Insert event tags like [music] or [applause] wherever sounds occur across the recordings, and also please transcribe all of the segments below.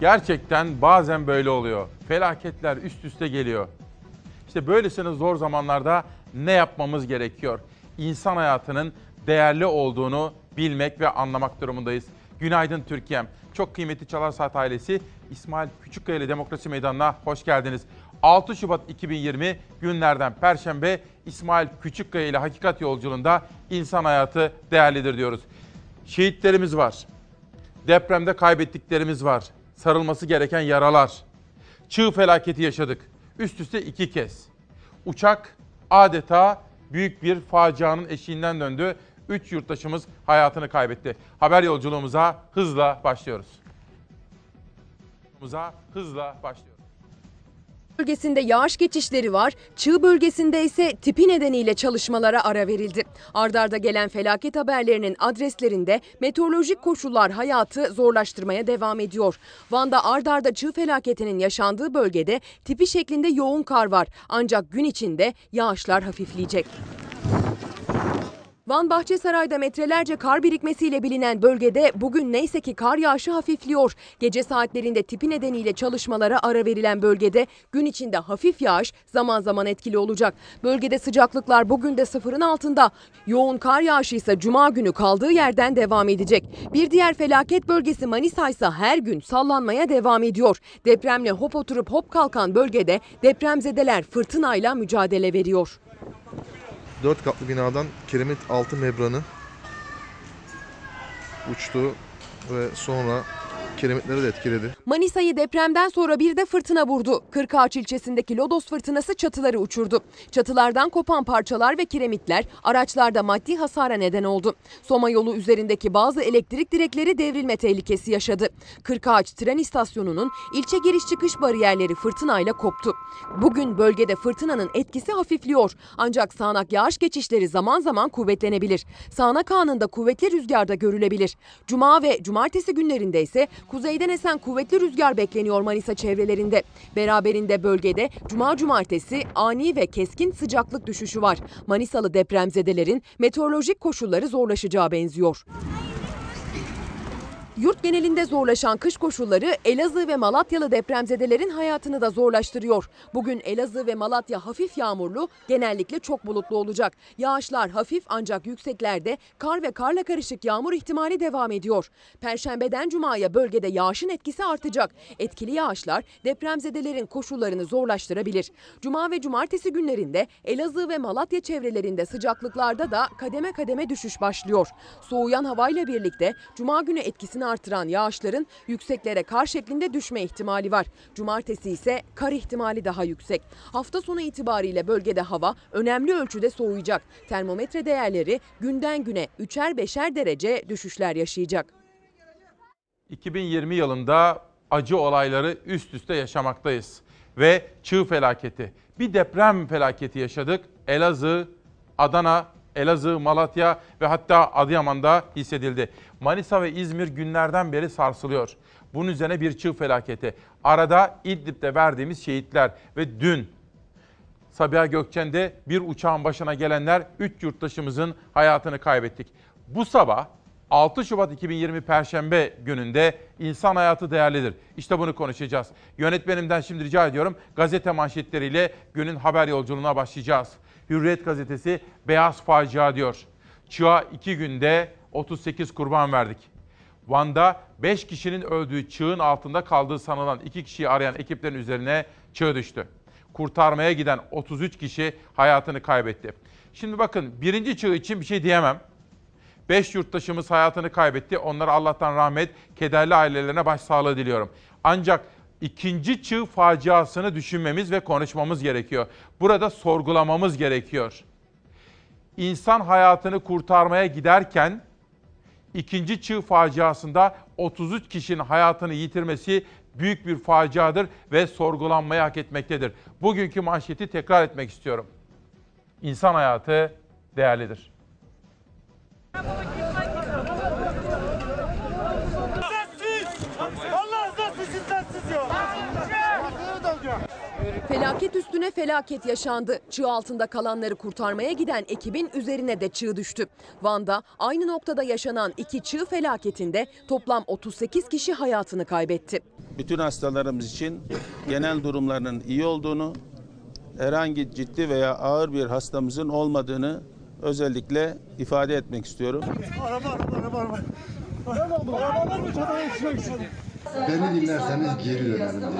Gerçekten bazen böyle oluyor. Felaketler üst üste geliyor. İşte böylesine zor zamanlarda ne yapmamız gerekiyor? İnsan hayatının değerli olduğunu bilmek ve anlamak durumundayız. Günaydın Türkiye'm. Çok kıymetli Çalar Saat ailesi İsmail Küçükkaya ile Demokrasi Meydanı'na hoş geldiniz. 6 Şubat 2020 günlerden Perşembe İsmail Küçükkaya ile Hakikat Yolculuğunda insan hayatı değerlidir diyoruz. Şehitlerimiz var. Depremde kaybettiklerimiz var. Sarılması gereken yaralar. Çığ felaketi yaşadık. Üst üste iki kez. Uçak adeta büyük bir facianın eşiğinden döndü. Üç yurttaşımız hayatını kaybetti. Haber yolculuğumuza hızla başlıyoruz. Hızla başlıyoruz. Bölgesinde yağış geçişleri var. Çığ bölgesinde ise tipi nedeniyle çalışmalara ara verildi. Ardarda gelen felaket haberlerinin adreslerinde meteorolojik koşullar hayatı zorlaştırmaya devam ediyor. Van'da ardarda çığ felaketinin yaşandığı bölgede tipi şeklinde yoğun kar var. Ancak gün içinde yağışlar hafifleyecek. Van Bahçesaray'da metrelerce kar birikmesiyle bilinen bölgede bugün neyse ki kar yağışı hafifliyor. Gece saatlerinde tipi nedeniyle çalışmalara ara verilen bölgede gün içinde hafif yağış zaman zaman etkili olacak. Bölgede sıcaklıklar bugün de sıfırın altında. Yoğun kar yağışı ise cuma günü kaldığı yerden devam edecek. Bir diğer felaket bölgesi Manisa ise her gün sallanmaya devam ediyor. Depremle hop oturup hop kalkan bölgede depremzedeler fırtınayla mücadele veriyor. Dört katlı binadan kiremit altı membranı uçtu ve sonra kiremitleri de etkiledi. Manisa'yı depremden sonra bir de fırtına vurdu. Kırkağaç ilçesindeki Lodos fırtınası çatıları uçurdu. Çatılardan kopan parçalar ve kiremitler araçlarda maddi hasara neden oldu. Soma yolu üzerindeki bazı elektrik direkleri devrilme tehlikesi yaşadı. Kırkağaç tren istasyonunun ilçe giriş çıkış bariyerleri fırtınayla koptu. Bugün bölgede fırtınanın etkisi hafifliyor. Ancak sağanak yağış geçişleri zaman zaman kuvvetlenebilir. Sağanak anında kuvvetli rüzgarda görülebilir. Cuma ve cumartesi günlerinde ise kuzeyden esen kuvvetli rüzgar bekleniyor Manisa çevrelerinde. Beraberinde bölgede cuma cumartesi ani ve keskin sıcaklık düşüşü var. Manisalı depremzedelerin meteorolojik koşulları zorlaşacağı benziyor. Yurt genelinde zorlaşan kış koşulları Elazığ ve Malatyalı depremzedelerin hayatını da zorlaştırıyor. Bugün Elazığ ve Malatya hafif yağmurlu, genellikle çok bulutlu olacak. Yağışlar hafif ancak yükseklerde kar ve karla karışık yağmur ihtimali devam ediyor. Perşembeden cumaya bölgede yağışın etkisi artacak. Etkili yağışlar depremzedelerin koşullarını zorlaştırabilir. Cuma ve cumartesi günlerinde Elazığ ve Malatya çevrelerinde sıcaklıklarda da kademe kademe düşüş başlıyor. Soğuyan havayla birlikte cuma günü etkisini artıran yağışların yükseklere kar şeklinde düşme ihtimali var. Cumartesi ise kar ihtimali daha yüksek. Hafta sonu itibariyle bölgede hava önemli ölçüde soğuyacak. Termometre değerleri günden güne 3'er 5'er derece düşüşler yaşayacak. 2020 yılında acı olayları üst üste yaşamaktayız. Ve çığ felaketi, bir deprem felaketi yaşadık. Elazığ, Adana, Elazığ, Malatya ve hatta Adıyaman'da hissedildi. Manisa ve İzmir günlerden beri sarsılıyor. Bunun üzerine bir çığ felaketi. Arada İdlib'de verdiğimiz şehitler ve dün Sabiha Gökçen'de bir uçağın başına gelenler 3 yurttaşımızın hayatını kaybettik. Bu sabah 6 Şubat 2020 Perşembe gününde insan hayatı değerlidir. İşte bunu konuşacağız. Yönetmenimden şimdi rica ediyorum gazete manşetleriyle günün haber yolculuğuna başlayacağız. Hürriyet gazetesi beyaz facia diyor. Çığa 2 günde 38 kurban verdik. Van'da 5 kişinin öldüğü çığın altında kaldığı sanılan 2 kişiyi arayan ekiplerin üzerine çığ düştü. Kurtarmaya giden 33 kişi hayatını kaybetti. Şimdi bakın birinci çığ için bir şey diyemem. 5 yurttaşımız hayatını kaybetti. Onlara Allah'tan rahmet, kederli ailelerine başsağlığı diliyorum. Ancak ikinci çığ faciasını düşünmemiz ve konuşmamız gerekiyor. Burada sorgulamamız gerekiyor. İnsan hayatını kurtarmaya giderken ikinci çığ faciasında 33 kişinin hayatını yitirmesi büyük bir faciadır ve sorgulanmayı hak etmektedir. Bugünkü manşeti tekrar etmek istiyorum. İnsan hayatı değerlidir. Sessiz! Allah rızası için sessiz ya! Felaket üstüne felaket yaşandı. Çığ altında kalanları kurtarmaya giden ekibin üzerine de çığ düştü. Van'da aynı noktada yaşanan iki çığ felaketinde toplam 38 kişi hayatını kaybetti. bütün hastalarımız için genel durumlarının iyi olduğunu, herhangi ciddi veya ağır bir hastamızın olmadığını özellikle ifade etmek istiyorum. Beni dinlerseniz geri dönerim dedim.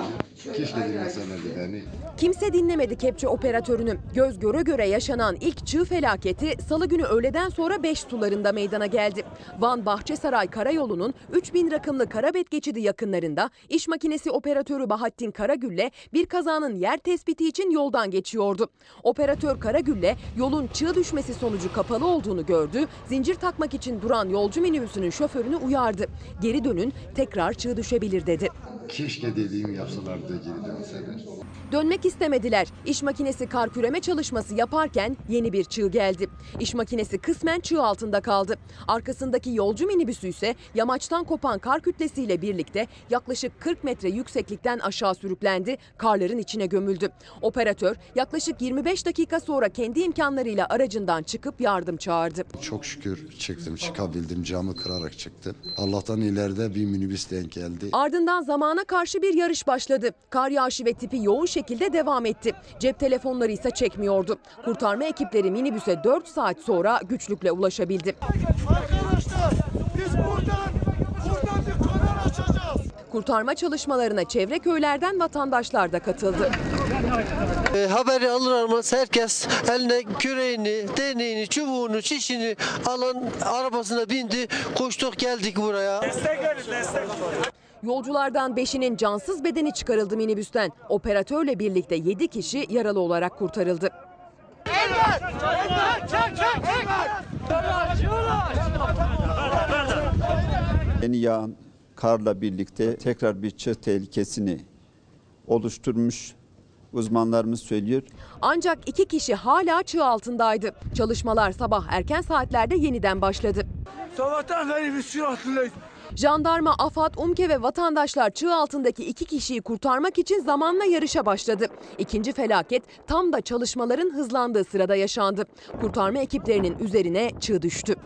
Keşke dinleselerdi beni. Kimse dinlemedi kepçe operatörünü. Göz göre göre yaşanan ilk çığ felaketi salı günü öğleden sonra 5 sularında meydana geldi. Van Bahçesaray Karayolu'nun 3000 rakımlı Karabet geçidi yakınlarında iş makinesi operatörü Bahattin Karagül'le bir kazanın yer tespiti için yoldan geçiyordu. Operatör Karagül'le yolun çığ düşmesi sonucu kapalı olduğunu gördü. Zincir takmak için duran yolcu minibüsünün şoförünü uyardı. Geri dönün tekrar çığ düşebilir dedi. Keşke dediğimi yapsalardı da geri dönseler. Dönmek istemediler. İş makinesi kar küreme çalışması yaparken yeni bir çığ geldi. İş makinesi kısmen çığ altında kaldı. Arkasındaki yolcu minibüsü ise yamaçtan kopan kar kütlesiyle birlikte yaklaşık 40 metre yükseklikten aşağı sürüklendi. Karların içine gömüldü. Operatör yaklaşık 25 dakika sonra kendi imkanlarıyla aracından çıkıp yardım çağırdı. Çok şükür çıktım, çıkabildim. Camı kırarak çıktım. Allah'tan ileride bir minibüs denk geldi. Ardından zamana karşı bir yarış başladı. Kar yağışı ve tipi yoğun şekilde devam etti. Cep telefonları ise çekmiyordu. Kurtarma ekipleri minibüse 4 saat sonra güçlükle ulaşabildi. Arkadaşlar biz buradan buradan bir kanal açacağız. Kurtarma çalışmalarına çevre köylerden vatandaşlar da katıldı. E, haberi alır almaz herkes eline küreğini, değneğini, çubuğunu, çişini alan arabasına bindi. Koştuk geldik buraya. Yolculardan 5'inin cansız bedeni çıkarıldı minibüsten. Operatörle birlikte 7 kişi yaralı olarak kurtarıldı. Yeni yağan karla birlikte tekrar bir çığ tehlikesini oluşturmuş uzmanlarımız söylüyor. Ancak iki kişi hala çığ altındaydı. Çalışmalar sabah erken saatlerde yeniden başladı. Sabahtan beri biz şu altındayız. Jandarma, AFAD, UMKE ve vatandaşlar çığ altındaki iki kişiyi kurtarmak için zamanla yarışa başladı. İkinci felaket tam da çalışmaların hızlandığı sırada yaşandı. Kurtarma ekiplerinin üzerine çığ düştü.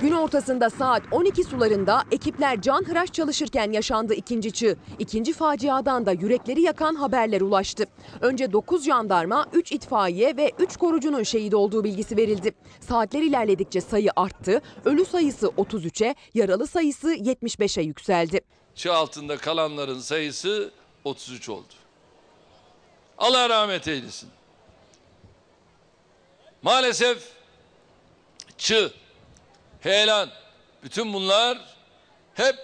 Gün ortasında saat 12 sularında ekipler canhıraş çalışırken yaşandı ikinci çığ. İkinci faciadan da yürekleri yakan haberler ulaştı. Önce 9 jandarma, 3 itfaiye ve 3 korucunun şehit olduğu bilgisi verildi. Saatler ilerledikçe sayı arttı. Ölü sayısı 33'e, yaralı sayısı 75'e yükseldi. çığ altında kalanların sayısı 33 oldu. Allah rahmet eylesin. Maalesef çığ, heyelan, bütün bunlar hep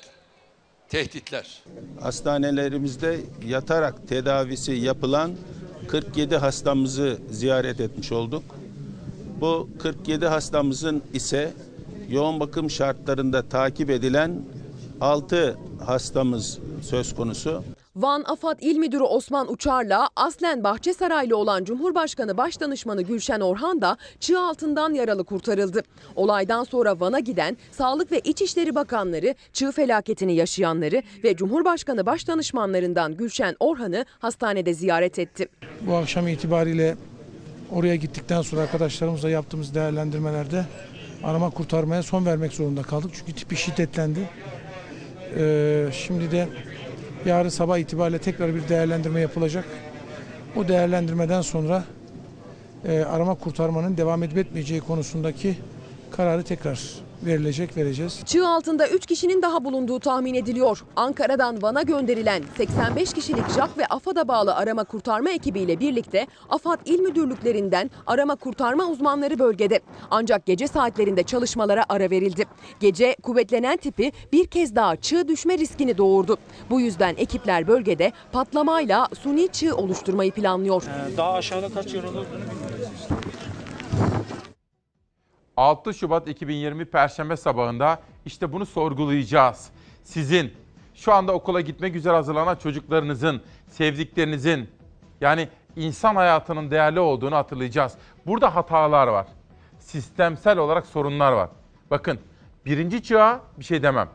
tehditler. Hastanelerimizde yatarak tedavisi yapılan 47 hastamızı ziyaret etmiş olduk. Bu 47 hastamızın ise yoğun bakım şartlarında takip edilen 6 hastamız söz konusu. Van AFAD İl Müdürü Osman Uçar'la aslen Bahçesaraylı olan Cumhurbaşkanı Başdanışmanı Gülşen Orhan da çığ altından yaralı kurtarıldı. Olaydan sonra Van'a giden Sağlık ve İçişleri Bakanları çığ felaketini yaşayanları ve Cumhurbaşkanı Başdanışmanlarından Gülşen Orhan'ı hastanede ziyaret etti. Bu akşam itibariyle oraya gittikten sonra arkadaşlarımızla yaptığımız değerlendirmelerde arama kurtarmaya son vermek zorunda kaldık. Çünkü tipi şiddetlendi. Ee, şimdi de yarın sabah itibariyle tekrar bir değerlendirme yapılacak. O değerlendirmeden sonra e, arama kurtarmanın devam edip etmeyeceği konusundaki kararı tekrar verilecek, vereceğiz. Çığ altında 3 kişinin daha bulunduğu tahmin ediliyor. Ankara'dan Van'a gönderilen 85 kişilik JAK ve AFAD'a bağlı arama kurtarma ekibiyle birlikte AFAD il müdürlüklerinden arama kurtarma uzmanları bölgede. Ancak gece saatlerinde çalışmalara ara verildi. Gece kuvvetlenen tipi bir kez daha çığ düşme riskini doğurdu. Bu yüzden ekipler bölgede patlamayla suni çığ oluşturmayı planlıyor. Daha aşağıda kaç yer olur? 6 Şubat 2020 Perşembe sabahında işte bunu sorgulayacağız. Sizin şu anda okula gitmek üzere hazırlanan çocuklarınızın, sevdiklerinizin yani insan hayatının değerli olduğunu hatırlayacağız. Burada hatalar var. Sistemsel olarak sorunlar var. Bakın birinci çığa bir şey demem.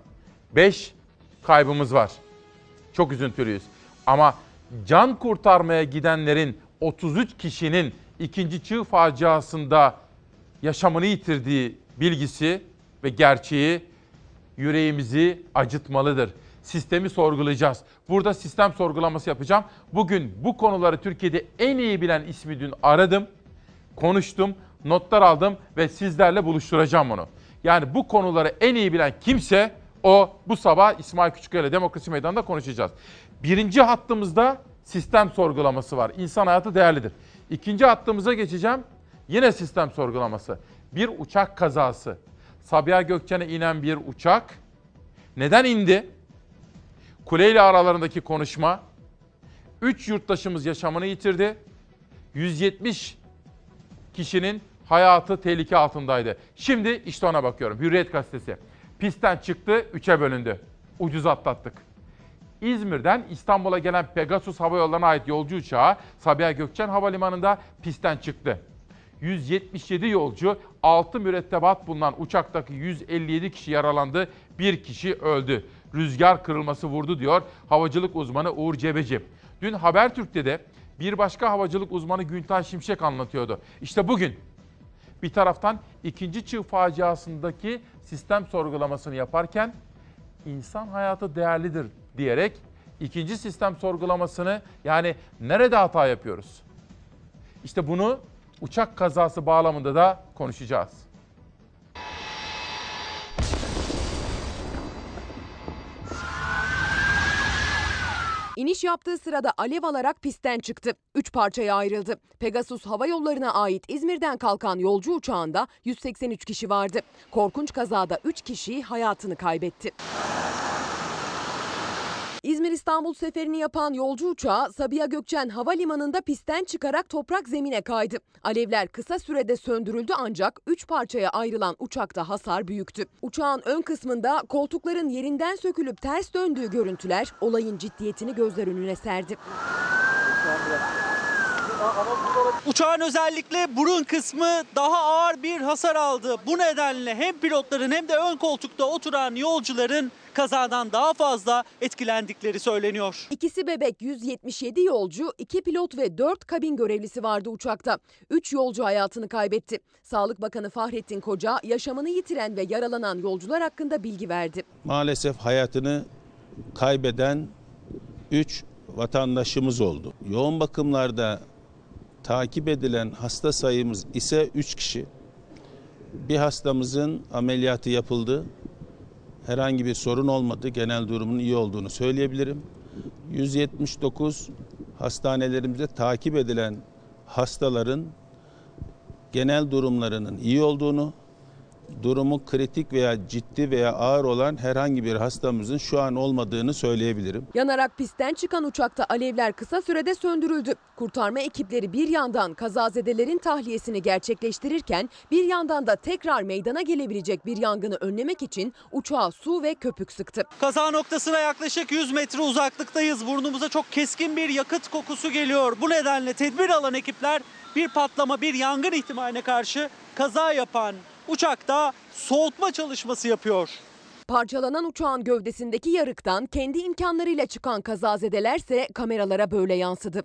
5 kaybımız var. Çok üzüntülüyüz. Ama can kurtarmaya gidenlerin 33 kişinin ikinci çığ faciasında yaşamını yitirdiği bilgisi ve gerçeği yüreğimizi acıtmalıdır. Sistemi sorgulayacağız. Burada sistem sorgulaması yapacağım. Bugün bu konuları Türkiye'de en iyi bilen ismi dün aradım, konuştum, notlar aldım ve sizlerle buluşturacağım onu. Yani bu konuları en iyi bilen kimse o bu sabah İsmail Küçüköy ile Demokrasi Meydanı'nda konuşacağız. Birinci hattımızda sistem sorgulaması var. İnsan hayatı değerlidir. İkinci hattımıza geçeceğim. Yine sistem sorgulaması. Bir uçak kazası. Sabiha Gökçen'e inen bir uçak neden indi? Kule ile aralarındaki konuşma. 3 yurttaşımız yaşamını yitirdi. 170 kişinin hayatı tehlike altındaydı. Şimdi işte ona bakıyorum. Hürriyet gazetesi. Pistten çıktı, 3'e bölündü. Ucuz atlattık. İzmir'den İstanbul'a gelen Pegasus Hava Yolları'na ait yolcu uçağı Sabiha Gökçen Havalimanı'nda pistten çıktı. 177 yolcu, 6 mürettebat bulunan uçaktaki 157 kişi yaralandı, bir kişi öldü. Rüzgar kırılması vurdu diyor havacılık uzmanı Uğur Cebeci. Dün Habertürk'te de bir başka havacılık uzmanı Güntay Şimşek anlatıyordu. İşte bugün bir taraftan ikinci çığ faciasındaki sistem sorgulamasını yaparken insan hayatı değerlidir diyerek ikinci sistem sorgulamasını yani nerede hata yapıyoruz? İşte bunu uçak kazası bağlamında da konuşacağız. İniş yaptığı sırada alev alarak pistten çıktı. Üç parçaya ayrıldı. Pegasus Hava Yolları'na ait İzmir'den kalkan yolcu uçağında 183 kişi vardı. Korkunç kazada 3 kişi hayatını kaybetti. İzmir-İstanbul seferini yapan yolcu uçağı Sabiha Gökçen Havalimanı'nda pistten çıkarak toprak zemine kaydı. Alevler kısa sürede söndürüldü ancak 3 parçaya ayrılan uçakta hasar büyüktü. Uçağın ön kısmında koltukların yerinden sökülüp ters döndüğü görüntüler olayın ciddiyetini gözler önüne serdi. Uçağın özellikle burun kısmı daha ağır bir hasar aldı. Bu nedenle hem pilotların hem de ön koltukta oturan yolcuların kazadan daha fazla etkilendikleri söyleniyor. İkisi bebek 177 yolcu, 2 pilot ve 4 kabin görevlisi vardı uçakta. 3 yolcu hayatını kaybetti. Sağlık Bakanı Fahrettin Koca yaşamını yitiren ve yaralanan yolcular hakkında bilgi verdi. Maalesef hayatını kaybeden 3 vatandaşımız oldu. Yoğun bakımlarda takip edilen hasta sayımız ise 3 kişi. Bir hastamızın ameliyatı yapıldı. Herhangi bir sorun olmadı. Genel durumunun iyi olduğunu söyleyebilirim. 179 hastanelerimizde takip edilen hastaların genel durumlarının iyi olduğunu, durumu kritik veya ciddi veya ağır olan herhangi bir hastamızın şu an olmadığını söyleyebilirim. Yanarak pistten çıkan uçakta alevler kısa sürede söndürüldü. Kurtarma ekipleri bir yandan kazazedelerin tahliyesini gerçekleştirirken bir yandan da tekrar meydana gelebilecek bir yangını önlemek için uçağa su ve köpük sıktı. Kaza noktasına yaklaşık 100 metre uzaklıktayız. Burnumuza çok keskin bir yakıt kokusu geliyor. Bu nedenle tedbir alan ekipler bir patlama, bir yangın ihtimaline karşı kaza yapan uçakta soğutma çalışması yapıyor. Parçalanan uçağın gövdesindeki yarıktan kendi imkanlarıyla çıkan kazazedelerse kameralara böyle yansıdı.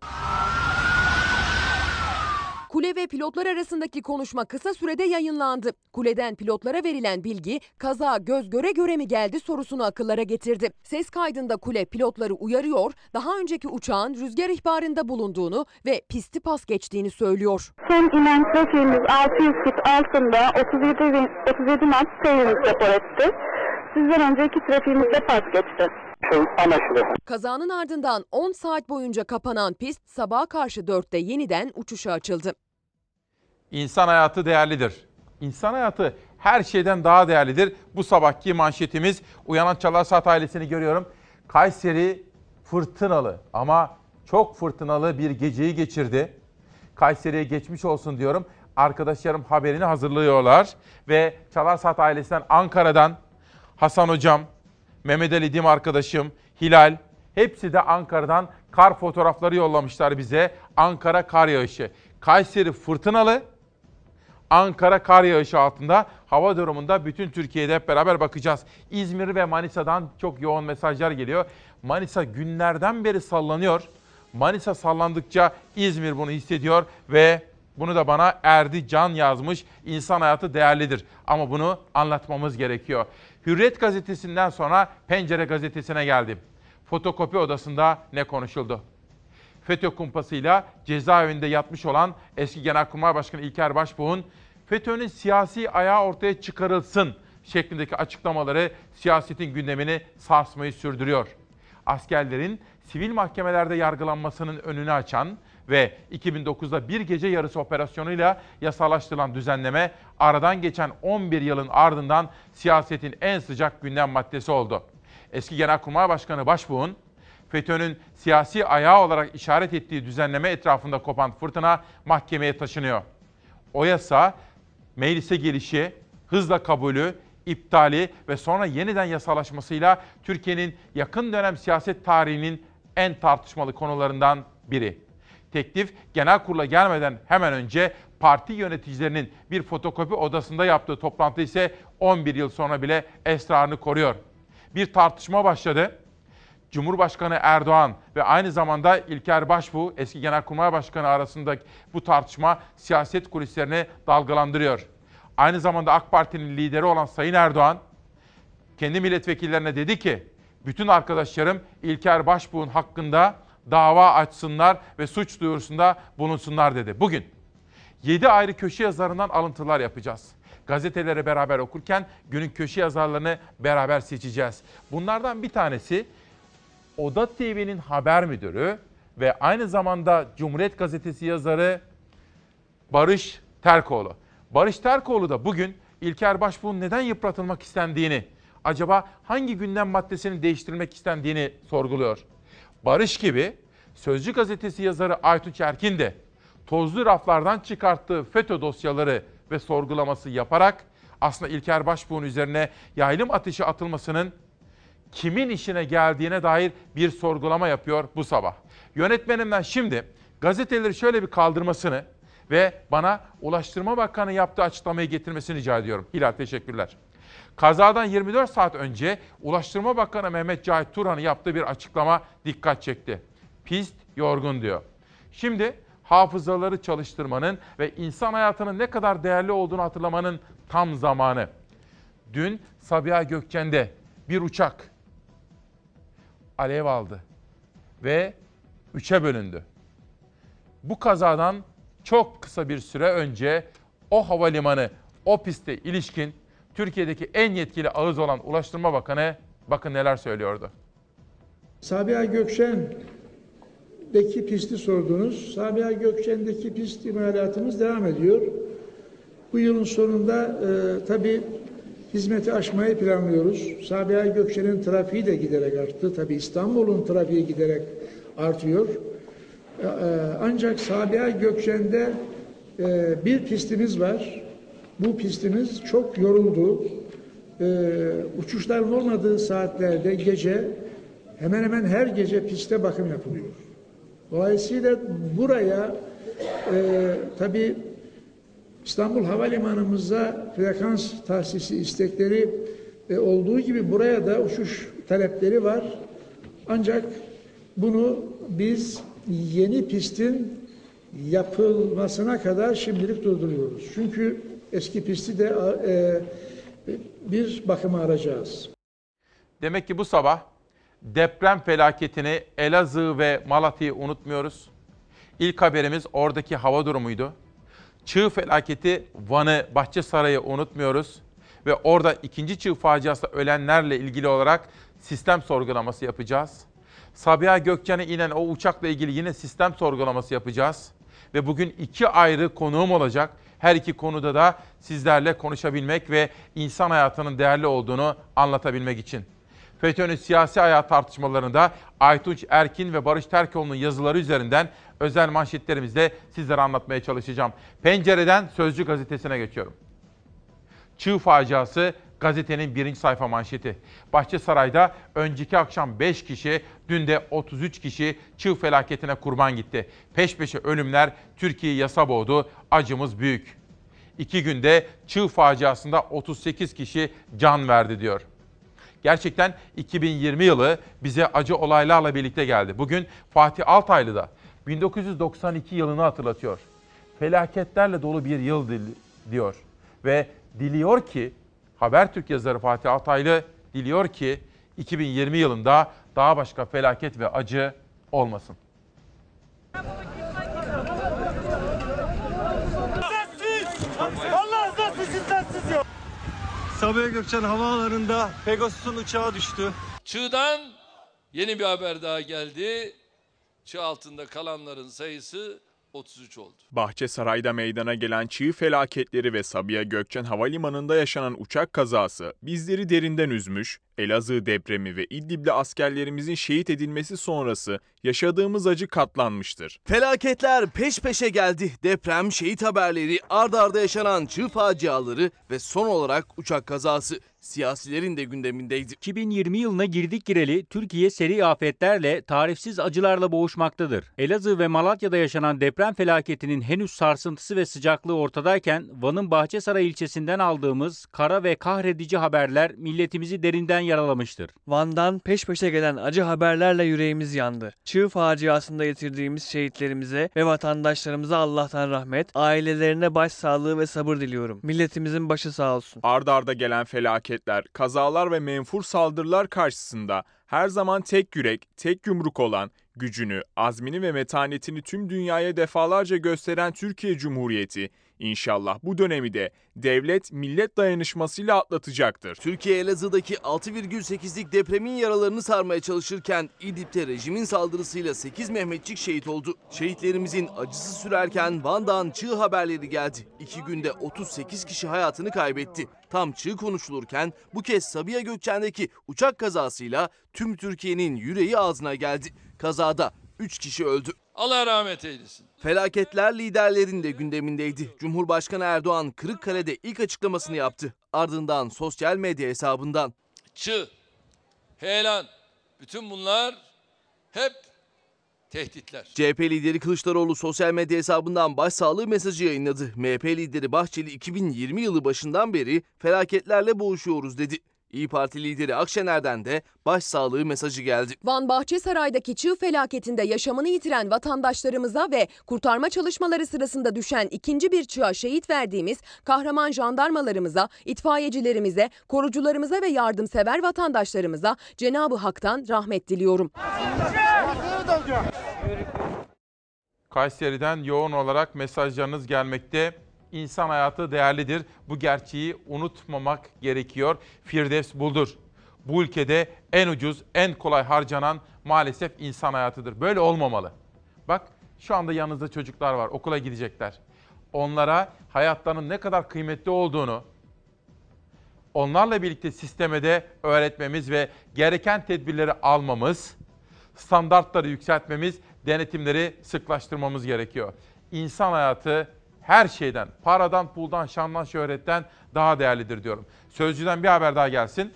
Kule ve pilotlar arasındaki konuşma kısa sürede yayınlandı. Kuleden pilotlara verilen bilgi kaza göz göre göre mi geldi sorusunu akıllara getirdi. Ses kaydında kule pilotları uyarıyor, daha önceki uçağın rüzgar ihbarında bulunduğunu ve pisti pas geçtiğini söylüyor. Son inen trafiğimiz 600 fit altında 37, bin- 37 knot seyrimiz rapor etti. Sizden önce iki trafiğimiz de pas geçti. Anlaşıldı. Kazanın ardından 10 saat boyunca kapanan pist sabaha karşı 4'te yeniden uçuşa açıldı. İnsan hayatı değerlidir. İnsan hayatı her şeyden daha değerlidir. Bu sabahki manşetimiz Uyanan Çalar Saat ailesini görüyorum. Kayseri fırtınalı ama çok fırtınalı bir geceyi geçirdi. Kayseri'ye geçmiş olsun diyorum. Arkadaşlarım haberini hazırlıyorlar. Ve Çalar Saat ailesinden Ankara'dan Hasan Hocam, Mehmet Ali Dim arkadaşım, Hilal hepsi de Ankara'dan kar fotoğrafları yollamışlar bize. Ankara kar yağışı. Kayseri fırtınalı Ankara kar yağışı altında hava durumunda bütün Türkiye'de hep beraber bakacağız. İzmir ve Manisa'dan çok yoğun mesajlar geliyor. Manisa günlerden beri sallanıyor. Manisa sallandıkça İzmir bunu hissediyor ve bunu da bana Erdi Can yazmış. İnsan hayatı değerlidir ama bunu anlatmamız gerekiyor. Hürriyet gazetesinden sonra Pencere gazetesine geldim. Fotokopi odasında ne konuşuldu? FETÖ kumpasıyla cezaevinde yatmış olan eski Genelkurmay Başkanı İlker Başbuğ'un FETÖ'nün siyasi ayağı ortaya çıkarılsın şeklindeki açıklamaları siyasetin gündemini sarsmayı sürdürüyor. Askerlerin sivil mahkemelerde yargılanmasının önünü açan ve 2009'da bir gece yarısı operasyonuyla yasalaştırılan düzenleme aradan geçen 11 yılın ardından siyasetin en sıcak gündem maddesi oldu. Eski Genelkurmay Başkanı Başbuğ'un FETÖ'nün siyasi ayağı olarak işaret ettiği düzenleme etrafında kopan fırtına mahkemeye taşınıyor. O yasa meclise gelişi, hızla kabulü, iptali ve sonra yeniden yasalaşmasıyla Türkiye'nin yakın dönem siyaset tarihinin en tartışmalı konularından biri. Teklif genel kurula gelmeden hemen önce parti yöneticilerinin bir fotokopi odasında yaptığı toplantı ise 11 yıl sonra bile esrarını koruyor. Bir tartışma başladı. Cumhurbaşkanı Erdoğan ve aynı zamanda İlker Başbuğ, eski Genelkurmay Başkanı arasındaki bu tartışma siyaset kulislerini dalgalandırıyor. Aynı zamanda AK Parti'nin lideri olan Sayın Erdoğan, kendi milletvekillerine dedi ki, bütün arkadaşlarım İlker Başbuğ'un hakkında dava açsınlar ve suç duyurusunda bulunsunlar dedi. Bugün 7 ayrı köşe yazarından alıntılar yapacağız. Gazeteleri beraber okurken günün köşe yazarlarını beraber seçeceğiz. Bunlardan bir tanesi Oda TV'nin haber müdürü ve aynı zamanda Cumhuriyet Gazetesi yazarı Barış Terkoğlu. Barış Terkoğlu da bugün İlker Başbuğ'un neden yıpratılmak istendiğini, acaba hangi gündem maddesinin değiştirilmek istendiğini sorguluyor. Barış gibi Sözcü Gazetesi yazarı Aytunç Erkin de tozlu raflardan çıkarttığı FETÖ dosyaları ve sorgulaması yaparak aslında İlker Başbuğ'un üzerine yaylım ateşi atılmasının kimin işine geldiğine dair bir sorgulama yapıyor bu sabah. Yönetmenimden şimdi gazeteleri şöyle bir kaldırmasını ve bana Ulaştırma Bakanı yaptığı açıklamayı getirmesini rica ediyorum. Hilal teşekkürler. Kazadan 24 saat önce Ulaştırma Bakanı Mehmet Cahit Turhan'ın yaptığı bir açıklama dikkat çekti. Pist yorgun diyor. Şimdi hafızaları çalıştırmanın ve insan hayatının ne kadar değerli olduğunu hatırlamanın tam zamanı. Dün Sabiha Gökçen'de bir uçak alev aldı ve üçe bölündü. Bu kazadan çok kısa bir süre önce o havalimanı, o piste ilişkin Türkiye'deki en yetkili ağız olan Ulaştırma Bakanı bakın neler söylüyordu. Sabiha Gökçen'deki pisti sordunuz. Sabiha Gökçen'deki pist imalatımız devam ediyor. Bu yılın sonunda e, tabii hizmeti aşmayı planlıyoruz. Sabiha Gökçen'in trafiği de giderek arttı. Tabii İstanbul'un trafiği giderek artıyor. E, ancak Sabiha Gökçen'de e, bir pistimiz var. Bu pistimiz çok yoruldu. E, uçuşların olmadığı saatlerde gece hemen hemen her gece piste bakım yapılıyor. Dolayısıyla buraya e, tabii İstanbul Havalimanımıza frekans tahsisi istekleri e, olduğu gibi buraya da uçuş talepleri var. Ancak bunu biz yeni pistin yapılmasına kadar şimdilik durduruyoruz. Çünkü eski pisti de e, bir bakıma alacağız. Demek ki bu sabah deprem felaketini Elazığ ve Malatya'yı unutmuyoruz. İlk haberimiz oradaki hava durumuydu. Çığ felaketi Van'ı, Bahçesaray'ı unutmuyoruz. Ve orada ikinci çığ faciası ölenlerle ilgili olarak sistem sorgulaması yapacağız. Sabiha Gökçen'e inen o uçakla ilgili yine sistem sorgulaması yapacağız. Ve bugün iki ayrı konuğum olacak. Her iki konuda da sizlerle konuşabilmek ve insan hayatının değerli olduğunu anlatabilmek için. FETÖ'nün siyasi ayağı tartışmalarında Aytunç Erkin ve Barış Terkoğlu'nun yazıları üzerinden özel manşetlerimizle sizlere anlatmaya çalışacağım. Pencereden Sözcü gazetesine geçiyorum. Çığ faciası gazetenin birinci sayfa manşeti. Bahçesaray'da önceki akşam 5 kişi, dün de 33 kişi çığ felaketine kurban gitti. Peş peşe ölümler Türkiye'yi yasa boğdu, acımız büyük. İki günde çığ faciasında 38 kişi can verdi diyor. Gerçekten 2020 yılı bize acı olaylarla birlikte geldi. Bugün Fatih Altaylı da 1992 yılını hatırlatıyor. Felaketlerle dolu bir yıl diyor. Ve diliyor ki Habertürk yazarı Fatih Altaylı diliyor ki 2020 yılında daha başka felaket ve acı olmasın. Allah için sessiz yok. Sabiha Gökçen havaalanında Pegasus'un uçağı düştü. Çığ'dan yeni bir haber daha geldi. Çığ altında kalanların sayısı 33 oldu. Bahçesaray'da meydana gelen çığ felaketleri ve Sabiha Gökçen Havalimanı'nda yaşanan uçak kazası bizleri derinden üzmüş, Elazığ depremi ve İdlib'li askerlerimizin şehit edilmesi sonrası yaşadığımız acı katlanmıştır. Felaketler peş peşe geldi. Deprem, şehit haberleri, ard arda yaşanan çığ faciaları ve son olarak uçak kazası. Siyasilerin de gündemindeydi. 2020 yılına girdik gireli Türkiye seri afetlerle, tarifsiz acılarla boğuşmaktadır. Elazığ ve Malatya'da yaşanan deprem felaketinin henüz sarsıntısı ve sıcaklığı ortadayken Van'ın Bahçesaray ilçesinden aldığımız kara ve kahredici haberler milletimizi derinden yaralamıştır. Van'dan peş peşe gelen acı haberlerle yüreğimiz yandı. Çığ faciasında yitirdiğimiz şehitlerimize ve vatandaşlarımıza Allah'tan rahmet, ailelerine başsağlığı ve sabır diliyorum. Milletimizin başı sağ olsun. Arda arda gelen felaketler, kazalar ve menfur saldırılar karşısında her zaman tek yürek, tek yumruk olan, gücünü, azmini ve metanetini tüm dünyaya defalarca gösteren Türkiye Cumhuriyeti inşallah bu dönemi de devlet millet dayanışmasıyla atlatacaktır. Türkiye Elazığ'daki 6,8'lik depremin yaralarını sarmaya çalışırken İdlib'de rejimin saldırısıyla 8 Mehmetçik şehit oldu. Şehitlerimizin acısı sürerken Van'dan çığ haberleri geldi. İki günde 38 kişi hayatını kaybetti. Tam çığ konuşulurken bu kez Sabiha Gökçen'deki uçak kazasıyla tüm Türkiye'nin yüreği ağzına geldi. Kazada 3 kişi öldü. Allah rahmet eylesin. Felaketler liderlerin de gündemindeydi. Cumhurbaşkanı Erdoğan Kırıkkale'de ilk açıklamasını yaptı. Ardından sosyal medya hesabından. Çığ, heyelan, bütün bunlar hep tehditler. CHP lideri Kılıçdaroğlu sosyal medya hesabından başsağlığı mesajı yayınladı. MHP lideri Bahçeli 2020 yılı başından beri felaketlerle boğuşuyoruz dedi. İyi Parti lideri Akşener'den de başsağlığı mesajı geldi. Van Bahçesaray'daki çığ felaketinde yaşamını yitiren vatandaşlarımıza ve kurtarma çalışmaları sırasında düşen ikinci bir çığa şehit verdiğimiz kahraman jandarmalarımıza, itfaiyecilerimize, korucularımıza ve yardımsever vatandaşlarımıza Cenab-ı Hak'tan rahmet diliyorum. Kayseri'den yoğun olarak mesajlarınız gelmekte. İnsan hayatı değerlidir. Bu gerçeği unutmamak gerekiyor. Firdevs Buldur. Bu ülkede en ucuz, en kolay harcanan maalesef insan hayatıdır. Böyle olmamalı. Bak şu anda yanınızda çocuklar var, okula gidecekler. Onlara hayatlarının ne kadar kıymetli olduğunu, onlarla birlikte sisteme de öğretmemiz ve gereken tedbirleri almamız, standartları yükseltmemiz, denetimleri sıklaştırmamız gerekiyor. İnsan hayatı her şeyden, paradan, puldan, şandan, şöhretten daha değerlidir diyorum. Sözcüden bir haber daha gelsin.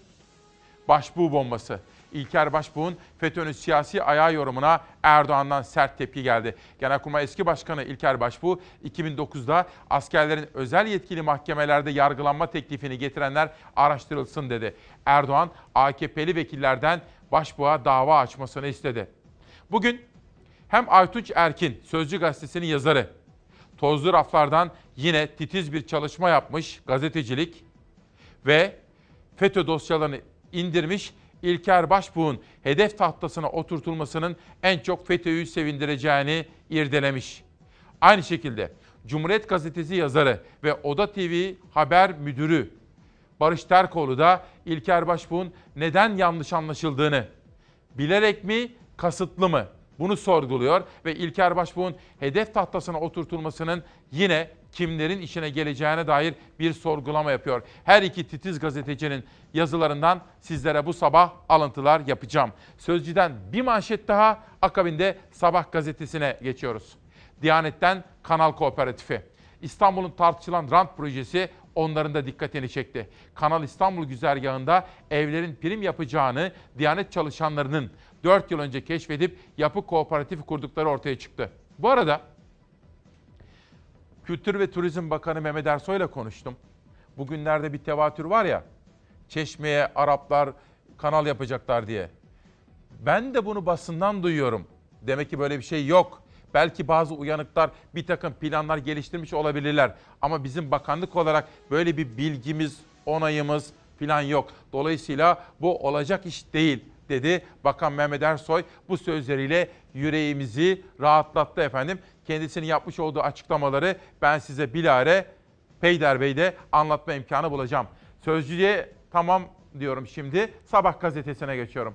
Başbuğ bombası. İlker Başbuğ'un FETÖ'nün siyasi ayağı yorumuna Erdoğan'dan sert tepki geldi. Genelkurmay eski başkanı İlker Başbuğ 2009'da askerlerin özel yetkili mahkemelerde yargılanma teklifini getirenler araştırılsın dedi. Erdoğan AKP'li vekillerden Başbuğ'a dava açmasını istedi. Bugün hem Aytunç Erkin, Sözcü Gazetesi'nin yazarı, tozlu raflardan yine titiz bir çalışma yapmış gazetecilik ve FETÖ dosyalarını indirmiş İlker Başbuğ'un hedef tahtasına oturtulmasının en çok FETÖ'yü sevindireceğini irdelemiş. Aynı şekilde Cumhuriyet Gazetesi yazarı ve Oda TV haber müdürü Barış Terkoğlu da İlker Başbuğ'un neden yanlış anlaşıldığını, bilerek mi, kasıtlı mı bunu sorguluyor ve İlker Başbuğ'un hedef tahtasına oturtulmasının yine kimlerin işine geleceğine dair bir sorgulama yapıyor. Her iki titiz gazetecinin yazılarından sizlere bu sabah alıntılar yapacağım. Sözcüden bir manşet daha akabinde Sabah gazetesine geçiyoruz. Diyanet'ten Kanal Kooperatifi. İstanbul'un tartışılan rant projesi onların da dikkatini çekti. Kanal İstanbul güzergahında evlerin prim yapacağını Diyanet çalışanlarının 4 yıl önce keşfedip yapı kooperatifi kurdukları ortaya çıktı. Bu arada Kültür ve Turizm Bakanı Mehmet Ersoy'la konuştum. Bugünlerde bir tevatür var ya, Çeşme'ye Araplar kanal yapacaklar diye. Ben de bunu basından duyuyorum. Demek ki böyle bir şey yok. Belki bazı uyanıklar bir takım planlar geliştirmiş olabilirler. Ama bizim bakanlık olarak böyle bir bilgimiz, onayımız falan yok. Dolayısıyla bu olacak iş değil dedi Bakan Mehmet Ersoy. Bu sözleriyle yüreğimizi rahatlattı efendim. Kendisinin yapmış olduğu açıklamaları ben size bilare Peyder Bey'de anlatma imkanı bulacağım. Sözcüye tamam diyorum şimdi. Sabah gazetesine geçiyorum.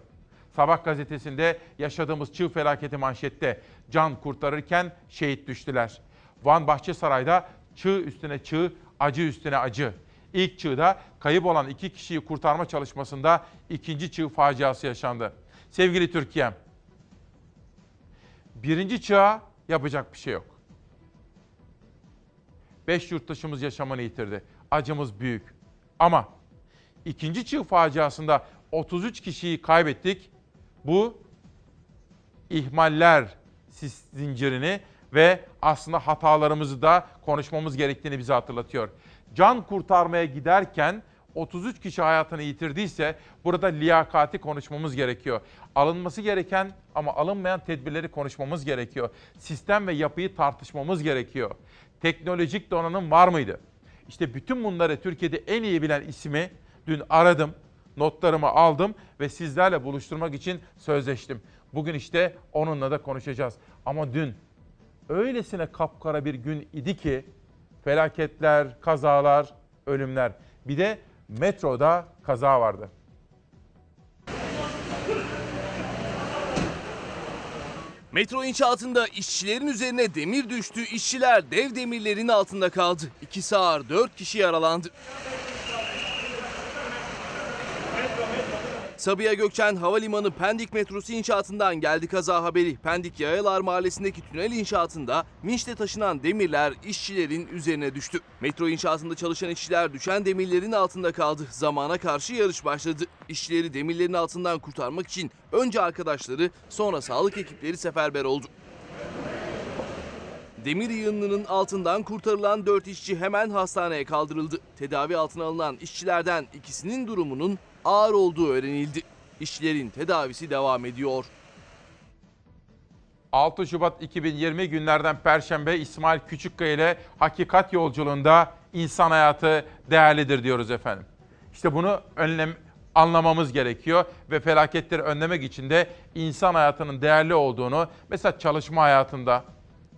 Sabah gazetesinde yaşadığımız çığ felaketi manşette can kurtarırken şehit düştüler. Van Bahçesaray'da çığ üstüne çığ, acı üstüne acı. İlk çığda kayıp olan iki kişiyi kurtarma çalışmasında ikinci çığ faciası yaşandı. Sevgili Türkiye'm, birinci çığa yapacak bir şey yok. Beş yurttaşımız yaşamını yitirdi. Acımız büyük. Ama ikinci çığ faciasında 33 kişiyi kaybettik. Bu ihmaller zincirini ve aslında hatalarımızı da konuşmamız gerektiğini bize hatırlatıyor. Can kurtarmaya giderken 33 kişi hayatını yitirdiyse burada liyakati konuşmamız gerekiyor. Alınması gereken ama alınmayan tedbirleri konuşmamız gerekiyor. Sistem ve yapıyı tartışmamız gerekiyor. Teknolojik donanım var mıydı? İşte bütün bunları Türkiye'de en iyi bilen ismi dün aradım, notlarımı aldım ve sizlerle buluşturmak için sözleştim. Bugün işte onunla da konuşacağız. Ama dün öylesine kapkara bir gün idi ki felaketler, kazalar, ölümler. Bir de metroda kaza vardı. Metro inşaatında işçilerin üzerine demir düştü. İşçiler dev demirlerin altında kaldı. İki sağır dört kişi yaralandı. Sabiha Gökçen Havalimanı Pendik metrosu inşaatından geldi kaza haberi. Pendik Yayalar Mahallesi'ndeki tünel inşaatında vinçle taşınan demirler işçilerin üzerine düştü. Metro inşaatında çalışan işçiler düşen demirlerin altında kaldı. Zamana karşı yarış başladı. İşçileri demirlerin altından kurtarmak için önce arkadaşları sonra sağlık ekipleri seferber oldu. Demir yığınının altından kurtarılan 4 işçi hemen hastaneye kaldırıldı. Tedavi altına alınan işçilerden ikisinin durumunun ağır olduğu öğrenildi. İşçilerin tedavisi devam ediyor. 6 Şubat 2020 günlerden Perşembe İsmail Küçükkaya ile Hakikat Yolculuğunda insan hayatı değerlidir diyoruz efendim. İşte bunu önlem anlamamız gerekiyor ve felaketleri önlemek için de insan hayatının değerli olduğunu mesela çalışma hayatında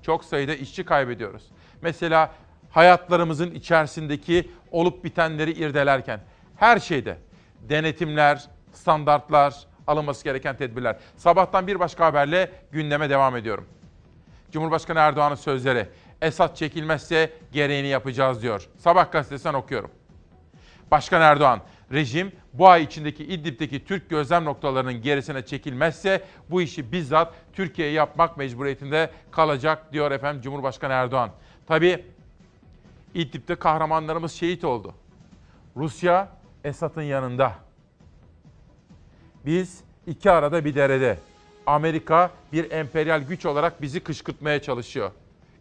çok sayıda işçi kaybediyoruz. Mesela hayatlarımızın içerisindeki olup bitenleri irdelerken her şeyde denetimler, standartlar, alınması gereken tedbirler. Sabahtan bir başka haberle gündeme devam ediyorum. Cumhurbaşkanı Erdoğan'ın sözleri. Esad çekilmezse gereğini yapacağız diyor. Sabah gazetesinden okuyorum. Başkan Erdoğan, rejim bu ay içindeki İdlib'deki Türk gözlem noktalarının gerisine çekilmezse bu işi bizzat Türkiye'ye yapmak mecburiyetinde kalacak diyor efendim Cumhurbaşkanı Erdoğan. Tabii İdlib'de kahramanlarımız şehit oldu. Rusya Esad'ın yanında. Biz iki arada bir derede. Amerika bir emperyal güç olarak bizi kışkırtmaya çalışıyor.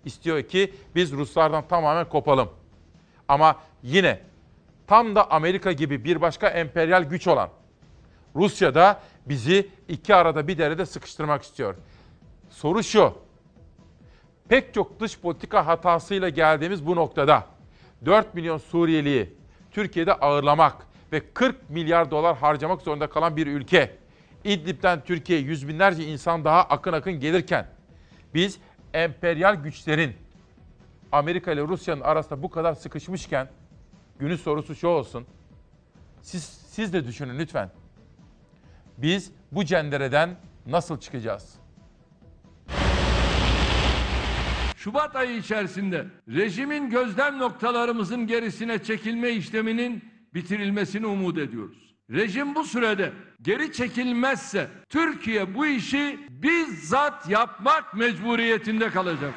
İstiyor ki biz Ruslardan tamamen kopalım. Ama yine tam da Amerika gibi bir başka emperyal güç olan Rusya da bizi iki arada bir derede sıkıştırmak istiyor. Soru şu. Pek çok dış politika hatasıyla geldiğimiz bu noktada 4 milyon Suriyeliyi Türkiye'de ağırlamak ve 40 milyar dolar harcamak zorunda kalan bir ülke. İdlib'den Türkiye'ye yüz binlerce insan daha akın akın gelirken biz emperyal güçlerin Amerika ile Rusya'nın arasında bu kadar sıkışmışken günün sorusu şu olsun. Siz, siz de düşünün lütfen. Biz bu cendereden nasıl çıkacağız? Şubat ayı içerisinde rejimin gözlem noktalarımızın gerisine çekilme işleminin bitirilmesini umut ediyoruz. Rejim bu sürede geri çekilmezse Türkiye bu işi bizzat yapmak mecburiyetinde kalacak.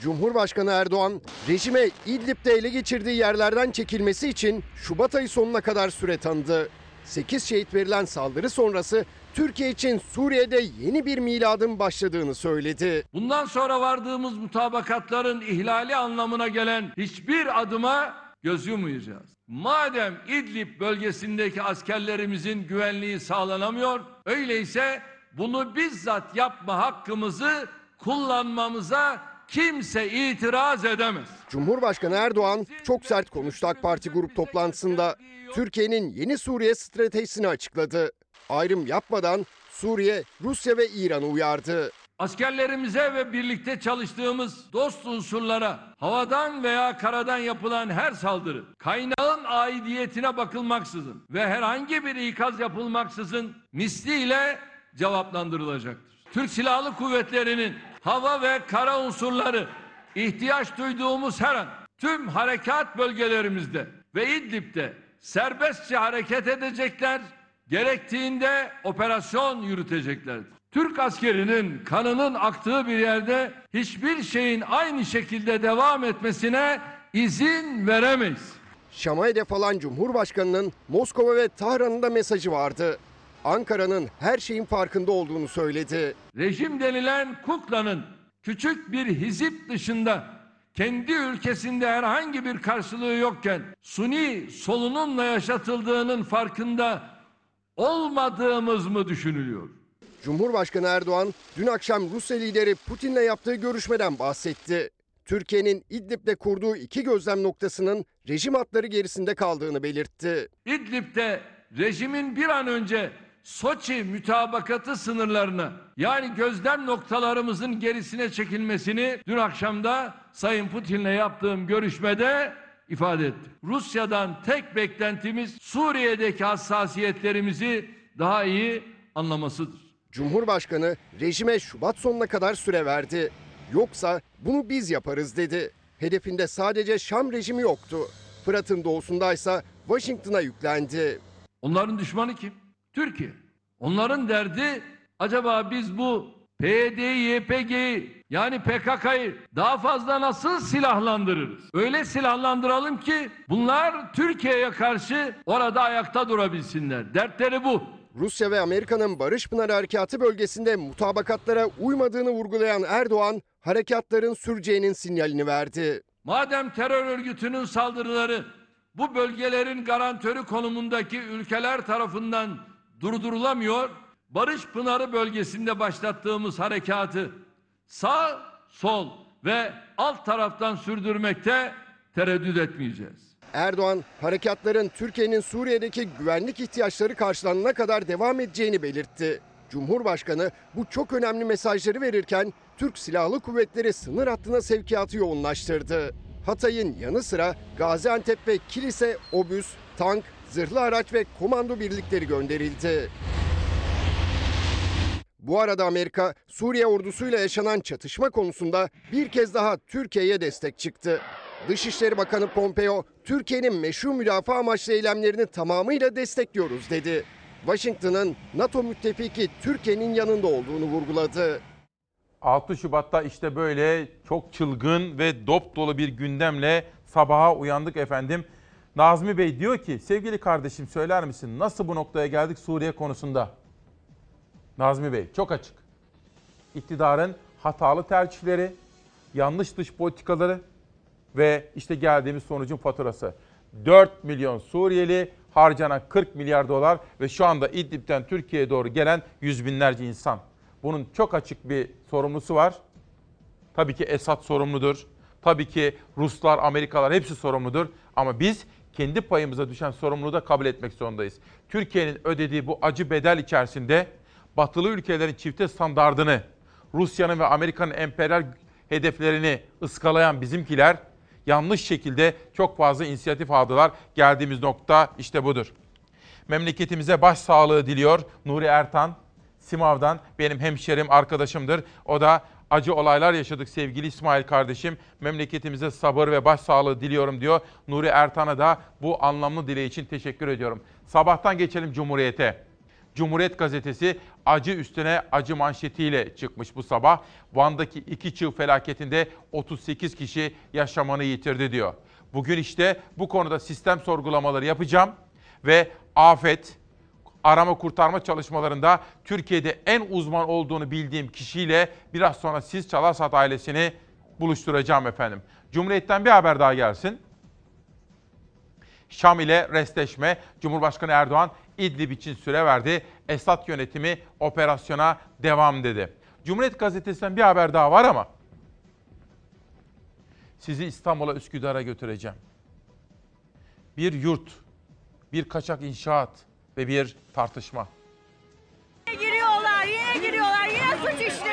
Cumhurbaşkanı Erdoğan, rejime İdlib'de ele geçirdiği yerlerden çekilmesi için Şubat ayı sonuna kadar süre tanıdı. 8 şehit verilen saldırı sonrası Türkiye için Suriye'de yeni bir miladın başladığını söyledi. Bundan sonra vardığımız mutabakatların ihlali anlamına gelen hiçbir adıma göz yumayacağız. Madem İdlib bölgesindeki askerlerimizin güvenliği sağlanamıyor, öyleyse bunu bizzat yapma hakkımızı kullanmamıza kimse itiraz edemez. Cumhurbaşkanı Erdoğan çok sert konuştu AK Parti grup toplantısında. Türkiye'nin yeni Suriye stratejisini açıkladı. Ayrım yapmadan Suriye, Rusya ve İran'ı uyardı. Askerlerimize ve birlikte çalıştığımız dost unsurlara havadan veya karadan yapılan her saldırı kaynağın aidiyetine bakılmaksızın ve herhangi bir ikaz yapılmaksızın misliyle cevaplandırılacaktır. Türk Silahlı Kuvvetleri'nin hava ve kara unsurları ihtiyaç duyduğumuz her an tüm harekat bölgelerimizde ve İdlib'de serbestçe hareket edecekler, gerektiğinde operasyon yürüteceklerdir. Türk askerinin kanının aktığı bir yerde hiçbir şeyin aynı şekilde devam etmesine izin veremeyiz. Şam'a hedef alan Cumhurbaşkanı'nın Moskova ve Tahran'ın da mesajı vardı. Ankara'nın her şeyin farkında olduğunu söyledi. Rejim denilen kuklanın küçük bir hizip dışında kendi ülkesinde herhangi bir karşılığı yokken suni solunumla yaşatıldığının farkında olmadığımız mı düşünülüyor? Cumhurbaşkanı Erdoğan dün akşam Rusya lideri Putin'le yaptığı görüşmeden bahsetti. Türkiye'nin İdlib'de kurduğu iki gözlem noktasının rejim hatları gerisinde kaldığını belirtti. İdlib'de rejimin bir an önce Soçi mütabakatı sınırlarına yani gözlem noktalarımızın gerisine çekilmesini dün akşamda Sayın Putin'le yaptığım görüşmede ifade ettim. Rusya'dan tek beklentimiz Suriye'deki hassasiyetlerimizi daha iyi anlamasıdır. Cumhurbaşkanı rejime Şubat sonuna kadar süre verdi. Yoksa bunu biz yaparız dedi. Hedefinde sadece Şam rejimi yoktu. Fırat'ın doğusundaysa Washington'a yüklendi. Onların düşmanı kim? Türkiye. Onların derdi acaba biz bu PYD'yi, YPG'yi yani PKK'yı daha fazla nasıl silahlandırırız? Öyle silahlandıralım ki bunlar Türkiye'ye karşı orada ayakta durabilsinler. Dertleri bu. Rusya ve Amerika'nın Barış Pınarı Harekatı bölgesinde mutabakatlara uymadığını vurgulayan Erdoğan, harekatların süreceğinin sinyalini verdi. Madem terör örgütünün saldırıları bu bölgelerin garantörü konumundaki ülkeler tarafından durdurulamıyor, Barış Pınarı bölgesinde başlattığımız harekatı sağ, sol ve alt taraftan sürdürmekte tereddüt etmeyeceğiz. Erdoğan, harekatların Türkiye'nin Suriye'deki güvenlik ihtiyaçları karşılanana kadar devam edeceğini belirtti. Cumhurbaşkanı bu çok önemli mesajları verirken Türk Silahlı Kuvvetleri sınır hattına sevkiyatı yoğunlaştırdı. Hatay'ın yanı sıra Gaziantep ve Kilis'e obüs, tank, zırhlı araç ve komando birlikleri gönderildi. Bu arada Amerika, Suriye ordusuyla yaşanan çatışma konusunda bir kez daha Türkiye'ye destek çıktı. Dışişleri Bakanı Pompeo, Türkiye'nin meşru müdafaa amaçlı eylemlerini tamamıyla destekliyoruz dedi. Washington'ın NATO müttefiki Türkiye'nin yanında olduğunu vurguladı. 6 Şubat'ta işte böyle çok çılgın ve dop dolu bir gündemle sabaha uyandık efendim. Nazmi Bey diyor ki sevgili kardeşim söyler misin nasıl bu noktaya geldik Suriye konusunda? Nazmi Bey çok açık. İktidarın hatalı tercihleri, yanlış dış politikaları ve işte geldiğimiz sonucun faturası. 4 milyon Suriyeli, harcanan 40 milyar dolar ve şu anda İdlib'den Türkiye'ye doğru gelen yüz binlerce insan. Bunun çok açık bir sorumlusu var. Tabii ki Esad sorumludur. Tabii ki Ruslar, Amerikalılar hepsi sorumludur. Ama biz kendi payımıza düşen sorumluluğu da kabul etmek zorundayız. Türkiye'nin ödediği bu acı bedel içerisinde batılı ülkelerin çifte standardını, Rusya'nın ve Amerika'nın emperyal hedeflerini ıskalayan bizimkiler yanlış şekilde çok fazla inisiyatif aldılar. Geldiğimiz nokta işte budur. Memleketimize başsağlığı diliyor Nuri Ertan. Simav'dan benim hemşerim, arkadaşımdır. O da acı olaylar yaşadık sevgili İsmail kardeşim. Memleketimize sabır ve başsağlığı diliyorum diyor. Nuri Ertan'a da bu anlamlı dileği için teşekkür ediyorum. Sabahtan geçelim Cumhuriyet'e. Cumhuriyet gazetesi acı üstüne acı manşetiyle çıkmış bu sabah. Van'daki iki çığ felaketinde 38 kişi yaşamını yitirdi diyor. Bugün işte bu konuda sistem sorgulamaları yapacağım ve afet, arama kurtarma çalışmalarında Türkiye'de en uzman olduğunu bildiğim kişiyle biraz sonra siz Çalarsat ailesini buluşturacağım efendim. Cumhuriyet'ten bir haber daha gelsin. Şam ile restleşme. Cumhurbaşkanı Erdoğan İdlib için süre verdi. Esad yönetimi operasyona devam dedi. Cumhuriyet gazetesinden bir haber daha var ama sizi İstanbul'a Üsküdar'a götüreceğim. Bir yurt, bir kaçak inşaat ve bir tartışma. Giriyorlar, yine giriyorlar, yine suç işleniyor.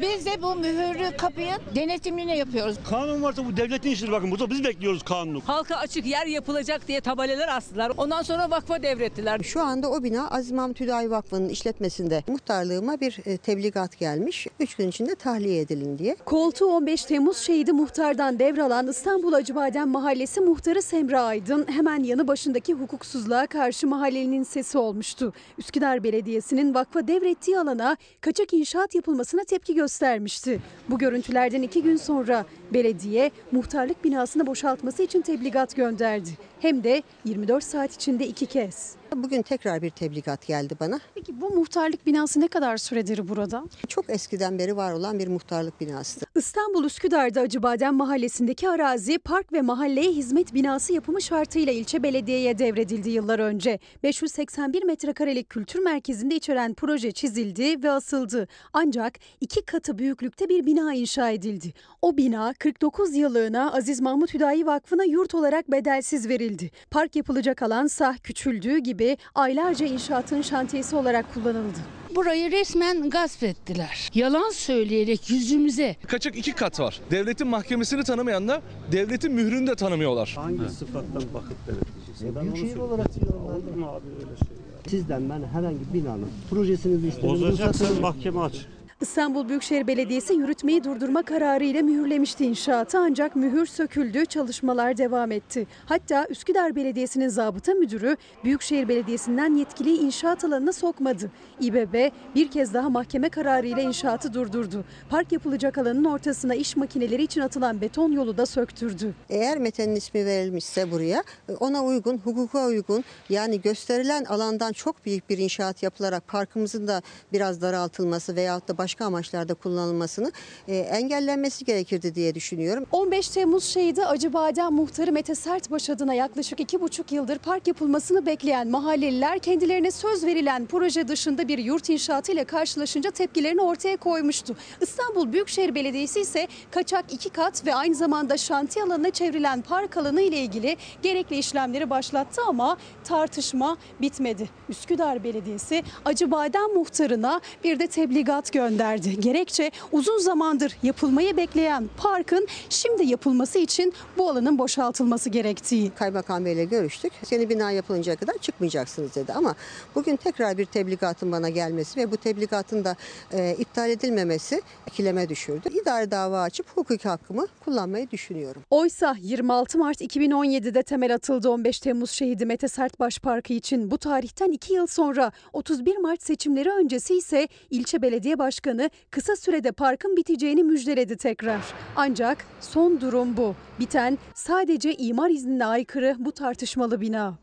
Biz de bu mühürlü kapıyı denetimini yapıyoruz. Kanun varsa bu devletin işidir bakın burada biz bekliyoruz kanunu. Halka açık yer yapılacak diye tabelalar astılar. Ondan sonra vakfa devrettiler. Şu anda o bina Aziz Mahmut Hüdayi Vakfı'nın işletmesinde muhtarlığıma bir e, tebligat gelmiş. 3 gün içinde tahliye edilin diye. Koltuğu 15 Temmuz şehidi muhtardan devralan İstanbul Acıbadem Mahallesi muhtarı Semra Aydın hemen yanı başındaki hukuksuzluğa karşı mahallenin sesi olmuştu. Üsküdar Belediyesi'nin vakfa devrettiği alana kaçak inşaat yapılmasına tepki göstermişti. Bu görüntülerden iki gün sonra belediye muhtarlık binasını boşaltması için tebligat gönderdi. Hem de 24 saat içinde iki kez. Bugün tekrar bir tebligat geldi bana. Peki bu muhtarlık binası ne kadar süredir burada? Çok eskiden beri var olan bir muhtarlık binasıdır. İstanbul Üsküdar'da Acıbadem Mahallesi'ndeki arazi park ve mahalleye hizmet binası yapımı şartıyla ilçe belediyeye devredildi yıllar önce. 581 metrekarelik kültür merkezinde içeren proje çizildi ve asıldı. Ancak iki katı büyüklükte bir bina inşa edildi. O bina 49 yıllığına Aziz Mahmut Hüdayi Vakfı'na yurt olarak bedelsiz verildi. Park yapılacak alansa küçüldüğü gibi aylarca inşaatın şantiyesi olarak kullanıldı. Burayı resmen gasp ettiler. Yalan söyleyerek yüzümüze. Kaçak iki kat var. Devletin mahkemesini tanımayanlar devletin mührünü de tanımıyorlar. Hangi sıfattan bakıp denetleyeceğiz? Büyükşehir olarak Olur mu abi öyle şey ya? Sizden ben herhangi bir binanın projesini istedim. Bozacaksan mahkeme aç. İstanbul Büyükşehir Belediyesi yürütmeyi durdurma kararı ile mühürlemişti inşaatı ancak mühür söküldü, çalışmalar devam etti. Hatta Üsküdar Belediyesi'nin zabıta müdürü Büyükşehir Belediyesi'nden yetkiliyi inşaat alanına sokmadı. İBB bir kez daha mahkeme kararı ile inşaatı durdurdu. Park yapılacak alanın ortasına iş makineleri için atılan beton yolu da söktürdü. Eğer Mete'nin ismi verilmişse buraya ona uygun, hukuka uygun yani gösterilen alandan çok büyük bir inşaat yapılarak parkımızın da biraz daraltılması veyahut da başka amaçlarda kullanılmasını e, engellenmesi gerekirdi diye düşünüyorum. 15 Temmuz şehidi Acıbadem muhtarı Mete Sertbaş adına yaklaşık iki buçuk yıldır park yapılmasını bekleyen mahalleliler kendilerine söz verilen proje dışında bir yurt inşaatı ile karşılaşınca tepkilerini ortaya koymuştu. İstanbul Büyükşehir Belediyesi ise kaçak iki kat ve aynı zamanda şantiye alanına çevrilen park alanı ile ilgili gerekli işlemleri başlattı ama tartışma bitmedi. Üsküdar Belediyesi Acıbadem muhtarına bir de tebligat gönderdi. Gerekçe uzun zamandır yapılmayı bekleyen parkın şimdi yapılması için bu alanın boşaltılması gerektiği. Kaymakam Bey'le görüştük. Yeni bina yapılıncaya kadar çıkmayacaksınız dedi ama bugün tekrar bir tebligatın bana gelmesi ve bu tebligatın da e, iptal edilmemesi ikileme düşürdü. İdari dava açıp hukuki hakkımı kullanmayı düşünüyorum. Oysa 26 Mart 2017'de temel atıldı 15 Temmuz şehidi Mete Sertbaş Parkı için. Bu tarihten 2 yıl sonra 31 Mart seçimleri öncesi ise ilçe belediye başkanı kısa sürede parkın biteceğini müjdeledi tekrar. Ancak son durum bu. Biten sadece imar iznine aykırı bu tartışmalı bina.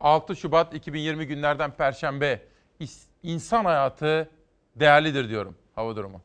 6 Şubat 2020 günlerden Perşembe. İnsan hayatı değerlidir diyorum hava durumu.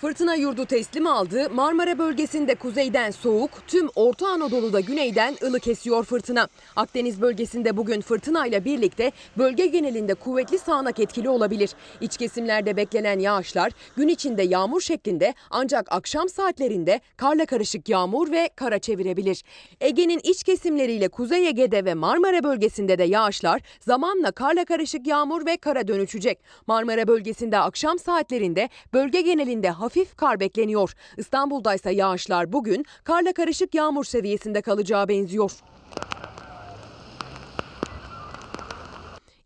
Fırtına yurdu teslim aldı. Marmara bölgesinde kuzeyden soğuk, tüm Orta Anadolu'da güneyden ılık esiyor fırtına. Akdeniz bölgesinde bugün fırtınayla birlikte bölge genelinde kuvvetli sağanak etkili olabilir. İç kesimlerde beklenen yağışlar gün içinde yağmur şeklinde ancak akşam saatlerinde karla karışık yağmur ve kara çevirebilir. Ege'nin iç kesimleriyle Kuzey Ege'de ve Marmara bölgesinde de yağışlar zamanla karla karışık yağmur ve kara dönüşecek. Marmara bölgesinde akşam saatlerinde bölge genelinde hafif kar bekleniyor. İstanbul'da ise yağışlar bugün karla karışık yağmur seviyesinde kalacağı benziyor.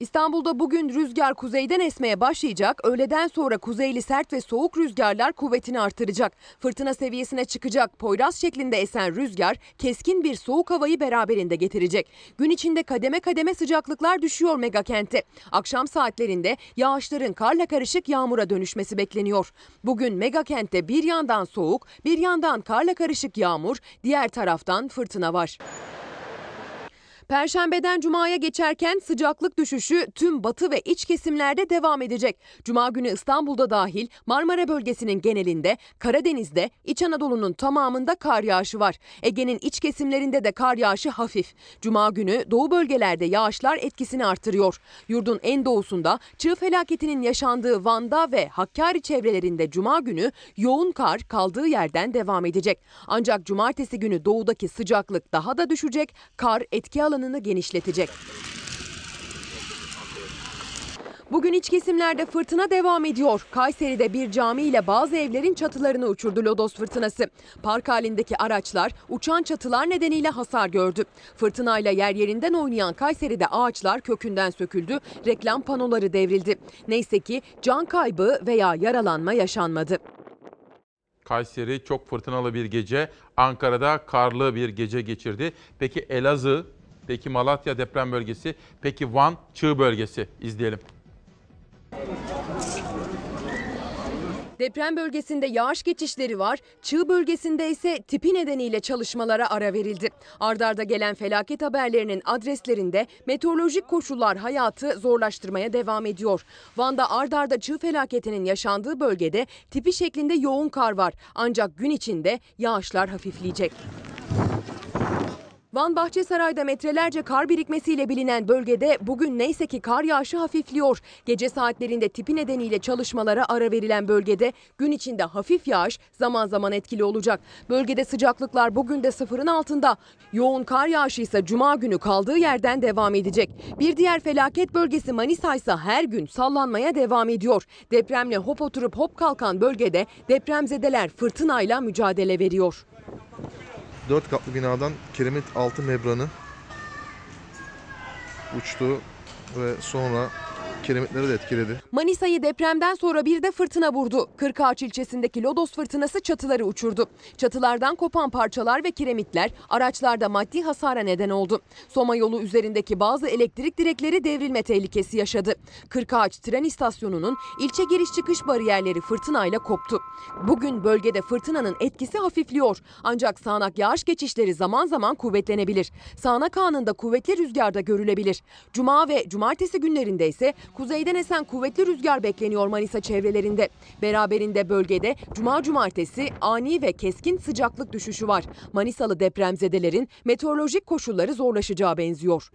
İstanbul'da bugün rüzgar kuzeyden esmeye başlayacak. Öğleden sonra kuzeyli sert ve soğuk rüzgarlar kuvvetini artıracak. Fırtına seviyesine çıkacak. Poyraz şeklinde esen rüzgar keskin bir soğuk havayı beraberinde getirecek. Gün içinde kademe kademe sıcaklıklar düşüyor mega kentte. Akşam saatlerinde yağışların karla karışık yağmura dönüşmesi bekleniyor. Bugün mega kentte bir yandan soğuk, bir yandan karla karışık yağmur, diğer taraftan fırtına var. Perşembeden cumaya geçerken sıcaklık düşüşü tüm batı ve iç kesimlerde devam edecek. Cuma günü İstanbul'da dahil Marmara bölgesinin genelinde, Karadeniz'de, İç Anadolu'nun tamamında kar yağışı var. Ege'nin iç kesimlerinde de kar yağışı hafif. Cuma günü doğu bölgelerde yağışlar etkisini artırıyor. Yurdun en doğusunda çığ felaketinin yaşandığı Van'da ve Hakkari çevrelerinde cuma günü yoğun kar kaldığı yerden devam edecek. Ancak cumartesi günü doğudaki sıcaklık daha da düşecek, kar etki alanını genişletecek. Bugün iç kesimlerde fırtına devam ediyor. Kayseri'de bir cami ile bazı evlerin çatılarını uçurdu lodos fırtınası. Park halindeki araçlar uçan çatılar nedeniyle hasar gördü. Fırtınayla yer yerinden oynayan Kayseri'de ağaçlar kökünden söküldü, reklam panoları devrildi. Neyse ki can kaybı veya yaralanma yaşanmadı. Kayseri çok fırtınalı bir gece, Ankara'da karlı bir gece geçirdi. Peki Elazığ, peki Malatya deprem bölgesi, peki Van çığ bölgesi izleyelim. Deprem bölgesinde yağış geçişleri var. Çığ bölgesinde ise tipi nedeniyle çalışmalara ara verildi. Ardarda gelen felaket haberlerinin adreslerinde meteorolojik koşullar hayatı zorlaştırmaya devam ediyor. Van'da ardarda çığ felaketinin yaşandığı bölgede tipi şeklinde yoğun kar var. Ancak gün içinde yağışlar hafifleyecek. Van Bahçesaray'da metrelerce kar birikmesiyle bilinen bölgede bugün neyse ki kar yağışı hafifliyor. Gece saatlerinde tipi nedeniyle çalışmalara ara verilen bölgede gün içinde hafif yağış zaman zaman etkili olacak. Bölgede sıcaklıklar bugün de sıfırın altında. Yoğun kar yağışı ise cuma günü kaldığı yerden devam edecek. Bir diğer felaket bölgesi Manisa ise her gün sallanmaya devam ediyor. Depremle hop oturup hop kalkan bölgede depremzedeler fırtınayla mücadele veriyor. Dört katlı binadan kiremit altı membranı uçtu ve sonra kiremitleri de etkiledi. Manisa'yı depremden sonra bir de fırtına vurdu. Kırkağaç ilçesindeki Lodos fırtınası çatıları uçurdu. Çatılardan kopan parçalar ve kiremitler araçlarda maddi hasara neden oldu. Soma yolu üzerindeki bazı elektrik direkleri devrilme tehlikesi yaşadı. Kırkağaç tren istasyonunun ilçe giriş çıkış bariyerleri fırtınayla koptu. Bugün bölgede fırtınanın etkisi hafifliyor. Ancak sağanak yağış geçişleri zaman zaman kuvvetlenebilir. Sağanak anında kuvvetli rüzgarda görülebilir. Cuma ve cumartesi günlerinde ise kuzeyden esen kuvvetli rüzgar bekleniyor Manisa çevrelerinde. Beraberinde bölgede cuma cumartesi ani ve keskin sıcaklık düşüşü var. Manisalı depremzedelerin meteorolojik koşulları zorlaşacağı benziyor.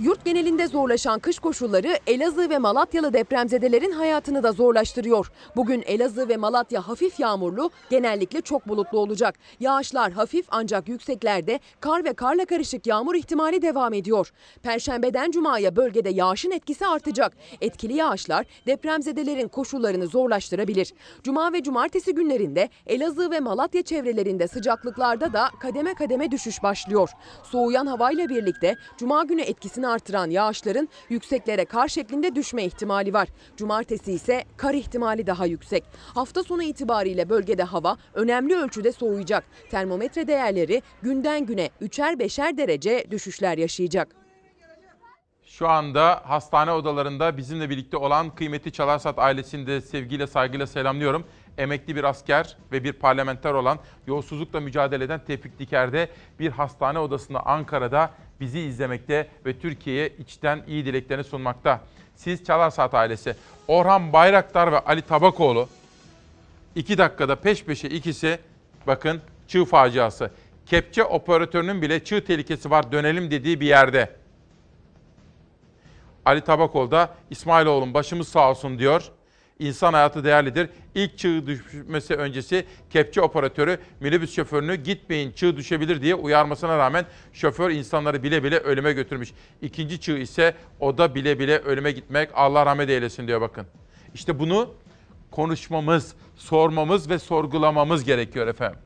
Yurt genelinde zorlaşan kış koşulları Elazığ ve Malatyalı depremzedelerin hayatını da zorlaştırıyor. Bugün Elazığ ve Malatya hafif yağmurlu, genellikle çok bulutlu olacak. Yağışlar hafif ancak yükseklerde kar ve karla karışık yağmur ihtimali devam ediyor. Perşembeden cumaya bölgede yağışın etkisi artacak. Etkili yağışlar depremzedelerin koşullarını zorlaştırabilir. Cuma ve cumartesi günlerinde Elazığ ve Malatya çevrelerinde sıcaklıklarda da kademe kademe düşüş başlıyor. Soğuyan havayla birlikte cuma günü etkisini artıran yağışların yükseklere kar şeklinde düşme ihtimali var. Cumartesi ise kar ihtimali daha yüksek. Hafta sonu itibariyle bölgede hava önemli ölçüde soğuyacak. Termometre değerleri günden güne 3'er 5'er derece düşüşler yaşayacak. Şu anda hastane odalarında bizimle birlikte olan kıymetli Çalarsat ailesini de sevgiyle saygıyla selamlıyorum. Emekli bir asker ve bir parlamenter olan yolsuzlukla mücadele eden Tevfik Diker'de bir hastane odasında Ankara'da bizi izlemekte ve Türkiye'ye içten iyi dileklerini sunmakta. Siz Çalarsat ailesi, Orhan Bayraktar ve Ali Tabakoğlu 2 dakikada peş peşe ikisi bakın çığ faciası. Kepçe operatörünün bile çığ tehlikesi var dönelim dediği bir yerde. Ali Tabakoğlu da İsmailoğlu'nun başımız sağ olsun diyor. İnsan hayatı değerlidir. İlk çığ düşmesi öncesi kepçe operatörü minibüs şoförünü gitmeyin çığ düşebilir diye uyarmasına rağmen şoför insanları bile bile ölüme götürmüş. İkinci çığ ise o da bile bile ölüme gitmek Allah rahmet eylesin diyor bakın. İşte bunu konuşmamız, sormamız ve sorgulamamız gerekiyor efendim.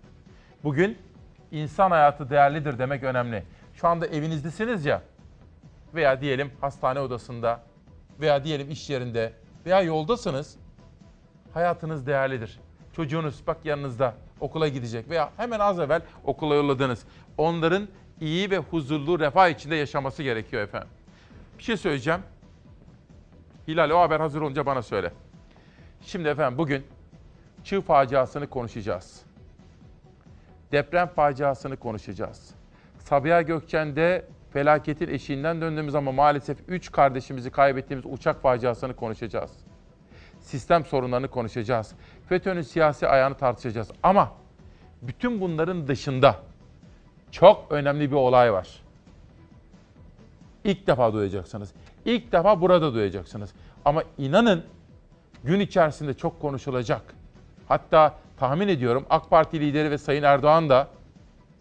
Bugün insan hayatı değerlidir demek önemli. Şu anda evinizdesiniz ya. veya diyelim hastane odasında veya diyelim iş yerinde veya yoldasınız. Hayatınız değerlidir. Çocuğunuz bak yanınızda okula gidecek veya hemen az evvel okula yolladınız. Onların iyi ve huzurlu refah içinde yaşaması gerekiyor efendim. Bir şey söyleyeceğim. Hilal o haber hazır olunca bana söyle. Şimdi efendim bugün çığ faciasını konuşacağız. Deprem faciasını konuşacağız. Sabiha Gökçen'de felaketin eşiğinden döndüğümüz ama maalesef 3 kardeşimizi kaybettiğimiz uçak faciasını konuşacağız. Sistem sorunlarını konuşacağız. FETÖ'nün siyasi ayağını tartışacağız. Ama bütün bunların dışında çok önemli bir olay var. İlk defa duyacaksınız. İlk defa burada duyacaksınız. Ama inanın gün içerisinde çok konuşulacak. Hatta tahmin ediyorum AK Parti lideri ve Sayın Erdoğan da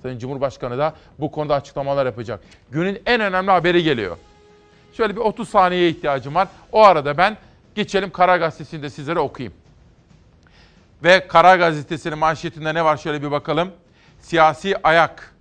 Sayın Cumhurbaşkanı da bu konuda açıklamalar yapacak. Günün en önemli haberi geliyor. Şöyle bir 30 saniyeye ihtiyacım var. O arada ben geçelim Karar Gazetesi'ni de sizlere okuyayım. Ve Karar Gazetesi'nin manşetinde ne var şöyle bir bakalım. Siyasi ayak.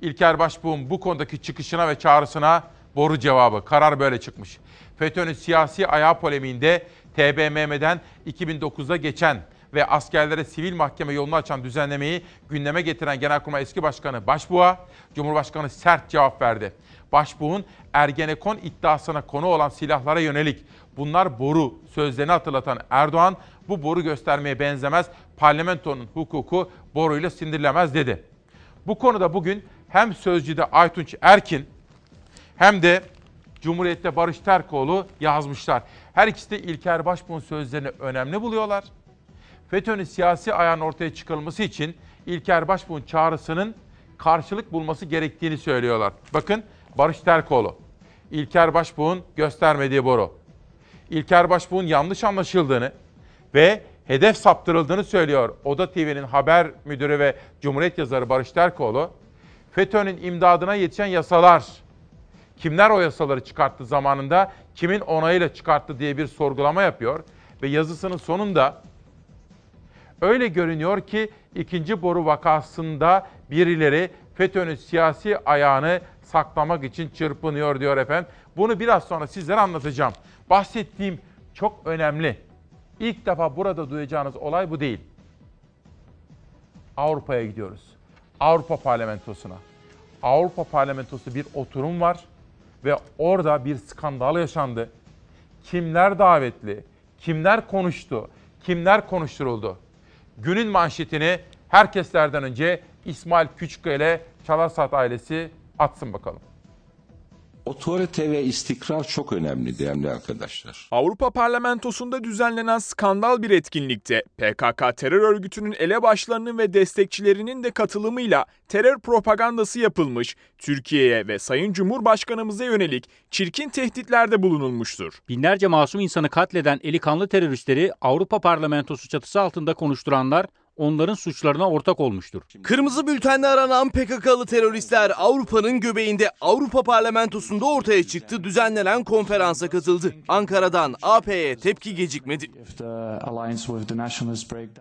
İlker Başbuğ'un bu konudaki çıkışına ve çağrısına boru cevabı. Karar böyle çıkmış. FETÖ'nün siyasi ayağı polemiğinde TBMM'den 2009'da geçen ve askerlere sivil mahkeme yolunu açan düzenlemeyi gündeme getiren Genelkurmay eski başkanı Başbuğ'a Cumhurbaşkanı sert cevap verdi. Başbuğ'un Ergenekon iddiasına konu olan silahlara yönelik bunlar boru sözlerini hatırlatan Erdoğan bu boru göstermeye benzemez parlamentonun hukuku boruyla sindirilemez dedi. Bu konuda bugün hem Sözcü'de Aytunç Erkin hem de Cumhuriyet'te Barış Terkoğlu yazmışlar. Her ikisi de İlker Başbuğ'un sözlerini önemli buluyorlar. FETÖ'nün siyasi ayağın ortaya çıkarılması için İlker Başbuğ'un çağrısının karşılık bulması gerektiğini söylüyorlar. Bakın Barış Terkoğlu, İlker Başbuğ'un göstermediği boru. İlker Başbuğ'un yanlış anlaşıldığını ve hedef saptırıldığını söylüyor. Oda TV'nin haber müdürü ve Cumhuriyet yazarı Barış Terkoğlu. FETÖ'nün imdadına yetişen yasalar, kimler o yasaları çıkarttı zamanında, kimin onayıyla çıkarttı diye bir sorgulama yapıyor. Ve yazısının sonunda öyle görünüyor ki ikinci boru vakasında birileri FETÖ'nün siyasi ayağını saklamak için çırpınıyor diyor efendim. Bunu biraz sonra sizlere anlatacağım. Bahsettiğim çok önemli. İlk defa burada duyacağınız olay bu değil. Avrupa'ya gidiyoruz. Avrupa Parlamentosu'na. Avrupa Parlamentosu bir oturum var ve orada bir skandal yaşandı. Kimler davetli, kimler konuştu, kimler konuşturuldu? Günün manşetini herkeslerden önce İsmail Küçükkaya ile Çalarsat ailesi atsın bakalım. Otorite ve istikrar çok önemli değerli arkadaşlar. Avrupa Parlamentosu'nda düzenlenen skandal bir etkinlikte PKK terör örgütünün elebaşlarının ve destekçilerinin de katılımıyla terör propagandası yapılmış, Türkiye'ye ve Sayın Cumhurbaşkanımıza yönelik çirkin tehditlerde bulunulmuştur. Binlerce masum insanı katleden eli kanlı teröristleri Avrupa Parlamentosu çatısı altında konuşturanlar onların suçlarına ortak olmuştur. Kırmızı bültenle aranan PKK'lı teröristler Avrupa'nın göbeğinde Avrupa Parlamentosu'nda ortaya çıktı, düzenlenen konferansa katıldı. Ankara'dan AP'ye tepki gecikmedi.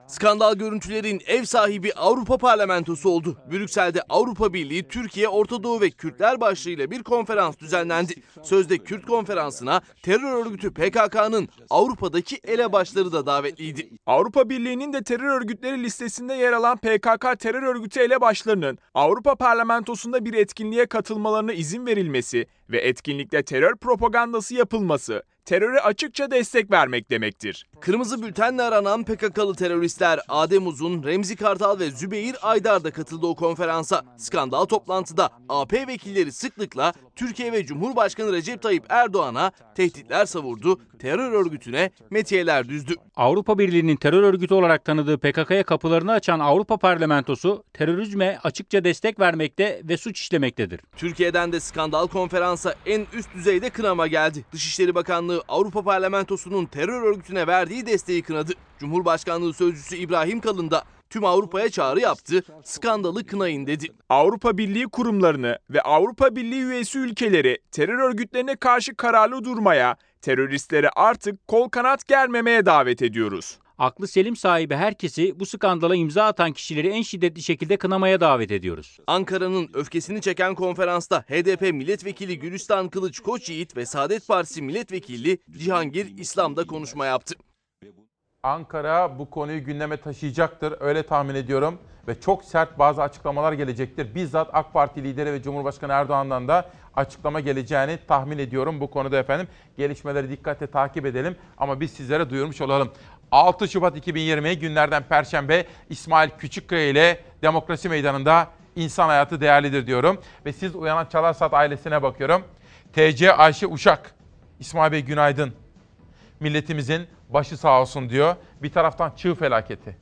Skandal görüntülerin ev sahibi Avrupa Parlamentosu oldu. Brüksel'de Avrupa Birliği, Türkiye, Orta Doğu ve Kürtler başlığıyla bir konferans düzenlendi. Sözde Kürt konferansına terör örgütü PKK'nın Avrupa'daki elebaşları da davetliydi. Avrupa Birliği'nin de terör örgütleri listesinde yer alan PKK terör örgütü elebaşlarının Avrupa Parlamentosu'nda bir etkinliğe katılmalarına izin verilmesi ve etkinlikte terör propagandası yapılması teröre açıkça destek vermek demektir. Kırmızı bültenle aranan PKK'lı teröristler Adem Uzun, Remzi Kartal ve Zübeyir Aydar da katıldı o konferansa. Skandal toplantıda AP vekilleri sıklıkla Türkiye ve Cumhurbaşkanı Recep Tayyip Erdoğan'a tehditler savurdu, terör örgütüne metiyeler düzdü. Avrupa Birliği'nin terör örgütü olarak tanıdığı PKK'ya kapılarını açan Avrupa Parlamentosu terörizme açıkça destek vermekte ve suç işlemektedir. Türkiye'den de skandal konferansa en üst düzeyde kınama geldi. Dışişleri Bakanlığı Avrupa Parlamentosu'nun terör örgütüne verdiği desteği kınadı. Cumhurbaşkanlığı Sözcüsü İbrahim Kalın da tüm Avrupa'ya çağrı yaptı, skandalı kınayın dedi. Avrupa Birliği kurumlarını ve Avrupa Birliği üyesi ülkeleri terör örgütlerine karşı kararlı durmaya, teröristlere artık kol kanat germemeye davet ediyoruz. Aklı selim sahibi herkesi bu skandala imza atan kişileri en şiddetli şekilde kınamaya davet ediyoruz. Ankara'nın öfkesini çeken konferansta HDP milletvekili Gülistan Kılıç Koçyiğit ve Saadet Partisi milletvekili Cihangir İslam'da konuşma yaptı. Ankara bu konuyu gündeme taşıyacaktır. Öyle tahmin ediyorum. Ve çok sert bazı açıklamalar gelecektir. Bizzat AK Parti lideri ve Cumhurbaşkanı Erdoğan'dan da açıklama geleceğini tahmin ediyorum bu konuda efendim. Gelişmeleri dikkatle takip edelim ama biz sizlere duyurmuş olalım. 6 Şubat 2020 günlerden Perşembe İsmail Küçükkaya ile Demokrasi Meydanı'nda insan hayatı değerlidir diyorum. Ve siz Uyanan Çalarsat ailesine bakıyorum. TC Ayşe Uşak. İsmail Bey günaydın. Milletimizin başı sağ olsun diyor. Bir taraftan çığ felaketi.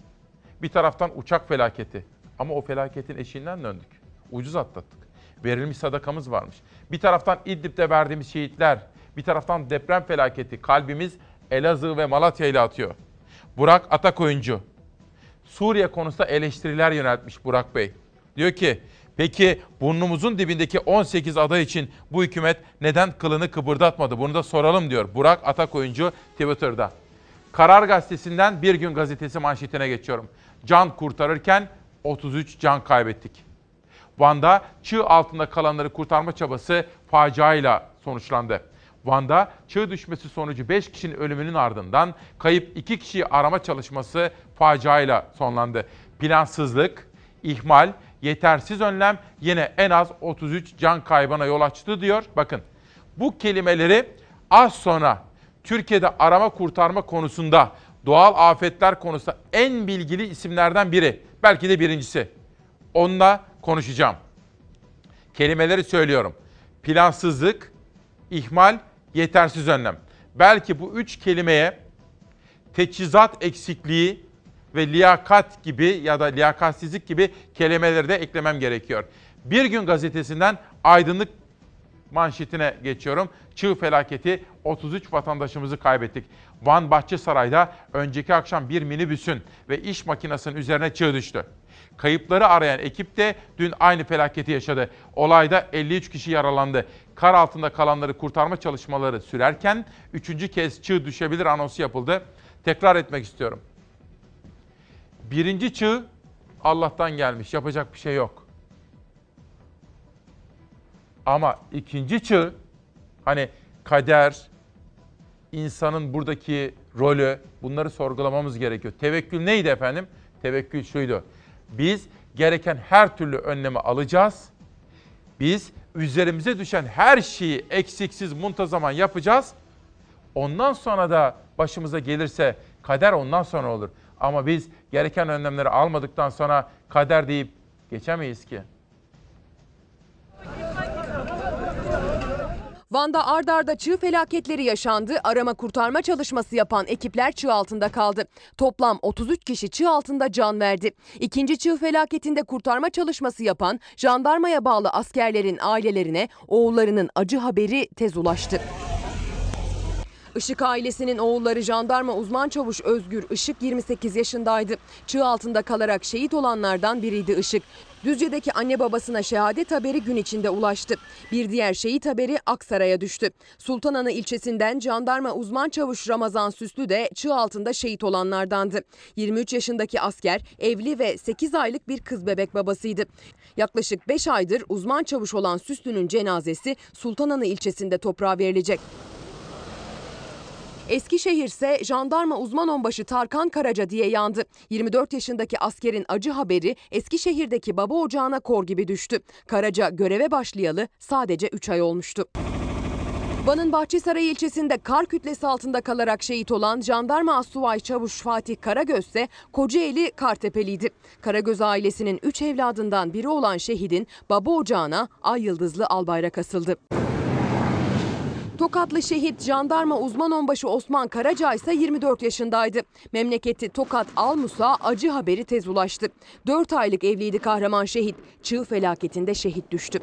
Bir taraftan uçak felaketi. Ama o felaketin eşiğinden döndük. Ucuz atlattık. Verilmiş sadakamız varmış. Bir taraftan İdlib'de verdiğimiz şehitler. Bir taraftan deprem felaketi. Kalbimiz Elazığ ve Malatya ile atıyor. Burak Atakoyuncu. Suriye konusunda eleştiriler yöneltmiş Burak Bey. Diyor ki peki burnumuzun dibindeki 18 aday için bu hükümet neden kılını kıpırdatmadı? Bunu da soralım diyor Burak Atakoyuncu Twitter'da. Karar Gazetesi'nden Bir Gün Gazetesi manşetine geçiyorum. Can kurtarırken 33 can kaybettik. Van'da çığ altında kalanları kurtarma çabası faciayla sonuçlandı. Van'da çığ düşmesi sonucu 5 kişinin ölümünün ardından kayıp 2 kişiyi arama çalışması faciayla sonlandı. Plansızlık, ihmal, yetersiz önlem yine en az 33 can kaybına yol açtı diyor. Bakın bu kelimeleri az sonra Türkiye'de arama kurtarma konusunda, doğal afetler konusunda en bilgili isimlerden biri. Belki de birincisi. Onunla konuşacağım. Kelimeleri söylüyorum. Plansızlık, ihmal, yetersiz önlem. Belki bu üç kelimeye teçhizat eksikliği ve liyakat gibi ya da liyakatsizlik gibi kelimeleri de eklemem gerekiyor. Bir gün gazetesinden aydınlık manşetine geçiyorum. Çığ felaketi 33 vatandaşımızı kaybettik. Van Bahçesaray'da önceki akşam bir minibüsün ve iş makinesinin üzerine çığ düştü. Kayıpları arayan ekip de dün aynı felaketi yaşadı. Olayda 53 kişi yaralandı. Kar altında kalanları kurtarma çalışmaları sürerken üçüncü kez çığ düşebilir anonsu yapıldı. Tekrar etmek istiyorum. Birinci çığ Allah'tan gelmiş. Yapacak bir şey yok. Ama ikinci çığ hani kader, insanın buradaki rolü bunları sorgulamamız gerekiyor. Tevekkül neydi efendim? Tevekkül şuydu. Biz gereken her türlü önlemi alacağız. Biz üzerimize düşen her şeyi eksiksiz muntazaman yapacağız. Ondan sonra da başımıza gelirse kader ondan sonra olur. Ama biz gereken önlemleri almadıktan sonra kader deyip geçemeyiz ki. Van'da ard arda çığ felaketleri yaşandı. Arama kurtarma çalışması yapan ekipler çığ altında kaldı. Toplam 33 kişi çığ altında can verdi. İkinci çığ felaketinde kurtarma çalışması yapan jandarmaya bağlı askerlerin ailelerine oğullarının acı haberi tez ulaştı. Işık ailesinin oğulları jandarma uzman çavuş Özgür Işık 28 yaşındaydı. Çığ altında kalarak şehit olanlardan biriydi Işık. Düzce'deki anne babasına şehadet haberi gün içinde ulaştı. Bir diğer şehit haberi Aksaray'a düştü. Sultananı ilçesinden jandarma uzman çavuş Ramazan Süslü de çığ altında şehit olanlardandı. 23 yaşındaki asker evli ve 8 aylık bir kız bebek babasıydı. Yaklaşık 5 aydır uzman çavuş olan Süslü'nün cenazesi Sultananı ilçesinde toprağa verilecek. Eskişehir ise jandarma uzman onbaşı Tarkan Karaca diye yandı. 24 yaşındaki askerin acı haberi Eskişehir'deki baba ocağına kor gibi düştü. Karaca göreve başlayalı sadece 3 ay olmuştu. Van'ın Bahçesaray ilçesinde kar kütlesi altında kalarak şehit olan jandarma asubay çavuş Fatih Karagöz ise Kocaeli Kartepeliydi. Karagöz ailesinin 3 evladından biri olan şehidin baba ocağına ay yıldızlı albayrak asıldı. Tokatlı şehit jandarma uzman onbaşı Osman Karaca ise 24 yaşındaydı. Memleketi Tokat Almus'a acı haberi tez ulaştı. 4 aylık evliydi kahraman şehit. Çığ felaketinde şehit düştü.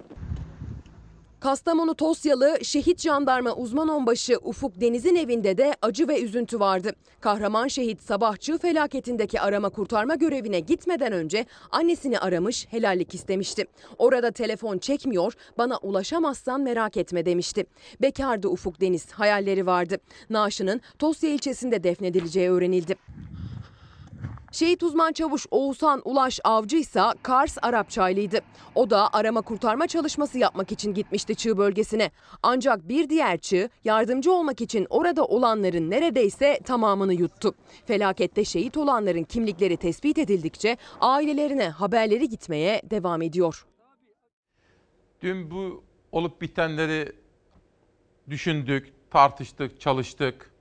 Kastamonu Tosyalı şehit jandarma uzman onbaşı Ufuk Deniz'in evinde de acı ve üzüntü vardı. Kahraman şehit sabah çığ felaketindeki arama kurtarma görevine gitmeden önce annesini aramış, helallik istemişti. Orada telefon çekmiyor, bana ulaşamazsan merak etme demişti. Bekardı Ufuk Deniz, hayalleri vardı. Naaşının Tosya ilçesinde defnedileceği öğrenildi. Şehit uzman çavuş Oğuzhan Ulaş Avcı ise Kars Arapçaylıydı. O da arama kurtarma çalışması yapmak için gitmişti Çığ bölgesine. Ancak bir diğer Çığ yardımcı olmak için orada olanların neredeyse tamamını yuttu. Felakette şehit olanların kimlikleri tespit edildikçe ailelerine haberleri gitmeye devam ediyor. Dün bu olup bitenleri düşündük, tartıştık, çalıştık.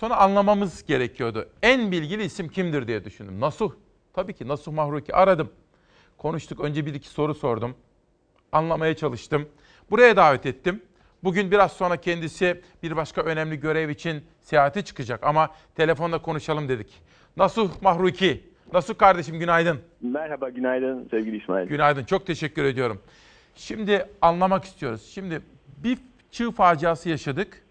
Sonra anlamamız gerekiyordu. En bilgili isim kimdir diye düşündüm. Nasuh. Tabii ki Nasuh Mahruki aradım. Konuştuk. Önce bir iki soru sordum. Anlamaya çalıştım. Buraya davet ettim. Bugün biraz sonra kendisi bir başka önemli görev için seyahate çıkacak ama telefonda konuşalım dedik. Nasuh Mahruki. Nasuh kardeşim günaydın. Merhaba, günaydın sevgili İsmail. Günaydın, çok teşekkür ediyorum. Şimdi anlamak istiyoruz. Şimdi bir çığ faciası yaşadık.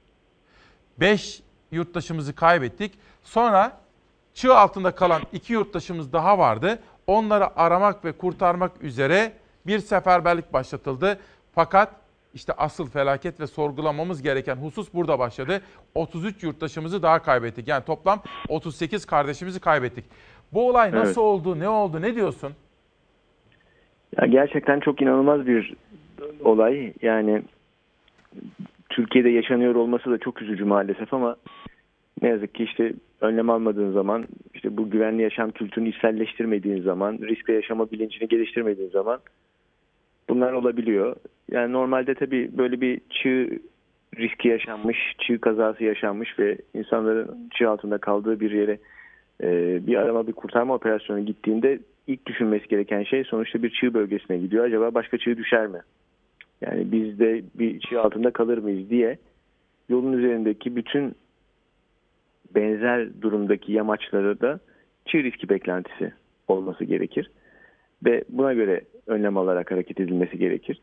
Beş yurttaşımızı kaybettik. Sonra çığ altında kalan iki yurttaşımız daha vardı. Onları aramak ve kurtarmak üzere bir seferberlik başlatıldı. Fakat işte asıl felaket ve sorgulamamız gereken husus burada başladı. 33 yurttaşımızı daha kaybettik. Yani toplam 38 kardeşimizi kaybettik. Bu olay nasıl Evet. oldu, ne oldu, ne diyorsun? Ya gerçekten çok inanılmaz bir olay. Yani Türkiye'de yaşanıyor olması da çok üzücü maalesef ama ne yazık ki işte önlem almadığın zaman, işte bu güvenli yaşam kültürünü içselleştirmediğin zaman, riskle yaşama bilincini geliştirmediğin zaman bunlar olabiliyor. Yani normalde tabii böyle bir çığ riski yaşanmış, çığ kazası yaşanmış ve insanların çığ altında kaldığı bir yere e, bir arama bir kurtarma operasyonu gittiğinde ilk düşünmesi gereken şey sonuçta bir çığ bölgesine gidiyor. Acaba başka çığ düşer mi? Yani biz de bir çığ altında kalır mıyız diye yolun üzerindeki bütün benzer durumdaki yamaçlara da çığ riski beklentisi olması gerekir. Ve buna göre önlem alarak hareket edilmesi gerekir.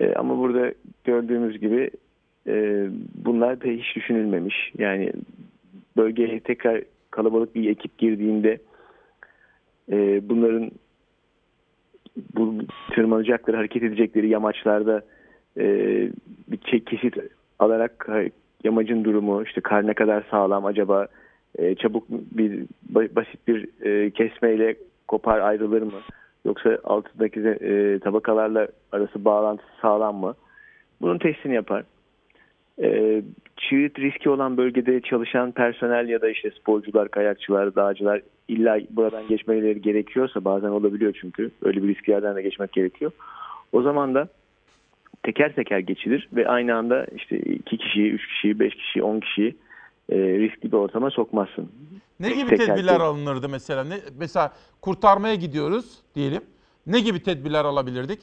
E, ama burada gördüğümüz gibi e, bunlar da hiç düşünülmemiş. Yani bölgeye tekrar kalabalık bir ekip girdiğinde e, bunların bu tırmanacakları, hareket edecekleri yamaçlarda e, bir çek kesit alarak yamacın durumu, işte kar ne kadar sağlam acaba e, çabuk bir ba- basit bir e, kesmeyle kopar ayrılır mı? Yoksa altındaki e, tabakalarla arası bağlantısı sağlam mı? Bunun testini yapar. E, çığ riski olan bölgede çalışan personel ya da işte sporcular, kayakçılar, dağcılar illa buradan geçmeleri gerekiyorsa bazen olabiliyor çünkü öyle bir risklerden de geçmek gerekiyor. O zaman da teker teker geçilir ve aynı anda işte iki kişiyi, üç kişiyi, beş kişiyi, on kişiyi e, riskli bir ortama sokmazsın. Ne gibi Teker tedbirler tek- alınırdı mesela? Ne, mesela kurtarmaya gidiyoruz diyelim. Ne gibi tedbirler alabilirdik?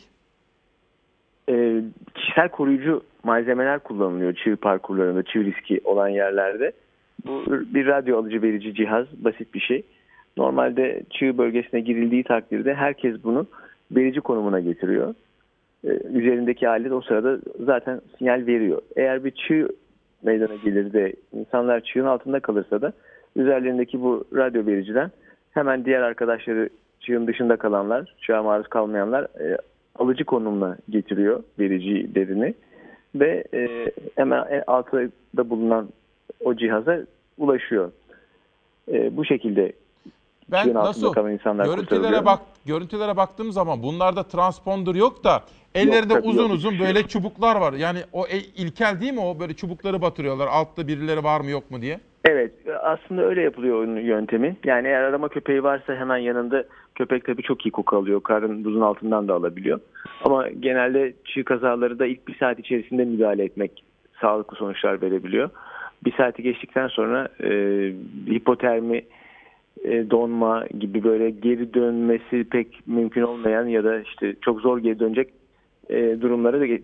e, kişisel koruyucu malzemeler kullanılıyor çığ parkurlarında, çığ riski olan yerlerde. Bu bir radyo alıcı verici cihaz, basit bir şey. Normalde çığ bölgesine girildiği takdirde herkes bunu verici konumuna getiriyor. E, üzerindeki alet o sırada zaten sinyal veriyor. Eğer bir çığ meydana gelir de insanlar çığın altında kalırsa da üzerlerindeki bu radyo vericiden hemen diğer arkadaşları çığın dışında kalanlar, çığa maruz kalmayanlar e, alıcı konumuna getiriyor vericilerini ve e, hemen en altta bulunan o cihaza ulaşıyor. E, bu şekilde Ben nasıl görüntülere bak görüntülere baktığım zaman bunlarda transponder yok da ellerinde tabii, uzun yok, uzun böyle yok. çubuklar var. Yani o e- ilkel değil mi o böyle çubukları batırıyorlar altta birileri var mı yok mu diye. Evet aslında öyle yapılıyor onun yöntemi. Yani eğer arama köpeği varsa hemen yanında köpek tabii çok iyi koku alıyor. Karın buzun altından da alabiliyor. Ama genelde çığ kazaları da ilk bir saat içerisinde müdahale etmek sağlıklı sonuçlar verebiliyor. Bir saati geçtikten sonra e, hipotermi, donma gibi böyle geri dönmesi pek mümkün olmayan ya da işte çok zor geri dönecek e, durumlara da ge-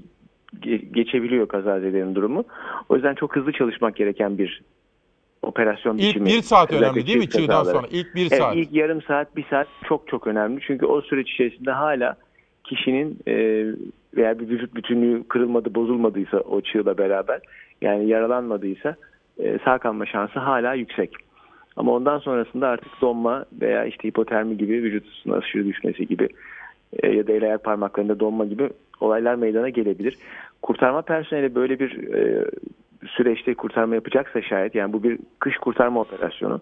ge- geçebiliyor kazazelerin durumu. O yüzden çok hızlı çalışmak gereken bir operasyon İlk biçimi. bir saat Özellikle önemli değil mi çığdan sonra? İlk bir Evet, saat. ilk yarım saat, bir saat çok çok önemli. Çünkü o süreç içerisinde hala kişinin e, veya bir vücut bütünlüğü kırılmadı, bozulmadıysa o çığla beraber yani yaralanmadıysa e, sağ kalma şansı hala yüksek. Ama ondan sonrasında artık donma veya işte hipotermi gibi vücut ısısının aşırı düşmesi gibi e, ya da el ayak parmaklarında donma gibi olaylar meydana gelebilir. Kurtarma personeli böyle bir e, süreçte kurtarma yapacaksa şayet yani bu bir kış kurtarma operasyonu.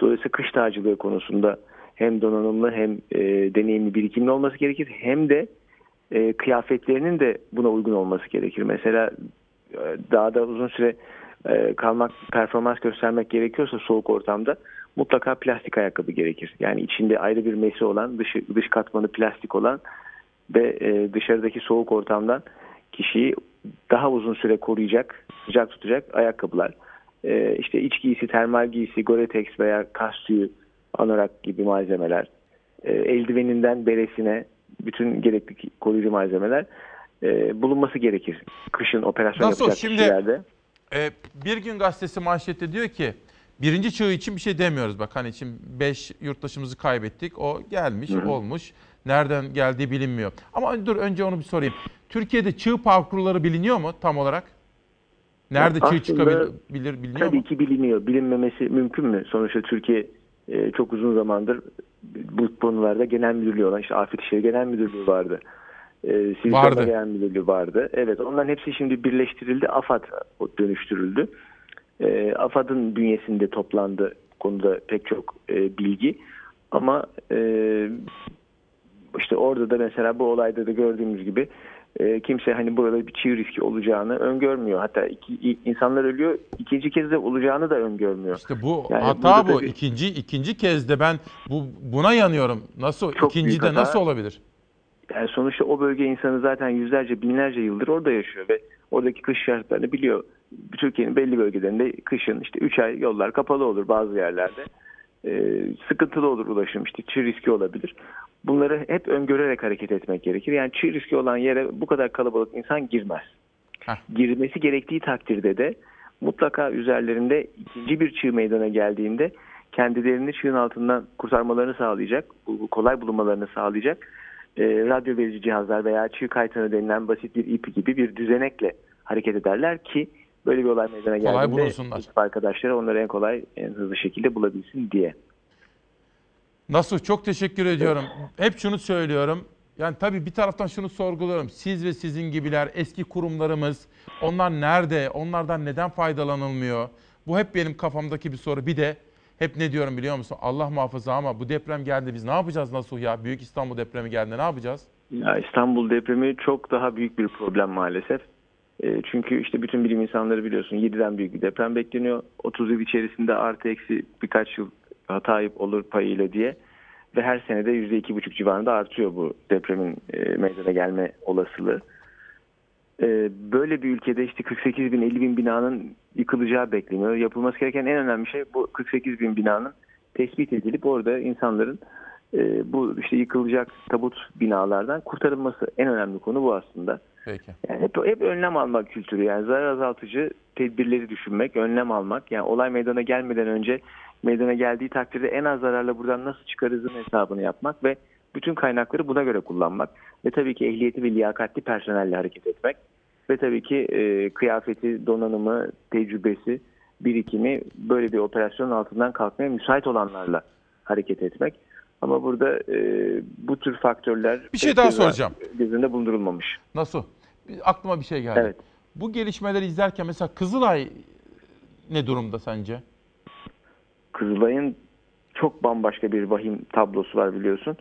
Dolayısıyla kış tacılığı konusunda hem donanımlı hem e, deneyimli birikimli olması gerekir. Hem de e, kıyafetlerinin de buna uygun olması gerekir. Mesela e, dağda uzun süre e, kalmak, performans göstermek gerekiyorsa soğuk ortamda mutlaka plastik ayakkabı gerekir. Yani içinde ayrı bir mesi olan, dış, dış katmanı plastik olan ve e, dışarıdaki soğuk ortamdan kişiyi daha uzun süre koruyacak, sıcak tutacak ayakkabılar. E, işte iç giysi, termal giysi, Gore-Tex veya kastüyü, anorak gibi malzemeler. E, eldiveninden beresine bütün gerekli koruyucu malzemeler e, bulunması gerekir. Kışın operasyon Nasıl? yapacak Şimdi- kişilerde. E, bir gün gazetesi manşette diyor ki birinci çığ için bir şey demiyoruz. Bak hani için 5 yurttaşımızı kaybettik. O gelmiş, Hı hı. olmuş. Nereden geldiği bilinmiyor. Ama dur önce onu bir sorayım. Türkiye'de çığ parkurları biliniyor mu tam olarak? Nerede çığ Aslında çıkabilir biliniyor Tabii mu? ki biliniyor. Bilinmemesi mümkün mü? Sonuçta Türkiye e, çok uzun zamandır bu konularda genel müdürlüğü olan işte Afet İşleri Genel Müdürlüğü vardı. E, Vardı. Genel Müdürlüğü vardı. Evet onların hepsi şimdi birleştirildi. AFAD dönüştürüldü. E, AFAD'ın bünyesinde toplandı konuda pek çok e, bilgi. Ama e, işte orada da mesela bu olayda da gördüğümüz gibi e, kimse hani burada bir çığ riski olacağını öngörmüyor. Hatta iki, insanlar ölüyor. ikinci kez de olacağını da öngörmüyor. İşte bu Yani hata bu. tabii- İkinci ikinci kez de ben bu buna yanıyorum. Nasıl ikinci de hata. nasıl olabilir? Yani sonuçta o bölge insanı zaten yüzlerce, binlerce yıldır orada yaşıyor ve oradaki kış şartlarını biliyor. Türkiye'nin belli bölgelerinde kışın işte 3 ay yollar kapalı olur bazı yerlerde. Ee, sıkıntılı olur ulaşım işte çığ riski olabilir. Bunları hep öngörerek hareket etmek gerekir. Yani çığ riski olan yere bu kadar kalabalık insan girmez. Girmesi gerektiği takdirde de mutlaka üzerlerinde ikinci bir çığ meydana geldiğinde kendilerini çığın altından kurtarmalarını sağlayacak, kolay bulunmalarını sağlayacak e, radyo verici cihazlar veya çığ kaytanı denilen basit bir ip gibi bir düzenekle hareket ederler ki böyle bir olay meydana geldiğinde ekip arkadaşları onları en kolay en hızlı şekilde bulabilsin diye. Nasıl çok teşekkür ediyorum. Hep şunu söylüyorum. Yani tabii bir taraftan şunu sorguluyorum. Siz ve sizin gibiler, eski kurumlarımız, onlar nerede? Onlardan neden faydalanılmıyor? Bu hep benim kafamdaki bir soru. Bir de hep ne diyorum biliyor musun? Allah muhafaza ama bu deprem geldi biz ne yapacağız nasıl ya? Büyük İstanbul depremi geldi ne yapacağız? Ya İstanbul depremi çok daha büyük bir problem maalesef. E, çünkü işte bütün bilim insanları biliyorsun 7'den büyük bir deprem bekleniyor. 30 yıl içerisinde artı eksi birkaç yıl hata olur payıyla diye. Ve her senede %2,5 civarında artıyor bu depremin e, meydana gelme olasılığı. E, böyle bir ülkede işte 48 bin 50 bin binanın yıkılacağı bekleniyor. Yapılması gereken en önemli şey bu 48 bin binanın tespit edilip orada insanların e, bu işte yıkılacak tabut binalardan kurtarılması en önemli konu bu aslında. Peki. Yani hep, hep önlem almak kültürü yani zarar azaltıcı tedbirleri düşünmek, önlem almak. Yani olay meydana gelmeden önce meydana geldiği takdirde en az zararla buradan nasıl çıkarızın hesabını yapmak ve bütün kaynakları buna göre kullanmak. Ve tabii ki ehliyeti ve liyakatli personelle hareket etmek. Ve tabii ki e, kıyafeti, donanımı, tecrübesi, birikimi böyle bir operasyonun altından kalkmaya müsait olanlarla hareket etmek. Ama burada e, bu tür faktörler Bir şey daha soracağım. göz önünde bulundurulmamış. Nasıl? Aklıma bir şey geldi. Evet. Bu gelişmeleri izlerken mesela Kızılay ne durumda sence? Kızılay'ın çok bambaşka bir vahim tablosu var biliyorsun.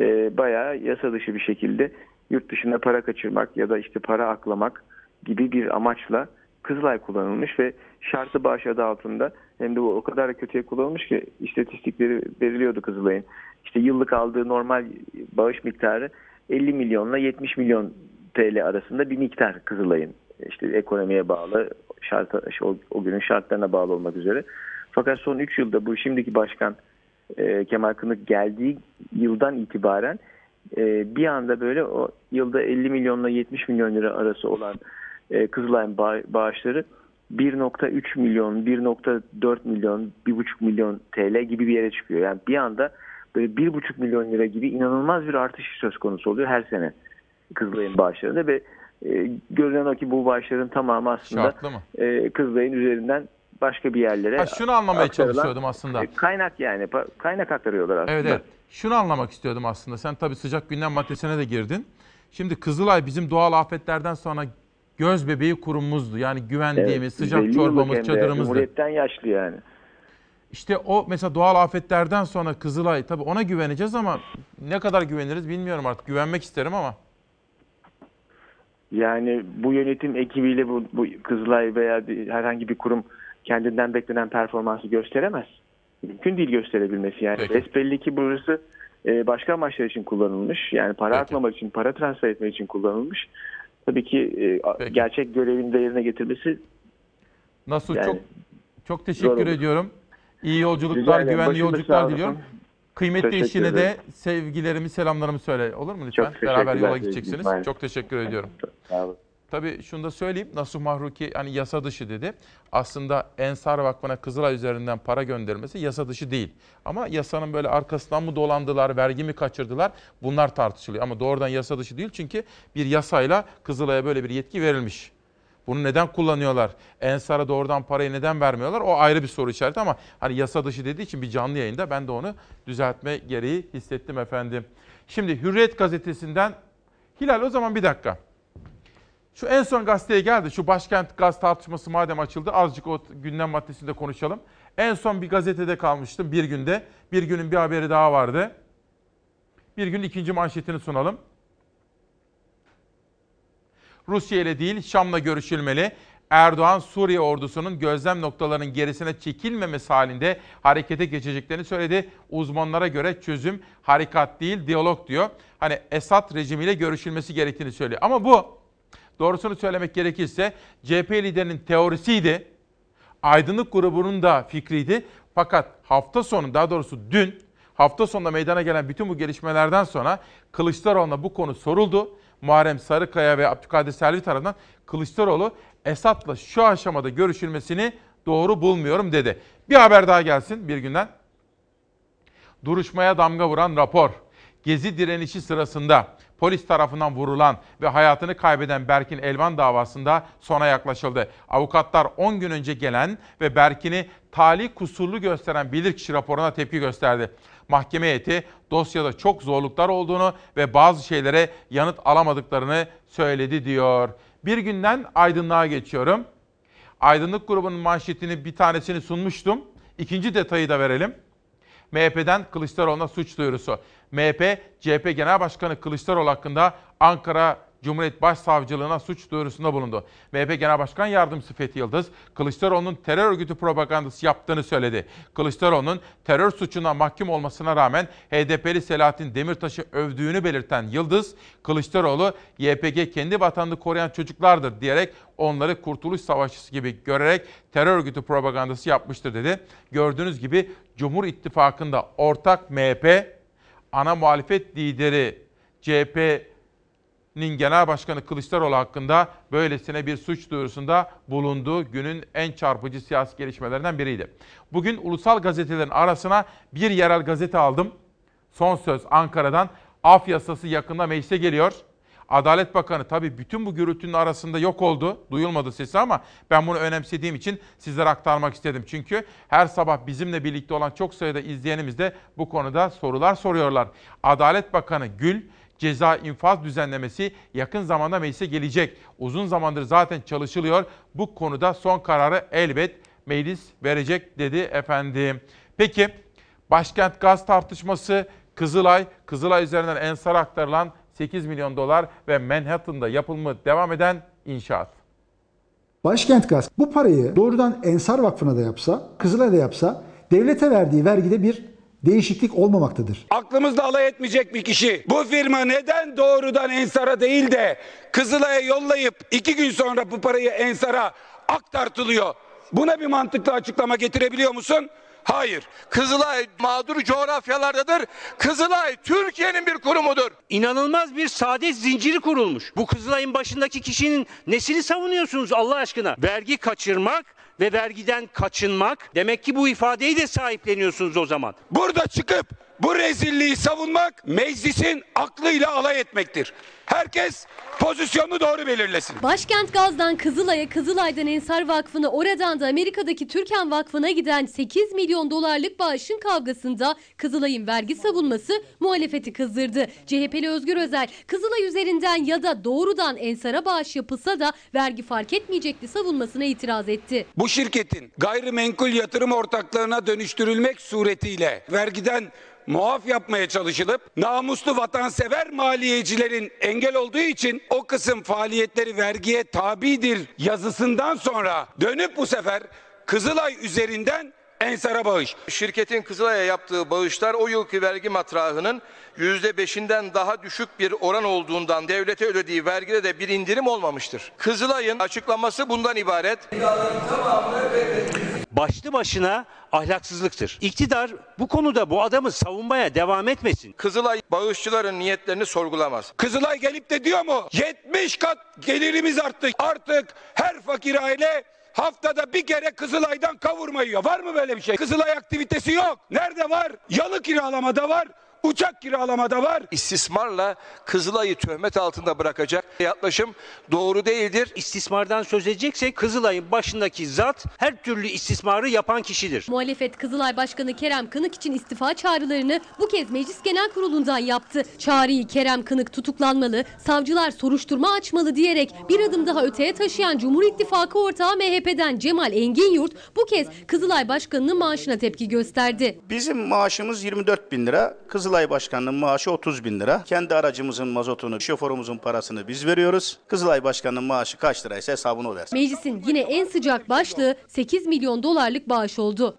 Ee, bayağı yasa dışı bir şekilde yurt dışına para kaçırmak ya da işte para aklamak gibi bir amaçla Kızılay kullanılmış ve şartlı bağış adı altında hem de bu o kadar kötüye kullanılmış ki istatistikleri veriliyordu Kızılay'ın. İşte yıllık aldığı normal bağış miktarı 50 milyonla 70 milyon TL arasında bir miktar Kızılay'ın. İşte ekonomiye bağlı, şart, o, o günün şartlarına bağlı olmak üzere. Fakat son 3 yılda bu şimdiki başkan e, Kemal Kınık geldiği yıldan itibaren e, bir anda böyle o yılda 50 milyonla 70 milyon lira arası olan e, Kızılay'ın bağ- bağışları 1.3 milyon, 1.4 milyon, 1.5 milyon TL gibi bir yere çıkıyor. Yani bir anda böyle 1.5 milyon lira gibi inanılmaz bir artış söz konusu oluyor her sene Kızılay'ın bağışlarında ve e, görünen o ki bu bağışların tamamı aslında e, Kızılay'ın üzerinden başka bir yerlere Ha, şunu anlamaya aktarılan, çalışıyordum aslında. e, Kaynak yani pa- kaynak aktarıyorlar aslında. Evet evet. Şunu anlamak istiyordum aslında. Sen tabii sıcak gündem maddesine de girdin. Şimdi Kızılay bizim doğal afetlerden sonra göz bebeği kurumumuzdu. Yani güvendiğimiz sıcak 150 yıllık hem çorbamız, de. çadırımızdı. Cumhuriyetten yaşlı yani. işte o mesela doğal afetlerden sonra Kızılay tabii ona güveneceğiz ama ne kadar güveniriz bilmiyorum artık. Güvenmek isterim ama. Yani bu yönetim ekibiyle bu, bu Kızılay veya bir- herhangi bir kurum kendinden beklenen performansı gösteremez. Mümkün değil gösterebilmesi yani. Peki. Besbelli ki burası e, başka amaçlar için kullanılmış. Yani para Peki. aklamak için, para transfer etmek için kullanılmış. Tabii ki e, a- gerçek görevini de yerine getirmesi Nasıl Yani çok çok teşekkür ediyorum. İyi Rica yolculuklar, ederim. güvenli yolculuklar diliyorum. Kıymetli Teşekkür eşine de ederim. sevgilerimi, selamlarımı söyle. Olur mu lütfen? teşekkürler Beraber yola gideceksiniz. Çok teşekkür ediyorum. Sağ olun. Tabii şunu da söyleyeyim. Nasuh Mahruki hani yasa dışı dedi. Aslında Ensar Vakfı'na Kızılay üzerinden para göndermesi yasa dışı değil. Ama yasanın böyle arkasından mı dolandılar, vergi mi kaçırdılar bunlar tartışılıyor. Ama doğrudan yasa dışı değil çünkü bir yasayla Kızılay'a böyle bir yetki verilmiş. Bunu neden kullanıyorlar? Ensar'a doğrudan parayı neden vermiyorlar? O ayrı bir soru işareti ama hani yasa dışı dediği için bir canlı yayında ben de onu düzeltme gereği hissettim efendim. Şimdi Hürriyet gazetesinden Hilal o zaman bir dakika. Şu en son gazeteye geldi. Şu başkent gaz tartışması madem açıldı azıcık o gündem maddesinde konuşalım. En son bir gazetede kalmıştım bir günde. Bir günün bir haberi daha vardı. Bir gün ikinci manşetini sunalım. Rusya ile değil Şam'la görüşülmeli. Erdoğan Suriye ordusunun gözlem noktalarının gerisine çekilmemesi halinde harekete geçeceklerini söyledi. Uzmanlara göre çözüm harekat değil diyalog diyor. Hani Esad rejimiyle görüşülmesi gerektiğini söylüyor. Ama bu doğrusunu söylemek gerekirse CHP liderinin teorisiydi. Aydınlık grubunun da fikriydi. Fakat hafta sonu daha doğrusu dün hafta sonunda meydana gelen bütün bu gelişmelerden sonra Kılıçdaroğlu'na bu konu soruldu. Muharrem Sarıkaya ve Abdülkadir Selvi tarafından Kılıçdaroğlu Esad'la şu aşamada görüşülmesini doğru bulmuyorum dedi. Bir haber daha gelsin bir günden. Duruşmaya damga vuran rapor. Gezi direnişi sırasında polis tarafından vurulan ve hayatını kaybeden Berkin Elvan davasında sona yaklaşıldı. Avukatlar 10 gün önce gelen ve Berkin'i tali kusurlu gösteren bilirkişi raporuna tepki gösterdi. Mahkeme heyeti dosyada çok zorluklar olduğunu ve bazı şeylere yanıt alamadıklarını söyledi diyor. Bir günden aydınlığa geçiyorum. Aydınlık grubunun manşetini bir tanesini sunmuştum. İkinci detayı da verelim. MHP'den Kılıçdaroğlu'na suç duyurusu. MHP, CHP Genel Başkanı Kılıçdaroğlu hakkında Ankara Cumhuriyet Başsavcılığına suç duyurusunda bulundu. MHP Genel Başkan Yardımcısı Fethi Yıldız, Kılıçdaroğlu'nun terör örgütü propagandası yaptığını söyledi. Kılıçdaroğlu'nun terör suçuna mahkum olmasına rağmen HDP'li Selahattin Demirtaş'ı övdüğünü belirten Yıldız, Kılıçdaroğlu YPG kendi vatanını koruyan çocuklardır diyerek onları kurtuluş savaşçısı gibi görerek terör örgütü propagandası yapmıştır dedi. Gördüğünüz gibi Cumhur İttifakı'nda ortak MHP, ana muhalefet lideri CHP'nin genel başkanı Kılıçdaroğlu hakkında böylesine bir suç duyurusunda bulunduğu günün en çarpıcı siyasi gelişmelerinden biriydi. Bugün ulusal gazetelerin arasına bir yerel gazete aldım. Son söz Ankara'dan. Af yasası yakında meclise geliyor. Adalet Bakanı tabii bütün bu gürültünün arasında yok oldu. Duyulmadı sesi ama ben bunu önemsediğim için sizlere aktarmak istedim. Çünkü her sabah bizimle birlikte olan çok sayıda izleyenimiz de bu konuda sorular soruyorlar. Adalet Bakanı Gül ceza infaz düzenlemesi yakın zamanda meclise gelecek. Uzun zamandır zaten çalışılıyor. Bu konuda son kararı elbet meclis verecek dedi efendim. Peki başkent gaz tartışması Kızılay, Kızılay üzerinden Ensar'a aktarılan 8 milyon dolar ve Manhattan'da yapılımı devam eden inşaat. Başkent Gaz bu parayı doğrudan Ensar Vakfı'na da yapsa, Kızılay'a da yapsa devlete verdiği vergide bir değişiklik olmamaktadır. Aklımızda alay etmeyecek bir kişi. Bu firma neden doğrudan Ensar'a değil de Kızılay'a yollayıp iki gün sonra bu parayı Ensar'a aktartılıyor? Buna bir mantıklı açıklama getirebiliyor musun? Hayır. Kızılay mağdur coğrafyalardadır. Kızılay Türkiye'nin bir kurumudur. İnanılmaz bir saadet zinciri kurulmuş. Bu Kızılay'ın başındaki kişinin nesini savunuyorsunuz Allah aşkına? Vergi kaçırmak ve vergiden kaçınmak. Demek ki bu ifadeyi de sahipleniyorsunuz o zaman. Burada çıkıp Bu rezilliği savunmak meclisin aklıyla alay etmektir. Herkes pozisyonunu doğru belirlesin. Başkent Gaz'dan Kızılay'a, Kızılay'dan Ensar Vakfı'na, oradan da Amerika'daki Türkan Vakfı'na giden 8 milyon dolarlık bağışın kavgasında Kızılay'ın vergi savunması muhalefeti kızdırdı. CHP'li Özgür Özel, Kızılay üzerinden ya da doğrudan Ensar'a bağış yapılsa da vergi fark etmeyecekti savunmasına itiraz etti. Bu şirketin gayrimenkul yatırım ortaklarına dönüştürülmek suretiyle vergiden muaf yapmaya çalışılıp namuslu vatansever maliyecilerin engel olduğu için o kısım faaliyetleri vergiye tabidir yazısından sonra dönüp bu sefer Kızılay üzerinden Ensar'a bağış. Şirketin Kızılay'a yaptığı bağışlar o yılki vergi matrahının %5'inden daha düşük bir oran olduğundan devlete ödediği vergide de bir indirim olmamıştır. Kızılay'ın açıklaması bundan ibaret. Başlı başına ahlaksızlıktır. İktidar bu konuda bu adamı savunmaya devam etmesin. Kızılay bağışçıların niyetlerini sorgulamaz. Kızılay gelip de diyor mu 70 kat gelirimiz arttı. Artık her fakir aile haftada bir kere Kızılay'dan kavurma yiyor. Var mı böyle bir şey? Kızılay aktivitesi yok. Nerede var? Yalı kiralamada var. Uçak kiralamada var. İstismarla Kızılay'ı töhmet altında bırakacak yaklaşım doğru değildir. İstismardan söz edeceksek Kızılay'ın başındaki zat her türlü istismarı yapan kişidir. Muhalefet Kızılay Başkanı Kerem Kınık için istifa çağrılarını bu kez Meclis Genel Kurulu'ndan yaptı. Çağrıyı Kerem Kınık tutuklanmalı, savcılar soruşturma açmalı diyerek bir adım daha öteye taşıyan Cumhur İttifakı ortağı MHP'den Cemal Enginyurt bu kez Kızılay Başkanı'nın maaşına tepki gösterdi. Bizim maaşımız 24 bin lira. Kızılay Başkanı'nın maaşı 30 bin lira. Kendi aracımızın mazotunu, şoförümüzün parasını biz veriyoruz. Kızılay Başkanı'nın maaşı kaç liraysa hesabını o versin. Meclisin yine en sıcak başlığı 8 milyon dolarlık bağış oldu.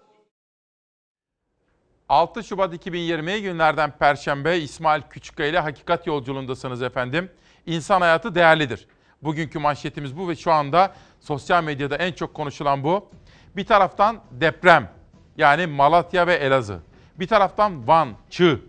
6 Şubat 2020 günlerden Perşembe İsmail Küçükkaya ile Hakikat Yolculuğundasınız efendim. İnsan hayatı değerlidir. Bugünkü manşetimiz bu ve şu anda sosyal medyada en çok konuşulan bu. Bir taraftan deprem yani Malatya ve Elazığ. Bir taraftan Van, Çığ,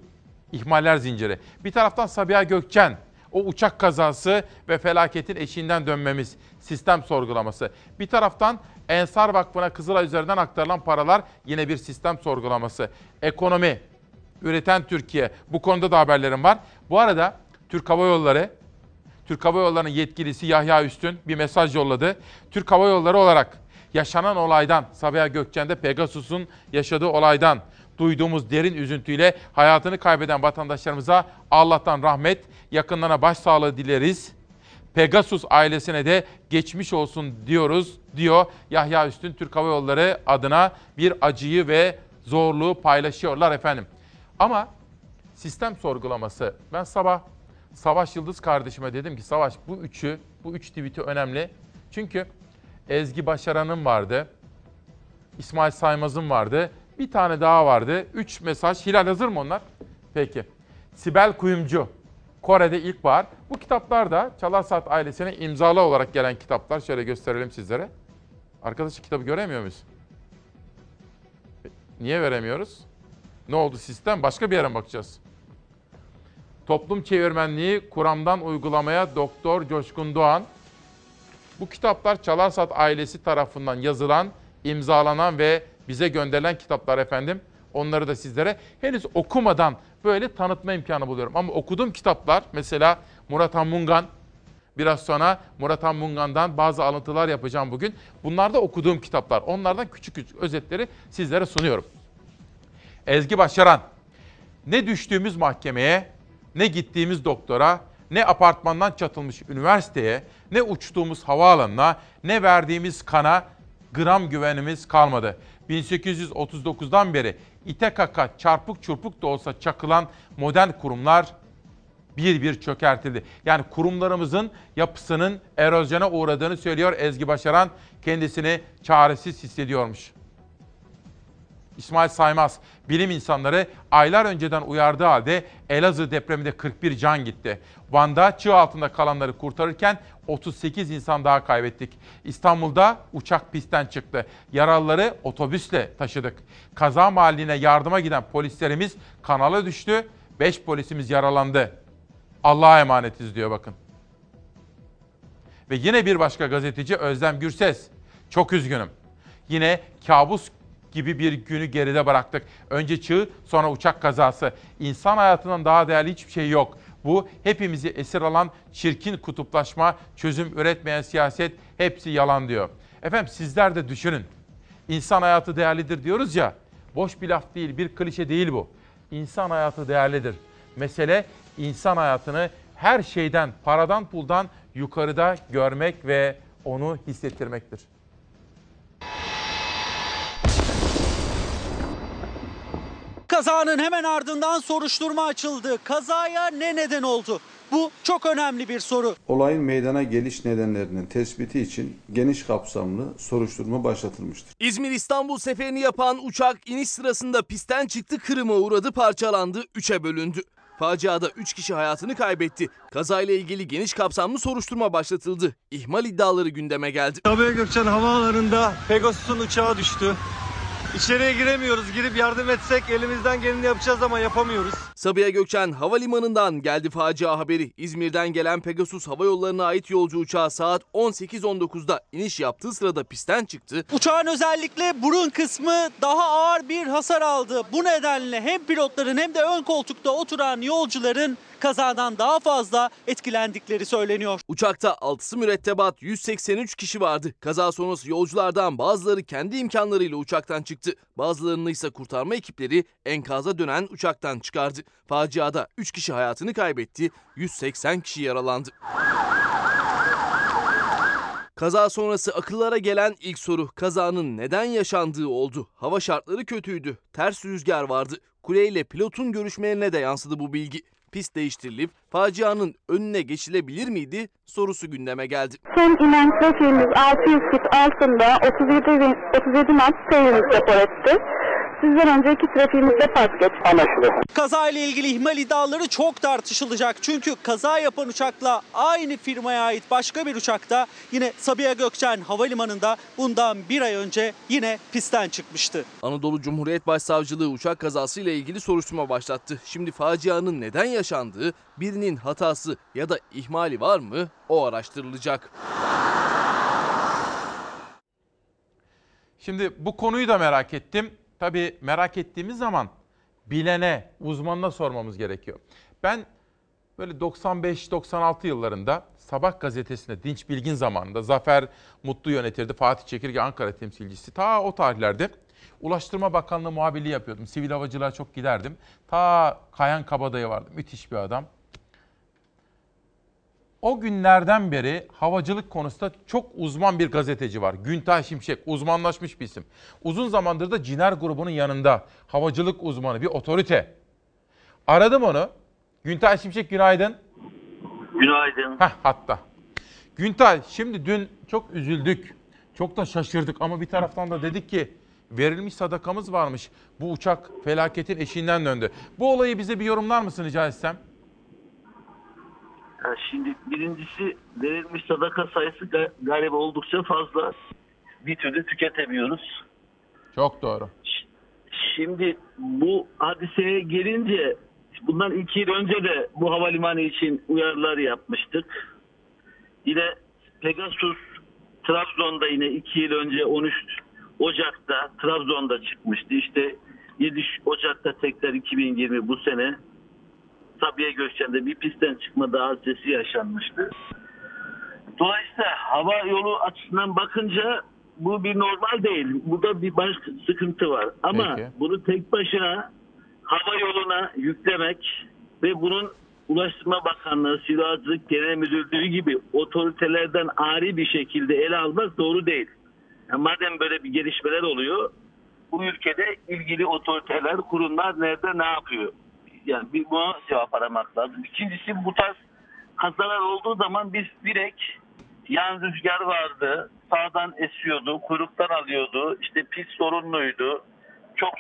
ihmaller zinciri. Bir taraftan Sabiha Gökçen, o uçak kazası ve felaketin eşiğinden dönmemiz, sistem sorgulaması. Bir taraftan Ensar Vakfı'na Kızılay üzerinden aktarılan paralar yine bir sistem sorgulaması. Ekonomi, üreten Türkiye. Bu konuda da haberlerim var. Bu arada Türk Hava Yolları, Türk Hava Yolları'nın yetkilisi Yahya Üstün bir mesaj yolladı. Türk Hava Yolları olarak yaşanan olaydan, Sabiha Gökçen'de Pegasus'un yaşadığı olaydan duyduğumuz derin üzüntüyle hayatını kaybeden vatandaşlarımıza Allah'tan rahmet, yakınlarına başsağlığı dileriz. Pegasus ailesine de geçmiş olsun diyoruz diyor Yahya Üstün Türk Hava Yolları adına bir acıyı ve zorluğu paylaşıyorlar efendim. Ama sistem sorgulaması ben sabah Savaş Yıldız kardeşime dedim ki Savaş bu üçü bu üç tweet'i önemli. Çünkü Ezgi Başaran'ın vardı. İsmail Saymaz'ın vardı. Bir tane daha vardı. Üç mesaj. Hilal hazır mı onlar? Peki. Sibel Kuyumcu. Kore'de ilkbahar. Bu kitaplar da Çalar Saat ailesine imzalı olarak gelen kitaplar. Şöyle gösterelim sizlere. Arkadaşı kitabı göremiyor muyuz? Niye veremiyoruz? Ne oldu sistem? Başka bir yere mi bakacağız? Toplum çevirmenliği kuramdan uygulamaya Doktor Coşkun Doğan. Bu kitaplar Çalarsat ailesi tarafından yazılan, imzalanan ve bize gönderilen kitaplar efendim. Onları da sizlere henüz okumadan böyle tanıtma imkanı buluyorum. Ama okuduğum kitaplar mesela Murat Anmungan, biraz sonra Murat Anmungan'dan bazı alıntılar yapacağım bugün. Bunlar da okuduğum kitaplar. Onlardan küçük küçük özetleri sizlere sunuyorum. Ezgi Başaran, ne düştüğümüz mahkemeye, ne gittiğimiz doktora, ne apartmandan çatılmış üniversiteye, ne uçtuğumuz havaalanına, ne verdiğimiz kana gram güvenimiz kalmadı. 1839'dan beri ite kaka çarpık çurpuk da olsa çakılan modern kurumlar bir bir çökertildi. Yani kurumlarımızın yapısının erozyona uğradığını söylüyor Ezgi Başaran. Kendisini çaresiz hissediyormuş. İsmail Saymaz, bilim insanları aylar önceden uyardığı halde Elazığ depreminde 41 can gitti. Van'da çığ altında kalanları kurtarırken 38 insan daha kaybettik. İstanbul'da uçak pistten çıktı. Yaralıları otobüsle taşıdık. Kaza mahalline yardıma giden polislerimiz kanala düştü. 5 polisimiz yaralandı. Allah'a emanetiz diyor bakın. Ve yine bir başka gazeteci Özlem Gürses. Çok üzgünüm. Yine kabus gibi bir günü geride bıraktık. Önce çığ, sonra uçak kazası. İnsan hayatından daha değerli hiçbir şey yok. Bu hepimizi esir alan çirkin kutuplaşma, çözüm üretmeyen siyaset hepsi yalan diyor. Efendim sizler de düşünün. İnsan hayatı değerlidir diyoruz ya. Boş bir laf değil, bir klişe değil bu. İnsan hayatı değerlidir. Mesele insan hayatını her şeyden, paradan puldan yukarıda görmek ve onu hissettirmektir. Kazanın hemen ardından soruşturma açıldı. Kazaya ne neden oldu? Bu çok önemli bir soru. Olayın meydana geliş nedenlerinin tespiti için geniş kapsamlı soruşturma başlatılmıştır. İzmir-İstanbul seferini yapan uçak iniş sırasında pistten çıktı, kırıma uğradı, parçalandı, üçe bölündü. Faciada 3 kişi hayatını kaybetti. Kazayla ilgili geniş kapsamlı soruşturma başlatıldı. İhmal iddiaları gündeme geldi. Sabiha Gökçen havaalanında Pegasus'un uçağı düştü. İçeriye giremiyoruz. Girip yardım etsek elimizden geleni yapacağız ama yapamıyoruz. Sabiha Gökçen Havalimanı'ndan geldi facia haberi. İzmir'den gelen Pegasus Hava Yolları'na ait yolcu uçağı saat 18.19'da iniş yaptığı sırada pistten çıktı. Uçağın özellikle burun kısmı daha ağır bir hasar aldı. Bu nedenle hem pilotların hem de ön koltukta oturan yolcuların kazadan daha fazla etkilendikleri söyleniyor. Uçakta 6'sı mürettebat 183 kişi vardı. Kaza sonrası yolculardan bazıları kendi imkanlarıyla uçaktan çıktı. Bazılarını ise kurtarma ekipleri enkaza dönen uçaktan çıkardı. Faciada 3 kişi hayatını kaybetti, 180 kişi yaralandı. Kaza sonrası akıllara gelen ilk soru kazanın neden yaşandığı oldu. Hava şartları kötüydü, ters rüzgar vardı. Kuleyle pilotun görüşmelerine de yansıdı bu bilgi. Pist değiştirilip facianın önüne geçilebilir miydi sorusu gündeme geldi. Son inen trafiğimiz 600 fit altında 37, bin- 37 knot seyrimiz rapor etti. Sizden önceki trafiğimizde pas geç. Anlaşıldı. Kaza ile ilgili ihmal iddiaları çok tartışılacak. Çünkü kaza yapan uçakla aynı firmaya ait başka bir uçakta yine Sabiha Gökçen Havalimanı'nda bundan bir ay önce yine pistten çıkmıştı. Anadolu Cumhuriyet Başsavcılığı uçak kazası ile ilgili soruşturma başlattı. Şimdi facianın neden yaşandığı, birinin hatası ya da ihmali var mı o araştırılacak. Şimdi bu konuyu da merak ettim. Tabii merak ettiğimiz zaman bilene, uzmanına sormamız gerekiyor. Ben böyle 95-96 yıllarında Sabah gazetesinde Dinç Bilgin zamanında Zafer Mutlu yönetirdi. Fatih Çekirge Ankara temsilcisi. Ta o tarihlerde Ulaştırma Bakanlığı muhabirliği yapıyordum. Sivil havacılığa çok giderdim. Ta Kayan Kabadayı vardı. Müthiş bir adam. O günlerden beri havacılık konusunda çok uzman bir gazeteci var. Güntay Şimşek, uzmanlaşmış bir isim. Uzun zamandır da Ciner grubunun yanında havacılık uzmanı, bir otorite. Aradım onu. Güntay Şimşek günaydın. Günaydın. Heh hatta. Güntay şimdi dün çok üzüldük. Çok da şaşırdık ama bir taraftan da dedik ki verilmiş sadakamız varmış. Bu uçak felaketin eşiğinden döndü. Bu olayı bize bir yorumlar mısın rica etsem? Şimdi birincisi verilmiş sadaka sayısı ga- galiba oldukça fazla. Bir türlü tüketemiyoruz. Çok doğru. Şimdi bu hadiseye gelince bundan iki yıl önce de bu havalimanı için uyarılar yapmıştık. Yine Pegasus Trabzon'da yine iki yıl önce 13 Ocak'ta Trabzon'da çıkmıştı. İşte 7 Ocak'ta tekrar 2020 bu sene Sabiha Gökçen'de bir pistten çıkma daha hadisesi yaşanmıştı. Dolayısıyla hava yolu açısından bakınca bu bir normal değil. Burada bir başka sıkıntı var. Ama Peki. bunu tek başına hava yoluna yüklemek ve bunun Ulaştırma Bakanlığı, Sivil Havacılık Genel Müdürlüğü gibi otoritelerden ari bir şekilde ele almak doğru değil. Ya madem böyle bir gelişmeler oluyor, bu ülkede ilgili otoriteler, kurumlar nerede ne yapıyor? Yani bir buna cevap aramak lazım. İkincisi bu tarz kazalar olduğu zaman biz direkt yan rüzgar vardı, sağdan esiyordu, kuyruktan alıyordu, işte pist sorunluydu, çok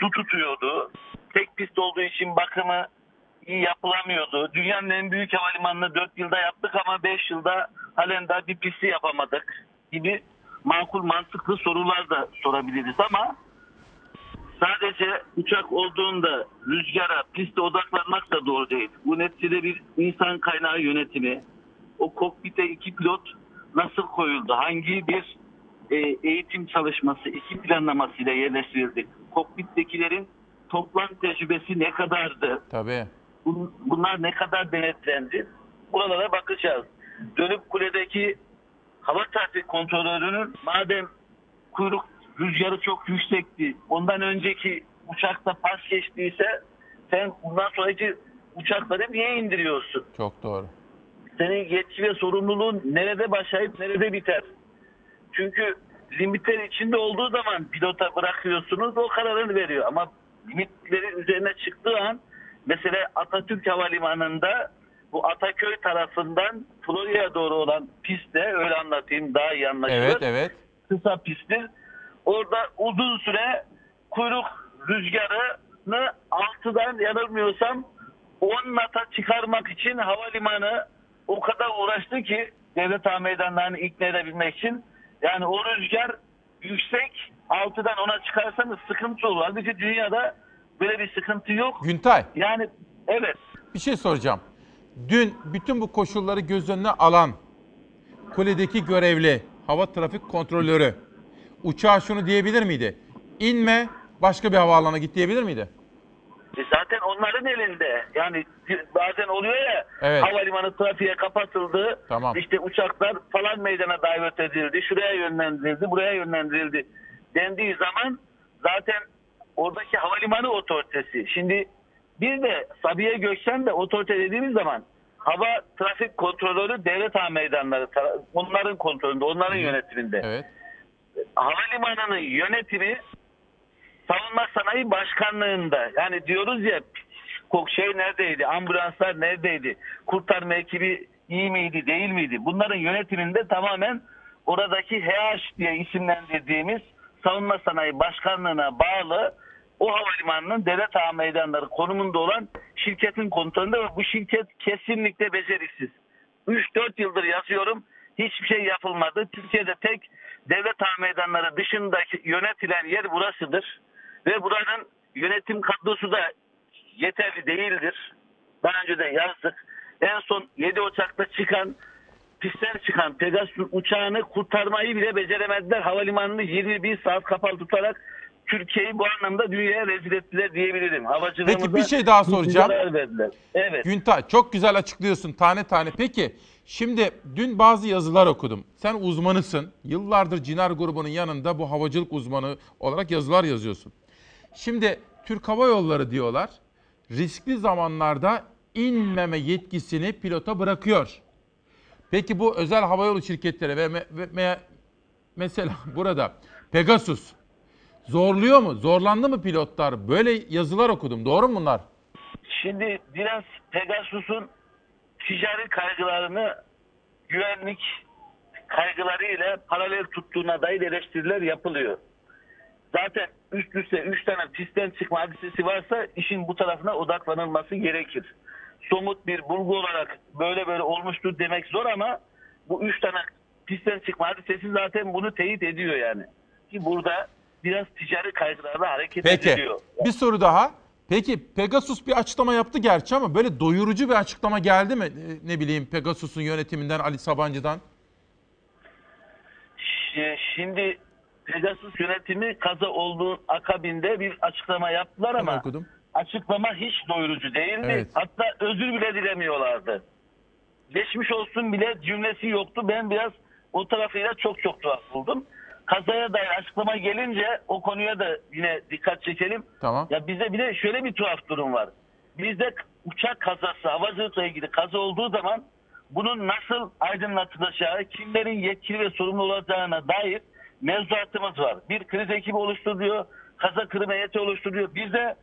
su tutuyordu. Tek pist olduğu için bakımı iyi yapılamıyordu. Dünyanın en büyük havalimanını 4 yılda yaptık ama 5 yılda halen daha bir pisti yapamadık gibi makul mantıklı sorular da sorabiliriz ama sadece uçak olduğunda rüzgara, piste odaklanmak da doğru değil. Bu neticede bir insan kaynağı yönetimi. O kokpite iki pilot nasıl koyuldu? Hangi bir e, eğitim çalışması, ekip planlamasıyla yerleştirildi. Kokpittekilerin toplam tecrübesi ne kadardı? Tabii. Bun- Bunlar ne kadar denetlendi? Buralara bakacağız. Dönüp kuledeki hava trafik kontrolörünün madem kuyruk rüzgarı çok yüksekti, ondan önceki uçakta pas geçtiyse sen bundan sonraki uçakları niye indiriyorsun? Çok doğru. Senin yetki ve sorumluluğun nerede başlayıp nerede biter? Çünkü limitler içinde olduğu zaman pilota bırakıyorsunuz o kararını veriyor. Ama limitlerin üzerine çıktığı an mesela Atatürk Havalimanı'nda bu Ataköy tarafından Florya'ya doğru olan pistte öyle anlatayım daha iyi anlaşılır. Evet, evet. Kısa pisttir. Orada uzun süre kuyruk rüzgarını altıdan yanılmıyorsam 10 nata çıkarmak için havalimanı o kadar uğraştı ki devlet hava meydanlarını ikna edebilmek için. Yani o rüzgar yüksek altıdan ona çıkarsanız sıkıntı olur. Halbuki dünyada böyle bir sıkıntı yok. Güntay. Yani evet. Bir şey soracağım. Dün bütün bu koşulları göz önüne alan kuledeki görevli hava trafik kontrolörü uçağa şunu diyebilir miydi? İnme başka bir havaalanına git diyebilir miydi? E zaten onların elinde. Yani bazen oluyor ya Evet. havalimanı trafiğe kapatıldı. Tamam. İşte uçaklar falan meydana davet edildi. Şuraya yönlendirildi, buraya yönlendirildi dendiği zaman zaten oradaki havalimanı otoritesi. Şimdi bir de Sabiha Gökçen de otorite dediğimiz zaman hava trafik kontrolörü devlet hava meydanları onların kontrolünde, onların yönetiminde. Evet. Havalimanının yönetimi Savunma Sanayi Başkanlığı'nda. Yani diyoruz ya kok şey neredeydi, ambulanslar neredeydi, kurtarma ekibi iyi miydi, değil miydi? Bunların yönetiminde tamamen oradaki HH diye isimlendirdiğimiz Savunma Sanayi Başkanlığı'na bağlı o havalimanının devlet hava meydanları konumunda olan şirketin kontrolünde ve bu şirket kesinlikle beceriksiz. 3-4 yıldır yazıyorum. Hiçbir şey yapılmadı. Türkiye'de tek devlet meydanları dışındaki yönetilen yer burasıdır. Ve buranın yönetim kadrosu da yeterli değildir. Daha önce de yazdık. En son 7 Ocak'ta çıkan pistten çıkan Pegasus uçağını kurtarmayı bile beceremediler. Havalimanını 21 saat kapalı tutarak Türkiye'yi bu anlamda dünyaya rezil ettiler diyebilirim. Peki bir şey daha soracağım. Evet. Güntay çok güzel açıklıyorsun tane tane. Peki şimdi dün bazı yazılar okudum. Sen uzmanısın. Yıllardır Cinar grubunun yanında bu havacılık uzmanı olarak yazılar yazıyorsun. Şimdi Türk Hava Yolları diyorlar riskli zamanlarda inmeme yetkisini pilota bırakıyor. Peki bu özel havayolu şirketleri ve, me- ve me- mesela [laughs] burada Pegasus zorluyor mu? Zorlandı mı pilotlar? Böyle yazılar okudum. Doğru mu bunlar? Şimdi biraz Pegasus'un ticari kaygılarını güvenlik kaygılarıyla paralel tuttuğuna dair eleştiriler yapılıyor. Zaten üst üste 3 tane pistten çıkma hadisesi varsa işin bu tarafına odaklanılması gerekir. Somut bir bulgu olarak böyle böyle olmuştur demek zor ama bu 3 tane pistten çıkma hadisesi zaten bunu teyit ediyor yani. Ki burada biraz ticari kaygılarla hareket Peki. ediliyor. Bir soru daha. Peki Pegasus bir açıklama yaptı gerçi ama böyle doyurucu bir açıklama geldi mi? Ne bileyim Pegasus'un yönetiminden Ali Sabancı'dan. Şimdi Pegasus yönetimi kaza olduğu akabinde bir açıklama yaptılar ama okudum. açıklama hiç doyurucu değildi. Evet. Hatta özür bile dilemiyorlardı. Geçmiş olsun bile cümlesi yoktu. Ben biraz o tarafıyla çok çok tuhaf buldum. Kazaya dair açıklama gelince o konuya da yine dikkat çekelim. Tamam. Ya bize bir de şöyle bir tuhaf durum var. Bizde uçak kazası, havacılıkla ilgili kaza olduğu zaman bunun nasıl aydınlatılacağı, kimlerin yetkili ve sorumlu olacağına dair mevzuatımız var. Bir kriz ekibi oluşturuyor, kaza kırım heyeti oluşturuyor. Bizde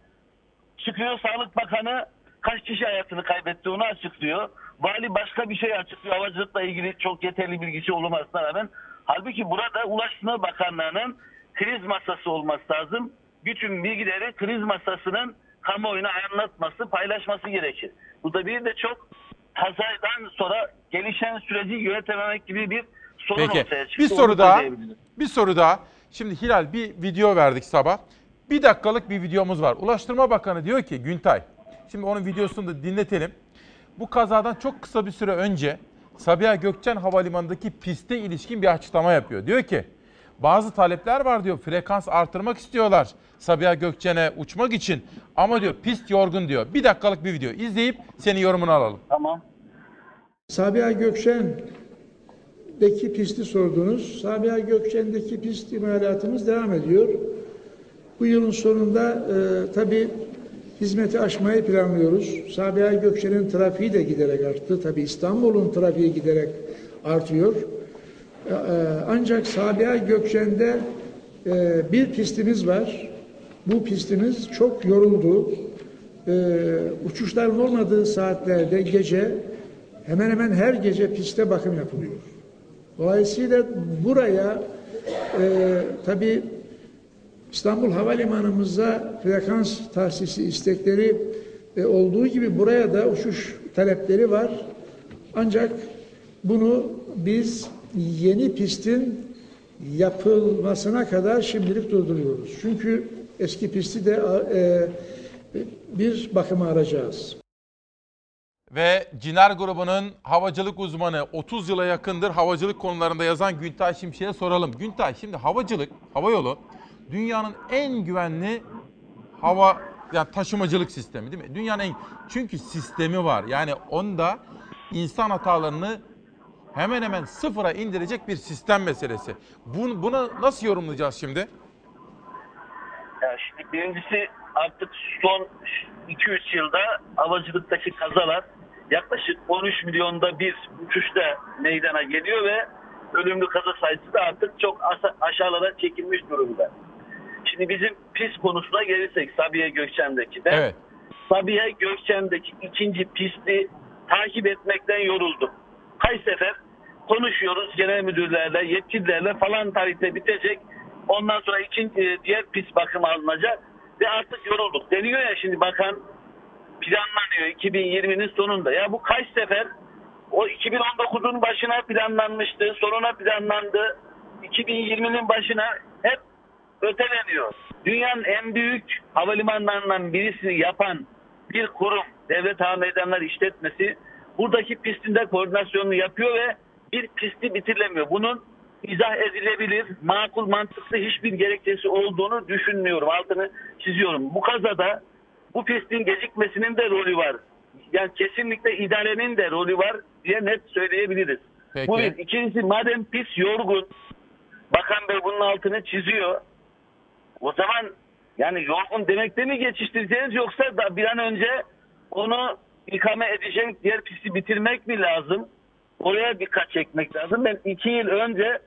çıkıyor Sağlık Bakanı kaç kişi hayatını kaybetti onu açıklıyor. Vali başka bir şey açıklıyor. Havacılıkla ilgili çok yeterli bilgisi olmasına rağmen. Halbuki burada Ulaştırma Bakanlığı'nın kriz masası olması lazım. Bütün bilgileri kriz masasının kamuoyuna anlatması, paylaşması gerekir. Burada bir de çok kazadan sonra gelişen süreci yönetememek gibi bir sorun Peki. ortaya çıktı. Bir soru Onu daha. Bir soru daha. Şimdi Hilal bir video verdik sabah. Bir dakikalık bir videomuz var. Ulaştırma Bakanı diyor ki Güntay. Şimdi onun videosunu da dinletelim. Bu kazadan çok kısa bir süre önce Sabiha Gökçen Havalimanı'ndaki piste ilişkin bir açıklama yapıyor. Diyor ki Bazı talepler var diyor. Frekans artırmak istiyorlar. Sabiha Gökçen'e uçmak için. Ama diyor pist yorgun diyor. Bir dakikalık bir video izleyip senin yorumunu alalım. Tamam. Sabiha Gökçen'deki pisti sordunuz. Sabiha Gökçen'deki pist imalatımız devam ediyor. Bu yılın sonunda e, tabii hizmeti aşmayı planlıyoruz. Sabiha Gökçen'in trafiği de giderek arttı. Tabii İstanbul'un trafiği giderek artıyor. E, e, ancak Sabiha Gökçen'de e, bir pistimiz var. Bu pistimiz çok yoruldu. E, uçuşların olmadığı saatlerde gece hemen hemen her gece piste bakım yapılıyor. Dolayısıyla buraya e, tabii İstanbul Havalimanımıza frekans tahsisi istekleri e, olduğu gibi buraya da uçuş talepleri var. Ancak bunu biz yeni pistin yapılmasına kadar şimdilik durduruyoruz. Çünkü eski pisti de e, bir bakıma arayacağız. Ve Ciner grubunun havacılık uzmanı 30 yıla yakındır havacılık konularında yazan Güntay Şimşek'e soralım. Güntay şimdi havacılık, hava yolu dünyanın en güvenli hava yani taşımacılık sistemi değil mi? Dünyanın en çünkü sistemi var. Yani onda insan hatalarını hemen hemen sıfıra indirecek bir sistem meselesi. Bunu, bunu nasıl yorumlayacağız şimdi? Ya şimdi birincisi artık son 2-3 yılda havacılıktaki kazalar yaklaşık 13 milyonda bir uçuşta meydana geliyor ve ölümlü kaza sayısı da artık çok aşağılara çekilmiş durumda. Şimdi bizim pist konusuna gelirsek Sabiha Gökçen'deki de. Evet. Sabiha Gökçen'deki ikinci pisti takip etmekten yoruldum. Kaç sefer konuşuyoruz genel müdürlerle, yetkililerle falan tarihte bitecek. Ondan sonra ikinci, diğer pist bakım alınacak ve artık yorulduk. Deniyor ya şimdi bakan planlanıyor 2020'nin sonunda. Ya bu kaç sefer o 2019'un başına planlanmıştı, sonuna planlandı. 2020'nin başına hep öteleniyor. Dünyanın en büyük havalimanlarından birisini yapan bir kurum, devlet hava meydanları işletmesi buradaki pistinde koordinasyonunu yapıyor ve bir pisti bitirilemiyor. Bunun izah edilebilir, makul, mantıklı hiçbir gerekçesi olduğunu düşünmüyorum. Altını çiziyorum. Bu kazada bu pistin gecikmesinin de rolü var. Yani kesinlikle idarenin de rolü var diye net söyleyebiliriz. Peki. Bu bir. İkincisi madem pist yorgun, Bakan Bey bunun altını çiziyor. O zaman yani yorgun demekte mi geçiştireceğiz yoksa da bir an önce onu ikame edecek diğer pisti bitirmek mi lazım? Oraya dikkat çekmek lazım. Ben iki yıl önce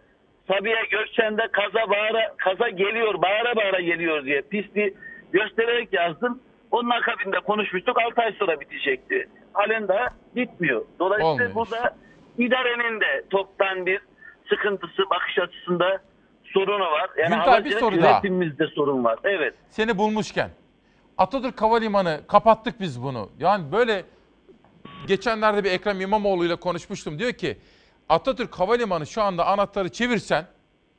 Sabiha Gökçen'de kaza bağıra, kaza geliyor, bağıra bağıra geliyor diye pisti göstererek yazdım. Onun akabinde konuşmuştuk. 6 ay sonra bitecekti. Halen daha bitmiyor. Dolayısıyla Olmuyor. burada idarenin de toptan bir sıkıntısı, bakış açısında sorunu var. Yani Güntay, bir soru daha. yönetimimizde sorun var. Evet. Seni bulmuşken Atatürk Havalimanı kapattık biz bunu. Yani böyle geçenlerde bir Ekrem İmamoğlu ile konuşmuştum. Diyor ki Atatürk Havalimanı şu anda anahtarı çevirsen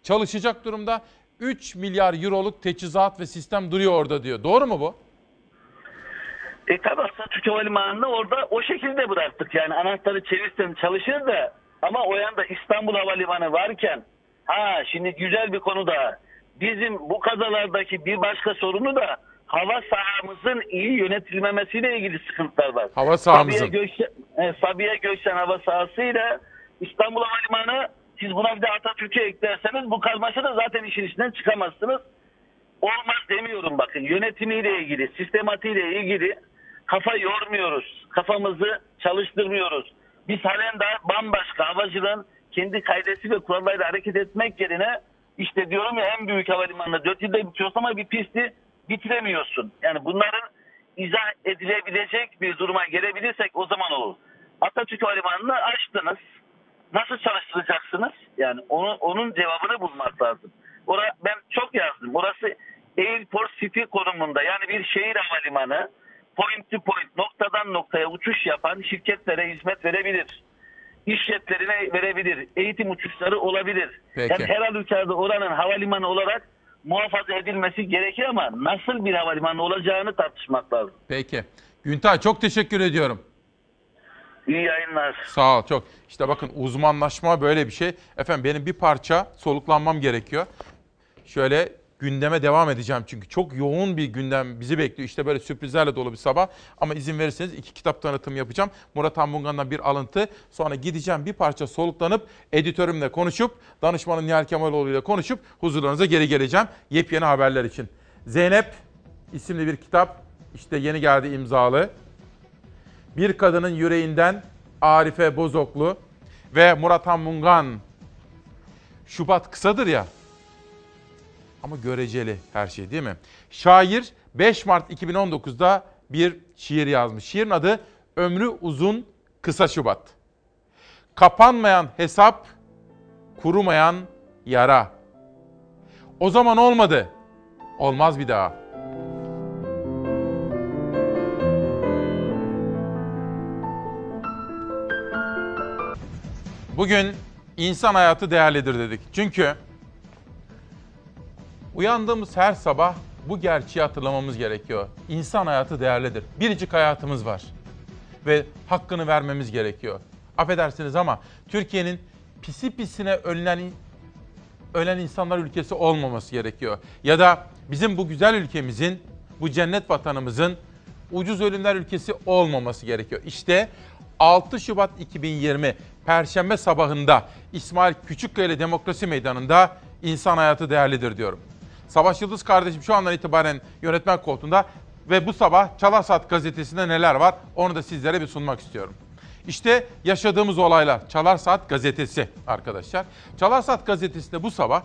çalışacak durumda 3 milyar euroluk teçhizat ve sistem duruyor orada diyor. Doğru mu bu? E tabi aslında Türk Havalimanı'nı orada o şekilde bıraktık. Yani anahtarı çevirsen çalışır da ama o yanda İstanbul Havalimanı varken ha şimdi güzel bir konu da bizim bu kazalardaki bir başka sorunu da hava sahamızın iyi yönetilmemesiyle ilgili sıkıntılar var. Hava sahamızın. Sabiha Gökçen, e, Sabiha Gökçen hava sahasıyla İstanbul Havalimanı siz buna bir de Atatürk'e eklerseniz bu karmaşada zaten işin içinden çıkamazsınız. Olmaz demiyorum bakın. Yönetimiyle ilgili, sistematiğiyle ilgili kafa yormuyoruz. Kafamızı çalıştırmıyoruz. Biz halen daha bambaşka havacılığın kendi kaidesi ve kurallarıyla hareket etmek yerine işte diyorum ya en büyük havalimanında 4 yılda bitiriyorsun ama bir pisti bitiremiyorsun. Yani bunların izah edilebilecek bir duruma gelebilirsek o zaman olur. Atatürk Havalimanı'nı açtınız. Nasıl çalıştıracaksınız? Yani onu, onun cevabını bulmak lazım. Ora, ben çok yazdım. Orası Airport City konumunda yani bir şehir havalimanı point to point noktadan noktaya uçuş yapan şirketlere hizmet verebilir. İş jetlerine verebilir. Eğitim uçuşları olabilir. Peki. Yani her halükarda oranın havalimanı olarak muhafaza edilmesi gerekir ama nasıl bir havalimanı olacağını tartışmak lazım. Peki. Güntay çok teşekkür ediyorum. İyi yayınlar. Sağ ol çok. İşte bakın uzmanlaşma böyle bir şey. Efendim benim bir parça soluklanmam gerekiyor. Şöyle gündeme devam edeceğim çünkü çok yoğun bir gündem bizi bekliyor. İşte böyle sürprizlerle dolu bir sabah ama izin verirseniz iki kitap tanıtım yapacağım. Murat Anmungan'dan bir alıntı. Sonra gideceğim bir parça soluklanıp editörümle konuşup danışmanım Nihal Kemaloğlu ile konuşup huzurlarınıza geri geleceğim yepyeni haberler için. Zeynep isimli bir kitap işte yeni geldi imzalı. Bir kadının yüreğinden Arife Bozoklu ve Murat Anmungan. Şubat kısadır ya. Ama göreceli her şey değil mi? Şair 5 Mart 2019'da bir şiir yazmış. Şiirin adı Ömrü Uzun Kısa Şubat. Kapanmayan hesap, kurumayan yara. O zaman olmadı. Olmaz bir daha. Bugün insan hayatı değerlidir dedik. Çünkü uyandığımız her sabah bu gerçeği hatırlamamız gerekiyor. İnsan hayatı değerlidir. Biricik hayatımız var ve hakkını vermemiz gerekiyor. Affedersiniz ama Türkiye'nin pisi pisine ölen, ölen insanlar ülkesi olmaması gerekiyor. Ya da bizim bu güzel ülkemizin, bu cennet vatanımızın ucuz ölümler ülkesi olmaması gerekiyor. İşte 6 Şubat 2020 Perşembe sabahında İsmail Küçükkaya Demokrasi Meydanı'nda insan hayatı değerlidir diyorum. Savaş Yıldız kardeşim şu andan itibaren yönetmen koltuğunda ve bu sabah Çalar gazetesinde neler var onu da sizlere bir sunmak istiyorum. İşte yaşadığımız olaylar Çalar Saat gazetesi arkadaşlar. Çalar Saat gazetesinde bu sabah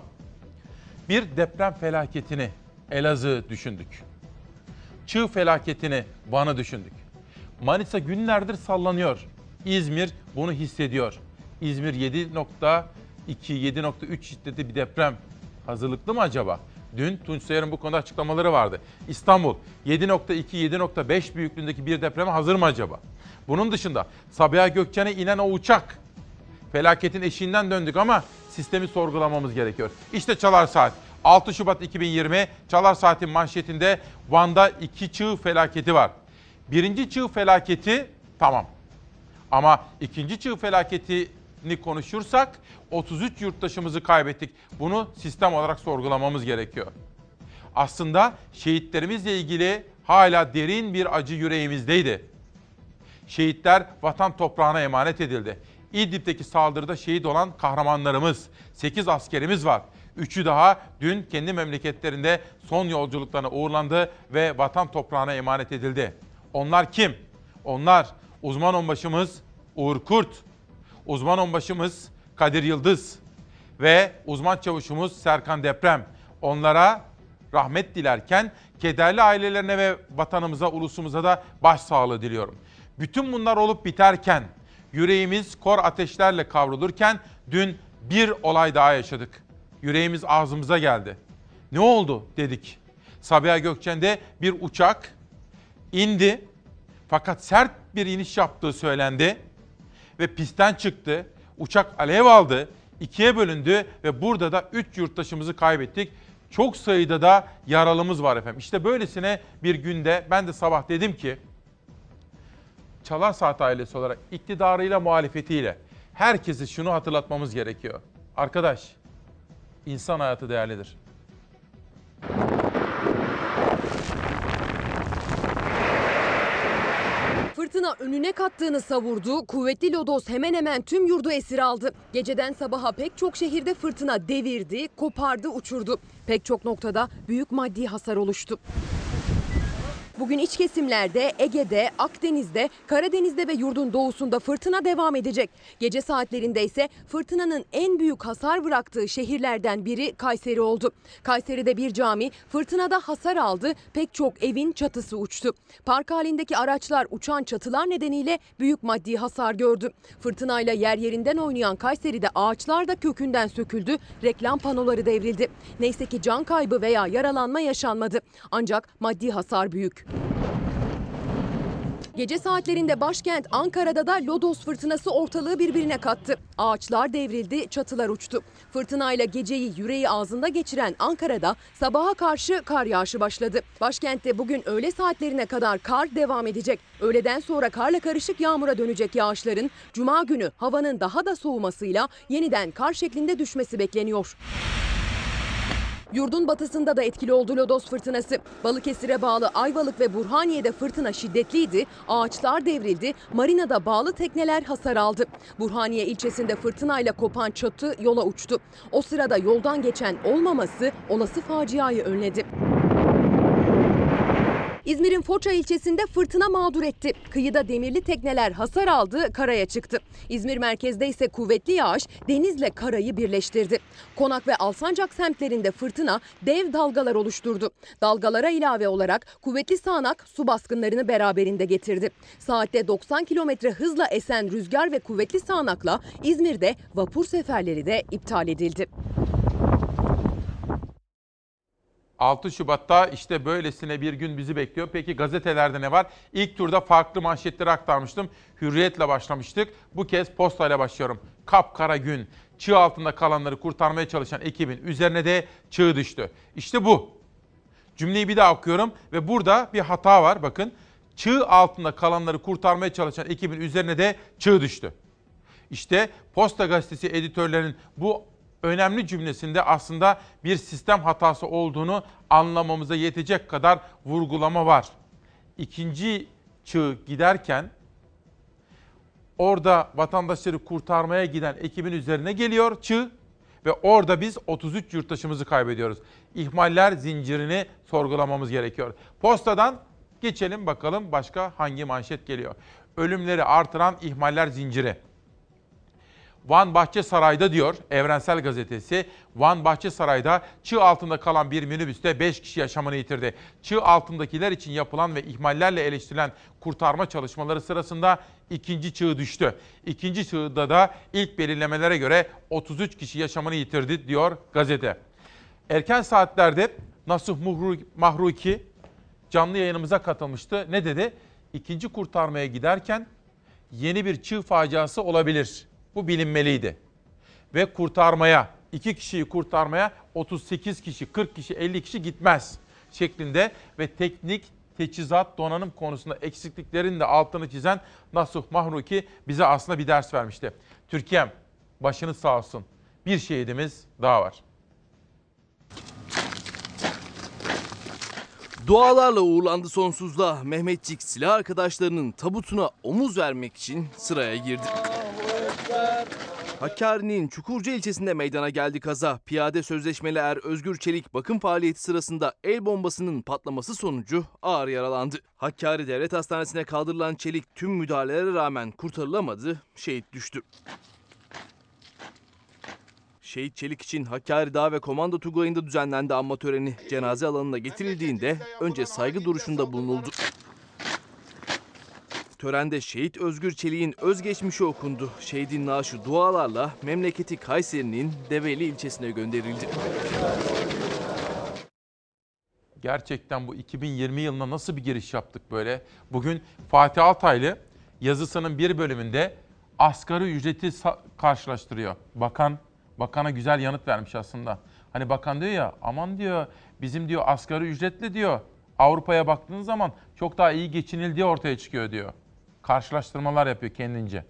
bir deprem felaketini Elazığ düşündük. Çığ felaketini Van'ı düşündük. Manisa günlerdir sallanıyor. İzmir bunu hissediyor. İzmir 7.2, 7.3 şiddetli bir deprem hazırlıklı mı acaba? Dün Tunç Soyer'in bu konuda açıklamaları vardı. İstanbul 7.2, 7.5 büyüklüğündeki bir depreme hazır mı acaba? Bunun dışında Sabiha Gökçen'e inen o uçak felaketin eşiğinden döndük ama sistemi sorgulamamız gerekiyor. İşte Çalar Saat. 6 Şubat 2020 Çalar Saat'in manşetinde Van'da iki çığ felaketi var. Birinci çığ felaketi tamam. Ama ikinci çığ felaketini konuşursak 33 yurttaşımızı kaybettik. Bunu sistem olarak sorgulamamız gerekiyor. Aslında şehitlerimizle ilgili hala derin bir acı yüreğimizdeydi. Şehitler vatan toprağına emanet edildi. İdlib'deki saldırıda şehit olan kahramanlarımız, 8 askerimiz var. Üçü daha dün kendi memleketlerinde son yolculuklarına uğurlandı ve vatan toprağına emanet edildi. Onlar kim? Onlar uzman onbaşımız Uğur Kurt, uzman onbaşımız Kadir Yıldız ve uzman çavuşumuz Serkan Deprem. Onlara rahmet dilerken kederli ailelerine ve vatanımıza, ulusumuza da başsağlığı diliyorum. Bütün bunlar olup biterken, yüreğimiz kor ateşlerle kavrulurken dün bir olay daha yaşadık. Yüreğimiz ağzımıza geldi. Ne oldu dedik. Sabiha Gökçen'de bir uçak indi fakat sert bir iniş yaptığı söylendi ve pistten çıktı. Uçak alev aldı, ikiye bölündü ve burada da 3 yurttaşımızı kaybettik. Çok sayıda da yaralımız var efendim. İşte böylesine bir günde ben de sabah dedim ki Çalar Saat ailesi olarak iktidarıyla muhalefetiyle herkesi şunu hatırlatmamız gerekiyor. Arkadaş, insan hayatı değerlidir. Fırtına önüne kattığını savurdu, kuvvetli lodos hemen hemen tüm yurdu esir aldı. Geceden sabaha pek çok şehirde fırtına devirdi, kopardı, uçurdu. Pek çok noktada büyük maddi hasar oluştu. Bugün iç kesimlerde, Ege'de, Akdeniz'de, Karadeniz'de ve yurdun doğusunda fırtına devam edecek. Gece saatlerinde ise fırtınanın en büyük hasar bıraktığı şehirlerden biri Kayseri oldu. Kayseri'de bir cami fırtınada hasar aldı, pek çok evin çatısı uçtu. Park halindeki araçlar uçan çatılar nedeniyle büyük maddi hasar gördü. Fırtınayla yer yerinden oynayan Kayseri'de ağaçlar da kökünden söküldü, reklam panoları devrildi. Neyse ki can kaybı veya yaralanma yaşanmadı. Ancak maddi hasar büyük. Gece saatlerinde başkent Ankara'da da lodos fırtınası ortalığı birbirine kattı. Ağaçlar devrildi, çatılar uçtu. Fırtınayla geceyi yüreği ağzında geçiren Ankara'da sabaha karşı kar yağışı başladı. Başkentte bugün öğle saatlerine kadar kar devam edecek. Öğleden sonra karla karışık yağmura dönecek yağışların cuma günü havanın daha da soğumasıyla yeniden kar şeklinde düşmesi bekleniyor. Yurdun batısında da etkili oldu lodos fırtınası. Balıkesir'e bağlı Ayvalık ve Burhaniye'de fırtına şiddetliydi. Ağaçlar devrildi. Marina'da bağlı tekneler hasar aldı. Burhaniye ilçesinde fırtınayla kopan çatı yola uçtu. O sırada yoldan geçen olmaması olası faciayı önledi. İzmir'in Foça ilçesinde fırtına mağdur etti. Kıyıda demirli tekneler hasar aldı, karaya çıktı. İzmir merkezde ise kuvvetli yağış denizle karayı birleştirdi. Konak ve Alsancak semtlerinde fırtına dev dalgalar oluşturdu. Dalgalara ilave olarak kuvvetli sağanak su baskınlarını beraberinde getirdi. Saatte 90 kilometre hızla esen rüzgar ve kuvvetli sağanakla İzmir'de vapur seferleri de iptal edildi. 6 Şubat'ta işte böylesine bir gün bizi bekliyor. Peki gazetelerde ne var? İlk turda farklı manşetleri aktarmıştım. Hürriyetle başlamıştık. Bu kez postayla başlıyorum. Kapkara gün. Çığ altında kalanları kurtarmaya çalışan ekibin üzerine de çığ düştü. İşte bu. Cümleyi bir daha okuyorum ve burada bir hata var bakın. Çığ altında kalanları kurtarmaya çalışan ekibin üzerine de çığ düştü. İşte Posta Gazetesi editörlerinin bu önemli cümlesinde aslında bir sistem hatası olduğunu anlamamıza yetecek kadar vurgulama var. İkinci çığ giderken orada vatandaşları kurtarmaya giden ekibin üzerine geliyor çığ ve orada biz 33 yurttaşımızı kaybediyoruz. İhmaller zincirini sorgulamamız gerekiyor. Postadan geçelim bakalım başka hangi manşet geliyor. Ölümleri artıran ihmaller zinciri. Van Bahçesaray'da diyor Evrensel Gazetesi, Van Bahçesaray'da çığ altında kalan bir minibüste 5 kişi yaşamını yitirdi. Çığ altındakiler için yapılan ve ihmallerle eleştirilen kurtarma çalışmaları sırasında ikinci çığ düştü. İkinci çığda da ilk belirlemelere göre 33 kişi yaşamını yitirdi diyor gazete. Erken saatlerde Nasuh Mahruki canlı yayınımıza katılmıştı. Ne dedi? İkinci kurtarmaya giderken yeni bir çığ faciası olabilir bu bilinmeliydi. Ve kurtarmaya, iki kişiyi kurtarmaya 38 kişi, 40 kişi, 50 kişi gitmez şeklinde ve teknik teçhizat, donanım konusunda eksikliklerin de altını çizen Nasuh Mahruki bize aslında bir ders vermişti. Türkiye'm başınız sağ olsun. Bir şehidimiz daha var. Dualarla uğurlandı sonsuzluğa. Mehmetçik silah arkadaşlarının tabutuna omuz vermek için sıraya girdi. Hakkari'nin Çukurca ilçesinde meydana geldi kaza. Piyade sözleşmeli er Özgür Çelik bakım faaliyeti sırasında el bombasının patlaması sonucu ağır yaralandı. Hakkari Devlet Hastanesi'ne kaldırılan Çelik tüm müdahalelere rağmen kurtarılamadı, şehit düştü. Şehit Çelik için Hakkari Dağ ve Komando Tugayı'nda düzenlendi anma töreni. Cenaze alanına getirildiğinde önce saygı duruşunda bulunuldu. Törende şehit Özgür Çelik'in özgeçmişi okundu. Şehidin naaşı dualarla memleketi Kayseri'nin Develi ilçesine gönderildi. Gerçekten bu 2020 yılına nasıl bir giriş yaptık böyle? Bugün Fatih Altaylı yazısının bir bölümünde asgari ücreti karşılaştırıyor. Bakan bakana güzel yanıt vermiş aslında. Hani bakan diyor ya aman diyor bizim diyor asgari ücretle diyor Avrupa'ya baktığınız zaman çok daha iyi geçinildiği ortaya çıkıyor diyor karşılaştırmalar yapıyor kendince.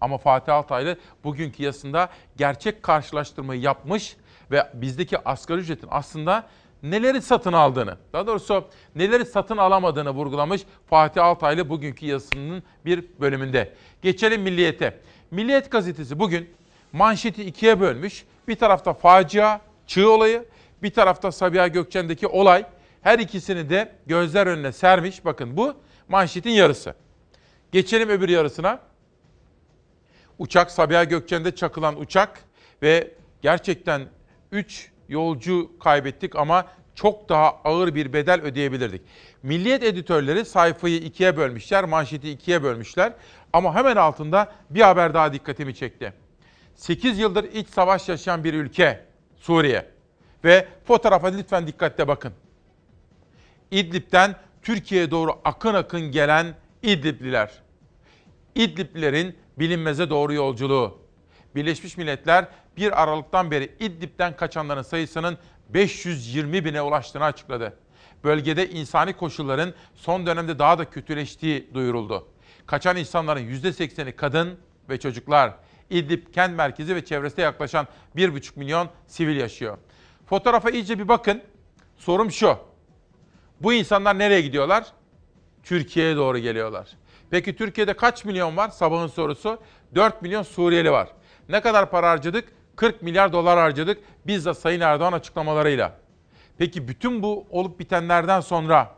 Ama Fatih Altaylı bugünkü yazısında gerçek karşılaştırmayı yapmış ve bizdeki asgari ücretin aslında neleri satın aldığını, daha doğrusu neleri satın alamadığını vurgulamış Fatih Altaylı bugünkü yazısının bir bölümünde. Geçelim Milliyet'e. Milliyet gazetesi bugün manşeti ikiye bölmüş. Bir tarafta facia, çığ olayı, bir tarafta Sabiha Gökçen'deki olay. Her ikisini de gözler önüne sermiş. Bakın bu manşetin yarısı. Geçelim öbür yarısına. Uçak Sabiha Gökçen'de çakılan uçak ve gerçekten 3 yolcu kaybettik ama çok daha ağır bir bedel ödeyebilirdik. Milliyet editörleri sayfayı ikiye bölmüşler, manşeti ikiye bölmüşler. Ama hemen altında bir haber daha dikkatimi çekti. 8 yıldır iç savaş yaşayan bir ülke Suriye. Ve fotoğrafa lütfen dikkatle bakın. İdlib'den Türkiye'ye doğru akın akın gelen İdlibliler. İdliblilerin bilinmeze doğru yolculuğu. Birleşmiş Milletler 1 Aralık'tan beri İdlib'den kaçanların sayısının 520 bine ulaştığını açıkladı. Bölgede insani koşulların son dönemde daha da kötüleştiği duyuruldu. Kaçan insanların %80'i kadın ve çocuklar. İdlib kent merkezi ve çevresinde yaklaşan 1,5 milyon sivil yaşıyor. Fotoğrafa iyice bir bakın. Sorum şu. Bu insanlar nereye gidiyorlar? Türkiye'ye doğru geliyorlar. Peki Türkiye'de kaç milyon var? Sabahın sorusu. 4 milyon Suriyeli var. Ne kadar para harcadık? 40 milyar dolar harcadık bizzat Sayın Erdoğan açıklamalarıyla. Peki bütün bu olup bitenlerden sonra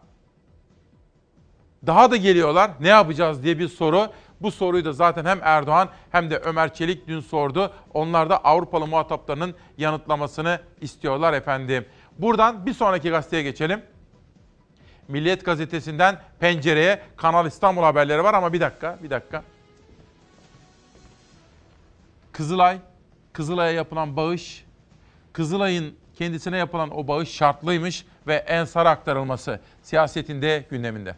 daha da geliyorlar. Ne yapacağız diye bir soru. Bu soruyu da zaten hem Erdoğan hem de Ömer Çelik dün sordu. Onlar da Avrupalı muhataplarının yanıtlamasını istiyorlar efendim. Buradan bir sonraki gazeteye geçelim. Milliyet gazetesinden pencereye Kanal İstanbul haberleri var ama bir dakika, bir dakika. Kızılay, Kızılay'a yapılan bağış, Kızılay'ın kendisine yapılan o bağış şartlıymış ve Ensar'a aktarılması siyasetinde gündeminde.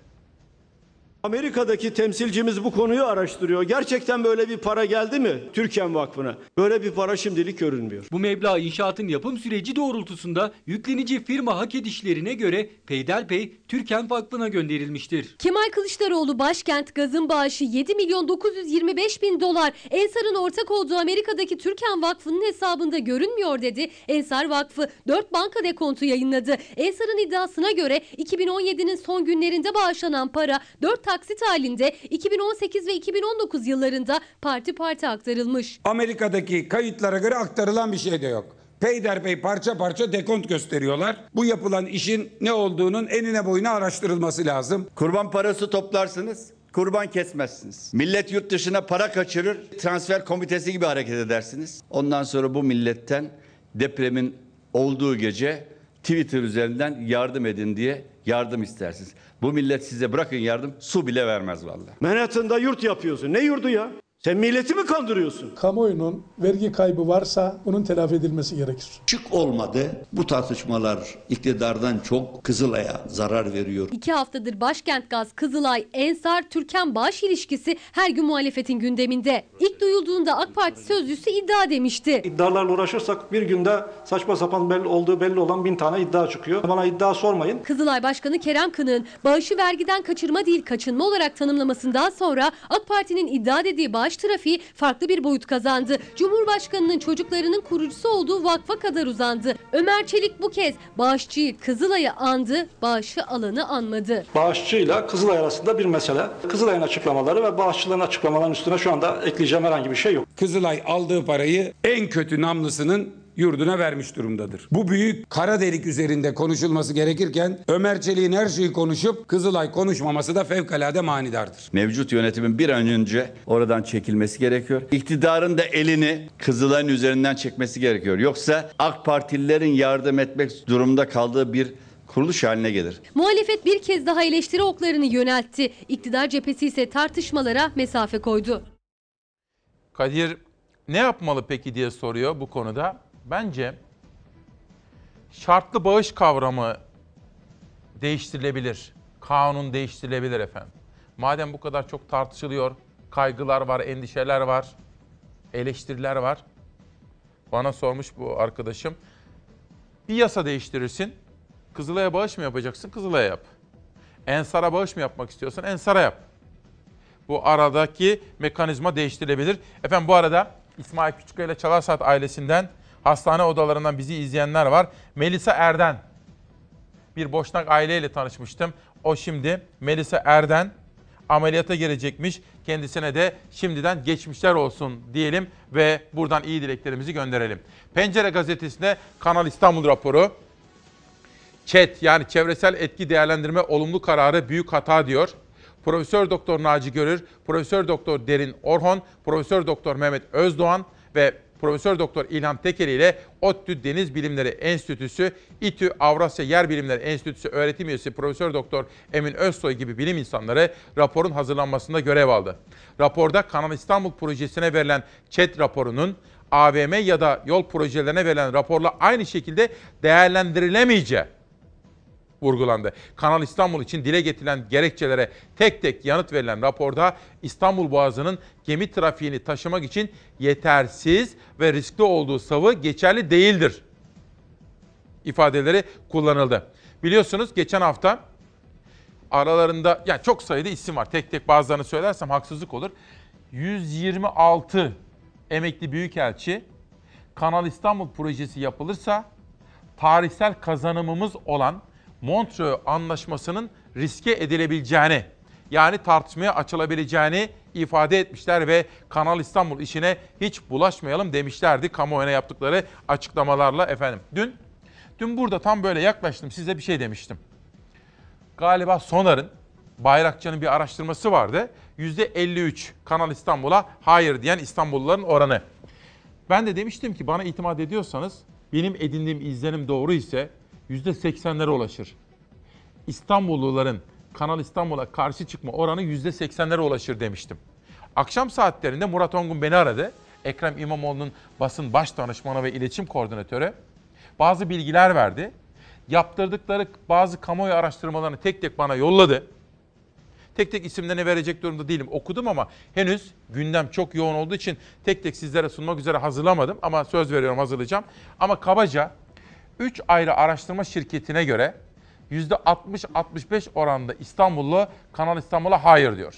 Amerika'daki temsilcimiz bu konuyu araştırıyor. Gerçekten böyle bir para geldi mi Türkiye Vakfı'na? Böyle bir para şimdilik görünmüyor. Bu meblağ inşaatın yapım süreci doğrultusunda yüklenici firma hak edişlerine göre peyderpey Türken Vakfı'na gönderilmiştir. Kemal Kılıçdaroğlu başkent gazın bağışı 7 milyon 925 bin dolar. Ensar'ın ortak olduğu Amerika'daki Türkan Vakfı'nın hesabında görünmüyor dedi. Ensar Vakfı 4 banka dekontu yayınladı. Ensar'ın iddiasına göre 2017'nin son günlerinde bağışlanan para 4 taksit halinde 2018 ve 2019 yıllarında parti parti aktarılmış. Amerika'daki kayıtlara göre aktarılan bir şey de yok. Peyderpey parça parça dekont gösteriyorlar. Bu yapılan işin ne olduğunun enine boyuna araştırılması lazım. Kurban parası toplarsınız, kurban kesmezsiniz. Millet yurt dışına para kaçırır, transfer komitesi gibi hareket edersiniz. Ondan sonra bu milletten depremin olduğu gece Twitter üzerinden yardım edin diye yardım istersiniz. Bu millet size bırakın yardım su bile vermez vallahi. Manhattan'da yurt yapıyorsun. Ne yurdu ya? Sen milleti mi kandırıyorsun? Kamuoyunun vergi kaybı varsa bunun telafi edilmesi gerekir. Şık olmadı. Bu tartışmalar iktidardan çok Kızılay'a zarar veriyor. İki haftadır başkent gaz, Kızılay, Ensar, Türkan bağış ilişkisi her gün muhalefetin gündeminde. İlk duyulduğunda AK Parti sözcüsü iddia demişti. İddialarla uğraşırsak bir günde saçma sapan belli olduğu belli olan bin tane iddia çıkıyor. Bana iddia sormayın. Kızılay Başkanı Kerem Kınık'ın bağışı vergiden kaçırma değil kaçınma olarak tanımlamasından sonra AK Parti'nin iddia dediği bağış trafiği farklı bir boyut kazandı. Cumhurbaşkanının çocuklarının kurucusu olduğu vakfa kadar uzandı. Ömer Çelik bu kez bağışçıyı Kızılay'ı andı, bağışı alanı anmadı. Bağışçıyla Kızılay arasında bir mesele. Kızılay'ın açıklamaları ve bağışçıların açıklamalarının üstüne şu anda ekleyeceğim herhangi bir şey yok. Kızılay aldığı parayı en kötü namlısının yurduna vermiş durumdadır. Bu büyük kara delik üzerinde konuşulması gerekirken Ömer Çelik'in her şeyi konuşup Kızılay konuşmaması da fevkalade manidardır. Mevcut yönetimin bir an önce oradan çekilmesi gerekiyor. İktidarın da elini Kızılay'ın üzerinden çekmesi gerekiyor. Yoksa AK Partililerin yardım etmek durumunda kaldığı bir kuruluş haline gelir. Muhalefet bir kez daha eleştiri oklarını yöneltti. İktidar cephesi ise tartışmalara mesafe koydu. Kadir ne yapmalı peki diye soruyor bu konuda. Bence şartlı bağış kavramı değiştirilebilir. Kanun değiştirilebilir efendim. Madem bu kadar çok tartışılıyor, kaygılar var, endişeler var, eleştiriler var. Bana sormuş bu arkadaşım. Bir yasa değiştirirsin. Kızılay'a bağış mı yapacaksın? Kızılay'a yap. Ensar'a bağış mı yapmak istiyorsan Ensar'a yap. Bu aradaki mekanizma değiştirilebilir. Efendim bu arada İsmail Küçükkaya ile Çalar Saat ailesinden hastane odalarından bizi izleyenler var. Melisa Erden. Bir boşnak aileyle tanışmıştım. O şimdi Melisa Erden ameliyata girecekmiş. Kendisine de şimdiden geçmişler olsun diyelim ve buradan iyi dileklerimizi gönderelim. Pencere gazetesinde Kanal İstanbul raporu. ÇED yani çevresel etki değerlendirme olumlu kararı büyük hata diyor. Profesör Doktor Naci Görür, Profesör Doktor Derin Orhon, Profesör Doktor Mehmet Özdoğan ve Profesör Doktor İlhan Tekeli ile ODTÜ Deniz Bilimleri Enstitüsü, İTÜ Avrasya Yer Bilimleri Enstitüsü öğretim üyesi Profesör Doktor Emin Özsoy gibi bilim insanları raporun hazırlanmasında görev aldı. Raporda Kanal İstanbul projesine verilen ÇED raporunun AVM ya da yol projelerine verilen raporla aynı şekilde değerlendirilemeyeceği vurgulandı. Kanal İstanbul için dile getirilen gerekçelere tek tek yanıt verilen raporda İstanbul Boğazı'nın gemi trafiğini taşımak için yetersiz ve riskli olduğu savı geçerli değildir ifadeleri kullanıldı. Biliyorsunuz geçen hafta aralarında yani çok sayıda isim var. Tek tek bazılarını söylersem haksızlık olur. 126 emekli büyükelçi Kanal İstanbul projesi yapılırsa tarihsel kazanımımız olan Montreux Anlaşması'nın riske edilebileceğini yani tartışmaya açılabileceğini ifade etmişler ve Kanal İstanbul işine hiç bulaşmayalım demişlerdi kamuoyuna yaptıkları açıklamalarla efendim. Dün dün burada tam böyle yaklaştım size bir şey demiştim. Galiba Sonar'ın Bayrakçı'nın bir araştırması vardı. %53 Kanal İstanbul'a hayır diyen İstanbulluların oranı. Ben de demiştim ki bana itimat ediyorsanız benim edindiğim izlenim doğru ise %80'lere ulaşır. İstanbulluların Kanal İstanbul'a karşı çıkma oranı %80'lere ulaşır demiştim. Akşam saatlerinde Murat Ongun beni aradı. Ekrem İmamoğlu'nun basın baş danışmanı ve iletişim koordinatörü bazı bilgiler verdi. Yaptırdıkları bazı kamuoyu araştırmalarını tek tek bana yolladı. Tek tek isimlerini verecek durumda değilim. Okudum ama henüz gündem çok yoğun olduğu için tek tek sizlere sunmak üzere hazırlamadım. Ama söz veriyorum hazırlayacağım. Ama kabaca 3 ayrı araştırma şirketine göre %60-65 oranında İstanbullu Kanal İstanbul'a hayır diyor.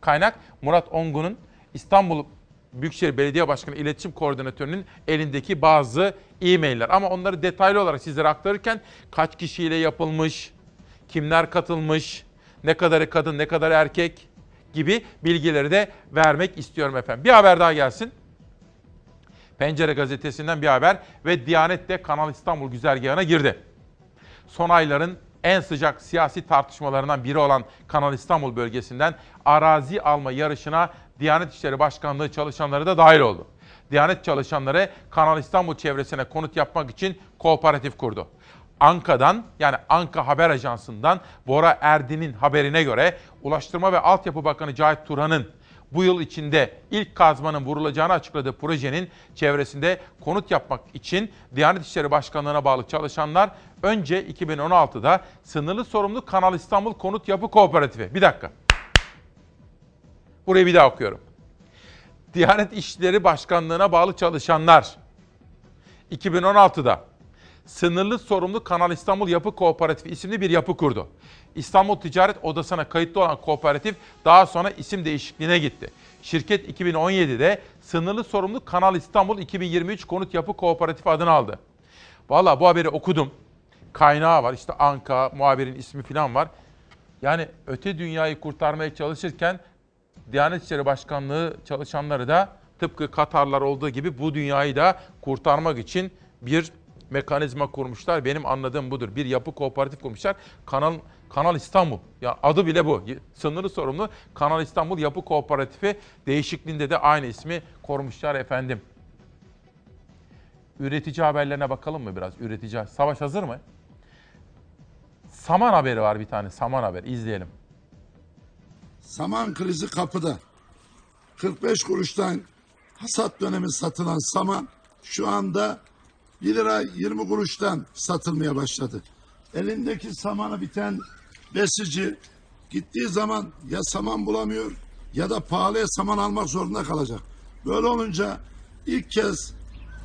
Kaynak Murat Ongun'un İstanbul Büyükşehir Belediye Başkanı İletişim Koordinatörü'nün elindeki bazı e-mailler. Ama onları detaylı olarak sizlere aktarırken kaç kişiyle yapılmış, kimler katılmış, ne kadarı kadın, ne kadar erkek gibi bilgileri de vermek istiyorum efendim. Bir haber daha gelsin. Pencere gazetesinden bir haber ve Diyanet de Kanal İstanbul güzergahına girdi. Son ayların en sıcak siyasi tartışmalarından biri olan Kanal İstanbul bölgesinden arazi alma yarışına Diyanet İşleri Başkanlığı çalışanları da dahil oldu. Diyanet çalışanları Kanal İstanbul çevresine konut yapmak için kooperatif kurdu. Anka'dan yani Anka Haber Ajansı'ndan Bora Erdin'in haberine göre Ulaştırma ve Altyapı Bakanı Cahit Turan'ın bu yıl içinde ilk kazmanın vurulacağını açıkladığı projenin çevresinde konut yapmak için Diyanet İşleri Başkanlığı'na bağlı çalışanlar önce 2016'da sınırlı sorumlu Kanal İstanbul Konut Yapı Kooperatifi. Bir dakika. Burayı bir daha okuyorum. Diyanet İşleri Başkanlığı'na bağlı çalışanlar 2016'da sınırlı sorumlu Kanal İstanbul Yapı Kooperatifi isimli bir yapı kurdu. İstanbul Ticaret Odası'na kayıtlı olan kooperatif daha sonra isim değişikliğine gitti. Şirket 2017'de sınırlı sorumlu Kanal İstanbul 2023 Konut Yapı Kooperatifi adını aldı. Valla bu haberi okudum. Kaynağı var işte Anka, muhabirin ismi falan var. Yani öte dünyayı kurtarmaya çalışırken Diyanet İşleri Başkanlığı çalışanları da tıpkı Katarlar olduğu gibi bu dünyayı da kurtarmak için bir mekanizma kurmuşlar. Benim anladığım budur. Bir yapı kooperatif kurmuşlar. Kanal Kanal İstanbul. Ya adı bile bu. Sınırlı sorumlu Kanal İstanbul Yapı Kooperatifi değişikliğinde de aynı ismi korumuşlar efendim. Üretici haberlerine bakalım mı biraz? Üretici. Savaş hazır mı? Saman haberi var bir tane. Saman haber. İzleyelim. Saman krizi kapıda. 45 kuruştan hasat dönemi satılan saman şu anda 1 lira 20 kuruştan satılmaya başladı. Elindeki samanı biten besici gittiği zaman ya saman bulamıyor ya da pahalıya saman almak zorunda kalacak. Böyle olunca ilk kez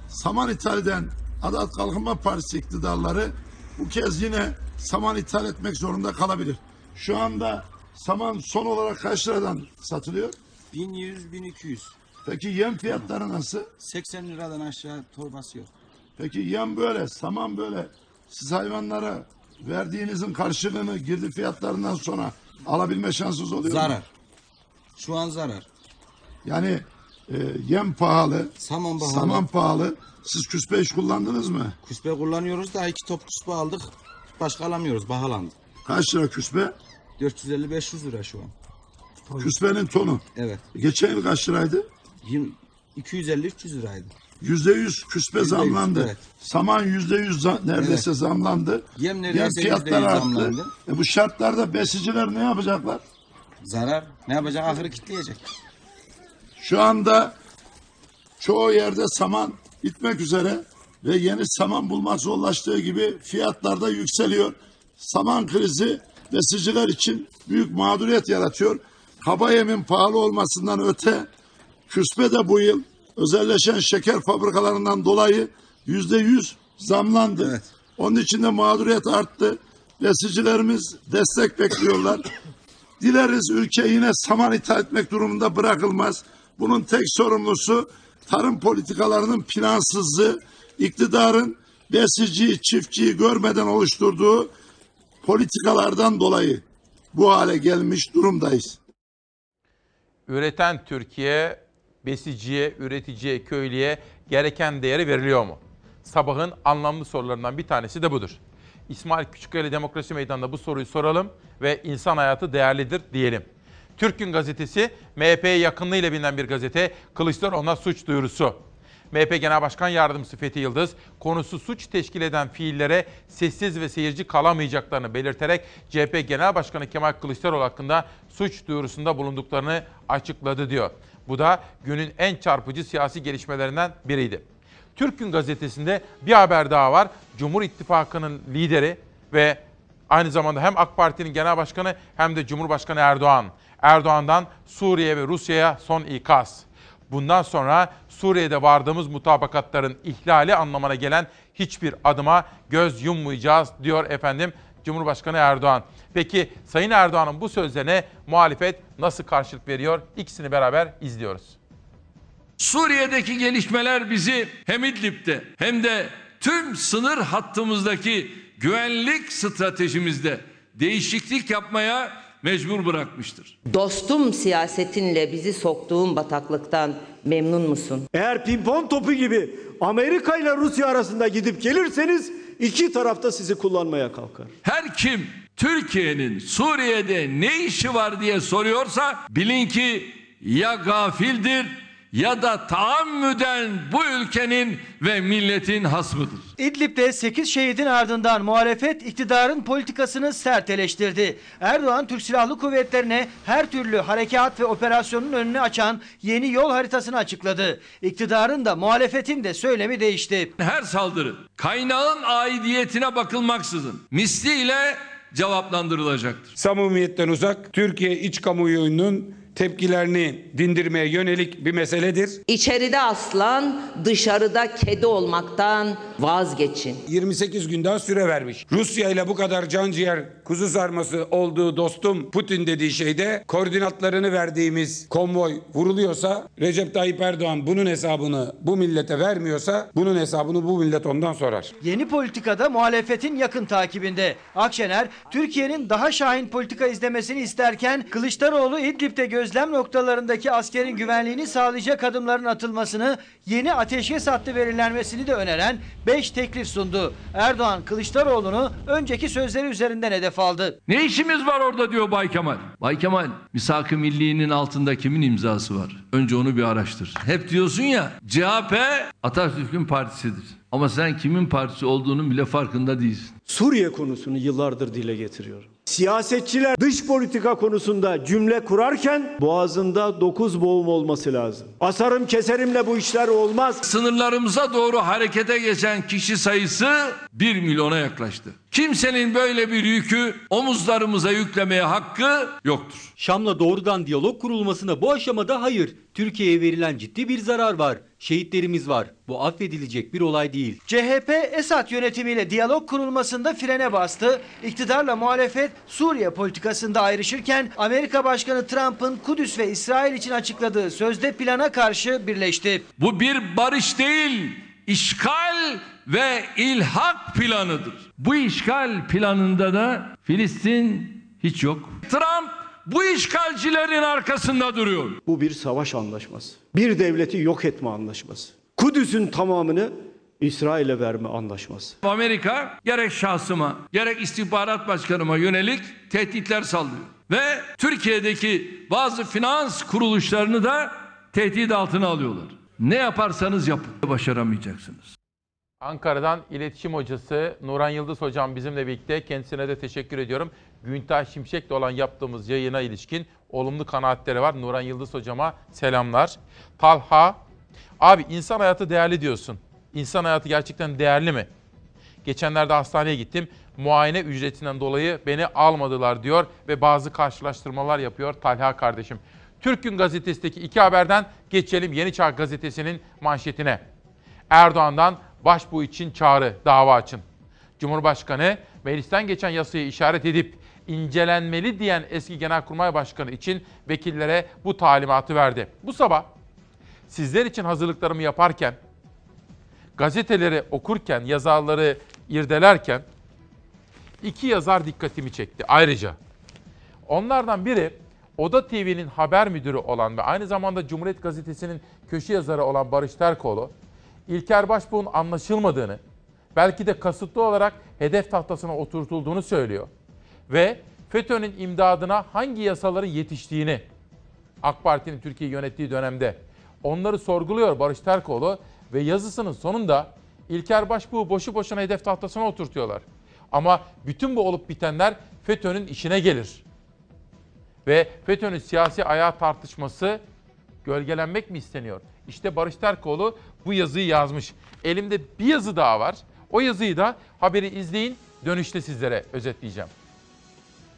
saman ithal eden Adalet Kalkınma Partisi iktidarları bu kez yine saman ithal etmek zorunda kalabilir. Şu anda saman son olarak kaç liradan satılıyor? 1100-1200. Peki yem fiyatları nasıl? 80 liradan aşağı torbası yok. Peki yem böyle, saman böyle. Siz hayvanlara verdiğinizin karşılığını girdi fiyatlarından sonra alabilme şansınız oluyor mu? Zarar. Şu an zarar. Yani e, yem pahalı, Saman pahalı. saman pahalı. Siz küspe hiç kullandınız mı? Küspe kullanıyoruz da iki top küspe aldık. Başka alamıyoruz. Bahalandı. Kaç lira küspe? 450-500 lira şu an. Küspenin tonu. Evet. Geçen yıl kaç liraydı? 250-300 liraydı. Yüzde yüz küspe zamlandı. evet. Saman yüzde yüz neredeyse Evet. zamlandı. Yem neredeyse fiyatları arttı. zamlandı. E bu şartlarda besiciler ne yapacaklar? Zarar. Ne yapacak? Ahırı kitleyecek. Şu anda çoğu yerde saman bitmek üzere ve yeni saman bulmak zorlaştığı gibi fiyatlar da yükseliyor. saman krizi besiciler için büyük mağduriyet yaratıyor. Kaba yemin pahalı olmasından öte küspe de bu yıl özelleşen şeker fabrikalarından dolayı yüzde yüz zamlandı. Onun için de mağduriyet arttı. Besicilerimiz destek bekliyorlar. Dileriz ülke yine saman ithal etmek durumunda bırakılmaz. Bunun tek sorumlusu tarım politikalarının plansızlığı, iktidarın besiciyi, çiftçiyi görmeden oluşturduğu politikalardan dolayı bu hale gelmiş durumdayız. Üreten Türkiye, besiciye, üreticiye, köylüye gereken değeri veriliyor mu? Sabahın anlamlı sorularından bir tanesi de budur. İsmail Küçükkaya Demokrasi Meydanı'nda bu soruyu soralım ve insan hayatı değerlidir diyelim. Türk Gün Gazetesi, MHP'ye yakınlığıyla bilinen bir gazete, Kılıçdaroğlu'na suç duyurusu. MHP Genel Başkan Yardımcısı Fethi Yıldız, konusu suç teşkil eden fiillere sessiz ve seyirci kalamayacaklarını belirterek CHP Genel Başkanı Kemal Kılıçdaroğlu hakkında suç duyurusunda bulunduklarını açıkladı diyor. Bu da günün en çarpıcı siyasi gelişmelerinden biriydi. Türk Gün Gazetesi'nde bir haber daha var. Cumhur İttifakı'nın lideri ve aynı zamanda hem AK Parti'nin genel başkanı hem de Cumhurbaşkanı Erdoğan. Erdoğan'dan Suriye ve Rusya'ya son ikaz. Bundan sonra Suriye'de vardığımız mutabakatların ihlali anlamına gelen hiçbir adıma göz yummayacağız diyor efendim Cumhurbaşkanı Erdoğan. Peki Sayın Erdoğan'ın bu sözlerine muhalefet nasıl karşılık veriyor? İkisini beraber izliyoruz. Suriye'deki gelişmeler bizi hem İdlib'de hem de tüm sınır hattımızdaki güvenlik stratejimizde değişiklik yapmaya mecbur bırakmıştır. Dostum siyasetinle bizi soktuğun bataklıktan memnun musun? Eğer pimpon topu gibi Amerika ile Rusya arasında gidip gelirseniz iki tarafta sizi kullanmaya kalkar. Her kim Türkiye'nin Suriye'de ne işi var diye soruyorsa bilin ki ya gafildir ya da taammüden bu ülkenin ve milletin hasmıdır. İdlib'de 8 şehidin ardından muhalefet iktidarın politikasını sert eleştirdi. Erdoğan Türk Silahlı Kuvvetleri'ne her türlü harekat ve operasyonun önünü açan yeni yol haritasını açıkladı. İktidarın da muhalefetin de söylemi değişti. Her saldırı kaynağın aidiyetine bakılmaksızın misliyle cevaplandırılacaktır. Samimiyetten uzak Türkiye iç kamuoyunun tepkilerini dindirmeye yönelik bir meseledir. İçeride aslan, dışarıda kedi olmaktan vazgeçin. 28 gün daha süre vermiş. Rusya ile bu kadar canciğer kuzu sarması olduğu dostum Putin dediği şeyde koordinatlarını verdiğimiz konvoy vuruluyorsa Recep Tayyip Erdoğan bunun hesabını bu millete vermiyorsa bunun hesabını bu millet ondan sorar. Yeni politikada muhalefetin yakın takibinde. Akşener, Türkiye'nin daha şahin politika izlemesini isterken Kılıçdaroğlu İdlib'de gözlem noktalarındaki askerin güvenliğini sağlayacak adımların atılmasını, yeni ateşkes hattı belirlenmesini de öneren 5 teklif sundu. Erdoğan Kılıçdaroğlu'nu önceki sözleri üzerinden hedef aldı. Ne işimiz var orada diyor Bay Kemal. Bay Kemal, misak-ı milliğinin altında kimin imzası var? Önce onu bir araştır. Hep diyorsun ya, CHP Atatürk'ün partisidir. Ama sen kimin partisi olduğunun bile farkında değilsin. Suriye konusunu yıllardır dile getiriyorum. Siyasetçiler dış politika konusunda cümle kurarken boğazında dokuz boğum olması lazım. Asarım keserimle bu işler olmaz. Sınırlarımıza doğru harekete geçen kişi sayısı 1 milyona yaklaştı. Kimsenin böyle bir yükü omuzlarımıza yüklemeye hakkı yoktur. Şam'la doğrudan diyalog kurulmasına bu aşamada hayır. Türkiye'ye verilen ciddi bir zarar var. Şehitlerimiz var. Bu affedilecek bir olay değil. CHP Esad yönetimiyle diyalog kurulmasında frene bastı. İktidarla muhalefet Suriye politikasında ayrışırken Amerika Başkanı Trump'ın Kudüs ve İsrail için açıkladığı sözde plana karşı birleşti. Bu bir barış değil, işgal ve ilhak planıdır. Bu işgal planında da Filistin hiç yok. Trump bu işgalcilerin arkasında duruyor. Bu bir savaş anlaşması. Bir devleti yok etme anlaşması. Kudüs'ün tamamını İsrail'e verme anlaşması. Amerika gerek şahsıma gerek istihbarat başkanıma yönelik tehditler sallıyor. Ve Türkiye'deki bazı finans kuruluşlarını da tehdit altına alıyorlar. Ne yaparsanız yapın başaramayacaksınız. Ankara'dan iletişim hocası Nuran Yıldız hocam bizimle birlikte. Kendisine de teşekkür ediyorum. Güntaş Şimşek'le olan yaptığımız yayına ilişkin olumlu kanaatleri var. Nuran Yıldız hocama selamlar. Talha, abi insan hayatı değerli diyorsun. İnsan hayatı gerçekten değerli mi? Geçenlerde hastaneye gittim. Muayene ücretinden dolayı beni almadılar diyor ve bazı karşılaştırmalar yapıyor Talha kardeşim. Türk Gün Gazetesi'ndeki iki haberden geçelim Yeni Çağ Gazetesi'nin manşetine. Erdoğan'dan başbuğ için çağrı, dava açın. Cumhurbaşkanı meclisten geçen yasayı işaret edip incelenmeli diyen eski Genelkurmay Başkanı için vekillere bu talimatı verdi. Bu sabah sizler için hazırlıklarımı yaparken, gazeteleri okurken, yazarları irdelerken iki yazar dikkatimi çekti ayrıca. Onlardan biri Oda TV'nin haber müdürü olan ve aynı zamanda Cumhuriyet Gazetesi'nin köşe yazarı olan Barış Terkoğlu, İlker Başbuğ'un anlaşılmadığını, belki de kasıtlı olarak hedef tahtasına oturtulduğunu söylüyor. Ve FETÖ'nün imdadına hangi yasaların yetiştiğini AK Parti'nin Türkiye'yi yönettiği dönemde onları sorguluyor Barış Terkoğlu ve yazısının sonunda İlker Başbuğ'u boşu boşuna hedef tahtasına oturtuyorlar. Ama bütün bu olup bitenler FETÖ'nün işine gelir. Ve FETÖ'nün siyasi ayağı tartışması gölgelenmek mi isteniyor? İşte Barış Terkoğlu bu yazıyı yazmış. Elimde bir yazı daha var. O yazıyı da haberi izleyin. Dönüşte sizlere özetleyeceğim.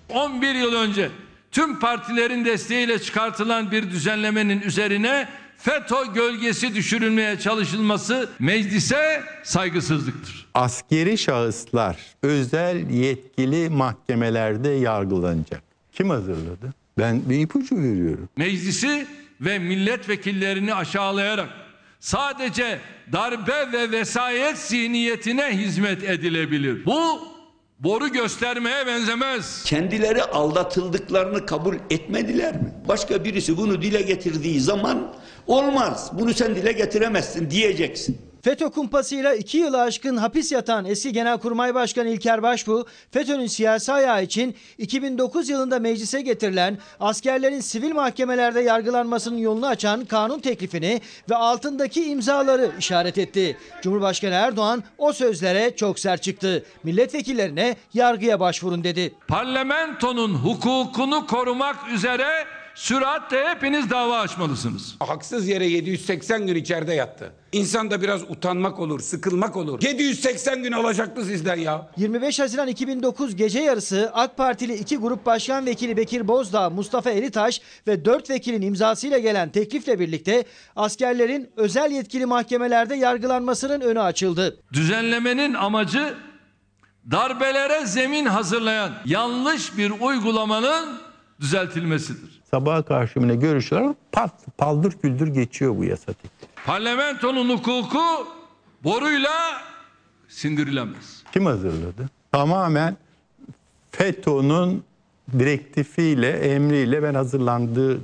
11 yıl önce tüm partilerin desteğiyle çıkartılan bir düzenlemenin üzerine FETÖ gölgesi düşürülmeye çalışılması meclise saygısızlıktır. Askeri şahıslar özel yetkili mahkemelerde yargılanacak. Kim hazırladı? Ben bir ipucu veriyorum. Meclisi ve milletvekillerini aşağılayarak sadece darbe ve vesayet zihniyetine hizmet edilebilir. Bu boru göstermeye benzemez. Kendileri aldatıldıklarını kabul etmediler mi? Başka birisi bunu dile getirdiği zaman olmaz. Bunu sen dile getiremezsin diyeceksin. FETÖ kumpasıyla iki yılı aşkın hapis yatan eski Genelkurmay Başkanı İlker Başbuğ, FETÖ'nün siyasi ayağı için 2009 yılında meclise getirilen askerlerin sivil mahkemelerde yargılanmasının yolunu açan kanun teklifini ve altındaki imzaları işaret etti. Cumhurbaşkanı Erdoğan o sözlere çok sert çıktı. Milletvekillerine yargıya başvurun dedi. Parlamentonun hukukunu korumak üzere süratle hepiniz dava açmalısınız. Haksız yere 780 gün içeride yattı. İnsanda biraz utanmak olur, sıkılmak olur. 780 gün alacaktı sizden ya. 25 Haziran 2009 gece yarısı AK Partili iki grup başkan vekili Bekir Bozdağ, Mustafa Elitaş ve 4 vekilin imzasıyla gelen teklifle birlikte askerlerin özel yetkili mahkemelerde yargılanmasının önü açıldı. Düzenlemenin amacı darbelere zemin hazırlayan yanlış bir uygulamanın düzeltilmesidir. Sabaha karşı yine görüşler pat paldır küldür geçiyor bu yasa teklifi. Parlamentonun hukuku boruyla sindirilemez. Kim hazırladı? Tamamen FETÖ'nün direktifiyle, emriyle ben hazırlandığını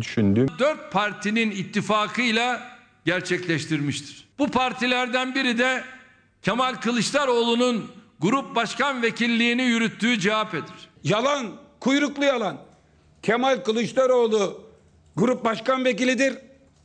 düşündüm. Dört partinin ittifakıyla gerçekleştirmiştir. Bu partilerden biri de Kemal Kılıçdaroğlu'nun grup başkan vekilliğini yürüttüğü CHP'dir. Yalan, kuyruklu yalan. Kemal Kılıçdaroğlu grup başkan vekilidir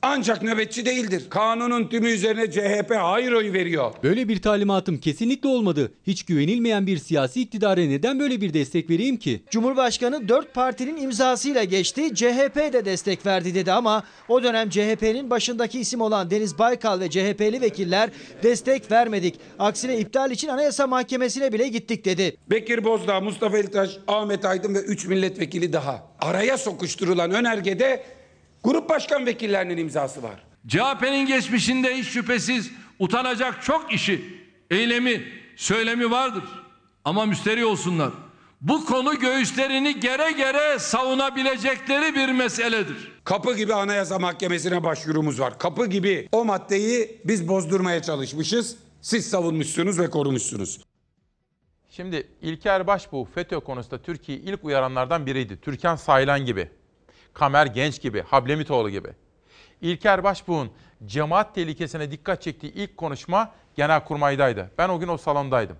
ancak nöbetçi değildir. Kanunun tümü üzerine CHP hayır oyu veriyor. Böyle bir talimatım kesinlikle olmadı. Hiç güvenilmeyen bir siyasi iktidara neden böyle bir destek vereyim ki? Cumhurbaşkanı 4 partinin imzasıyla geçti. CHP de destek verdi dedi ama o dönem CHP'nin başındaki isim olan Deniz Baykal ve CHP'li vekiller destek vermedik. Aksine iptal için Anayasa Mahkemesi'ne bile gittik dedi. Bekir Bozdağ, Mustafa Elitaş, Ahmet Aydın ve 3 milletvekili daha. Araya sokuşturulan önergede grup başkan vekillerinin imzası var. CHP'nin geçmişinde hiç şüphesiz utanacak çok işi, eylemi, söylemi vardır. Ama müsterih olsunlar. Bu konu göğüslerini gere gere savunabilecekleri bir meseledir. Kapı gibi Anayasa Mahkemesi'ne başvurumuz var. Kapı gibi o maddeyi biz bozdurmaya çalışmışız. Siz savunmuşsunuz ve korumuşsunuz. Şimdi İlker Başbuğ FETÖ konusunda Türkiye'yi ilk uyaranlardan biriydi. Türkan Saylan gibi, Kamer Genç gibi, Hablemitoğlu gibi. İlker Başbuğ'un cemaat tehlikesine dikkat çektiği ilk konuşma Genelkurmay'daydı. Ben o gün o salondaydım.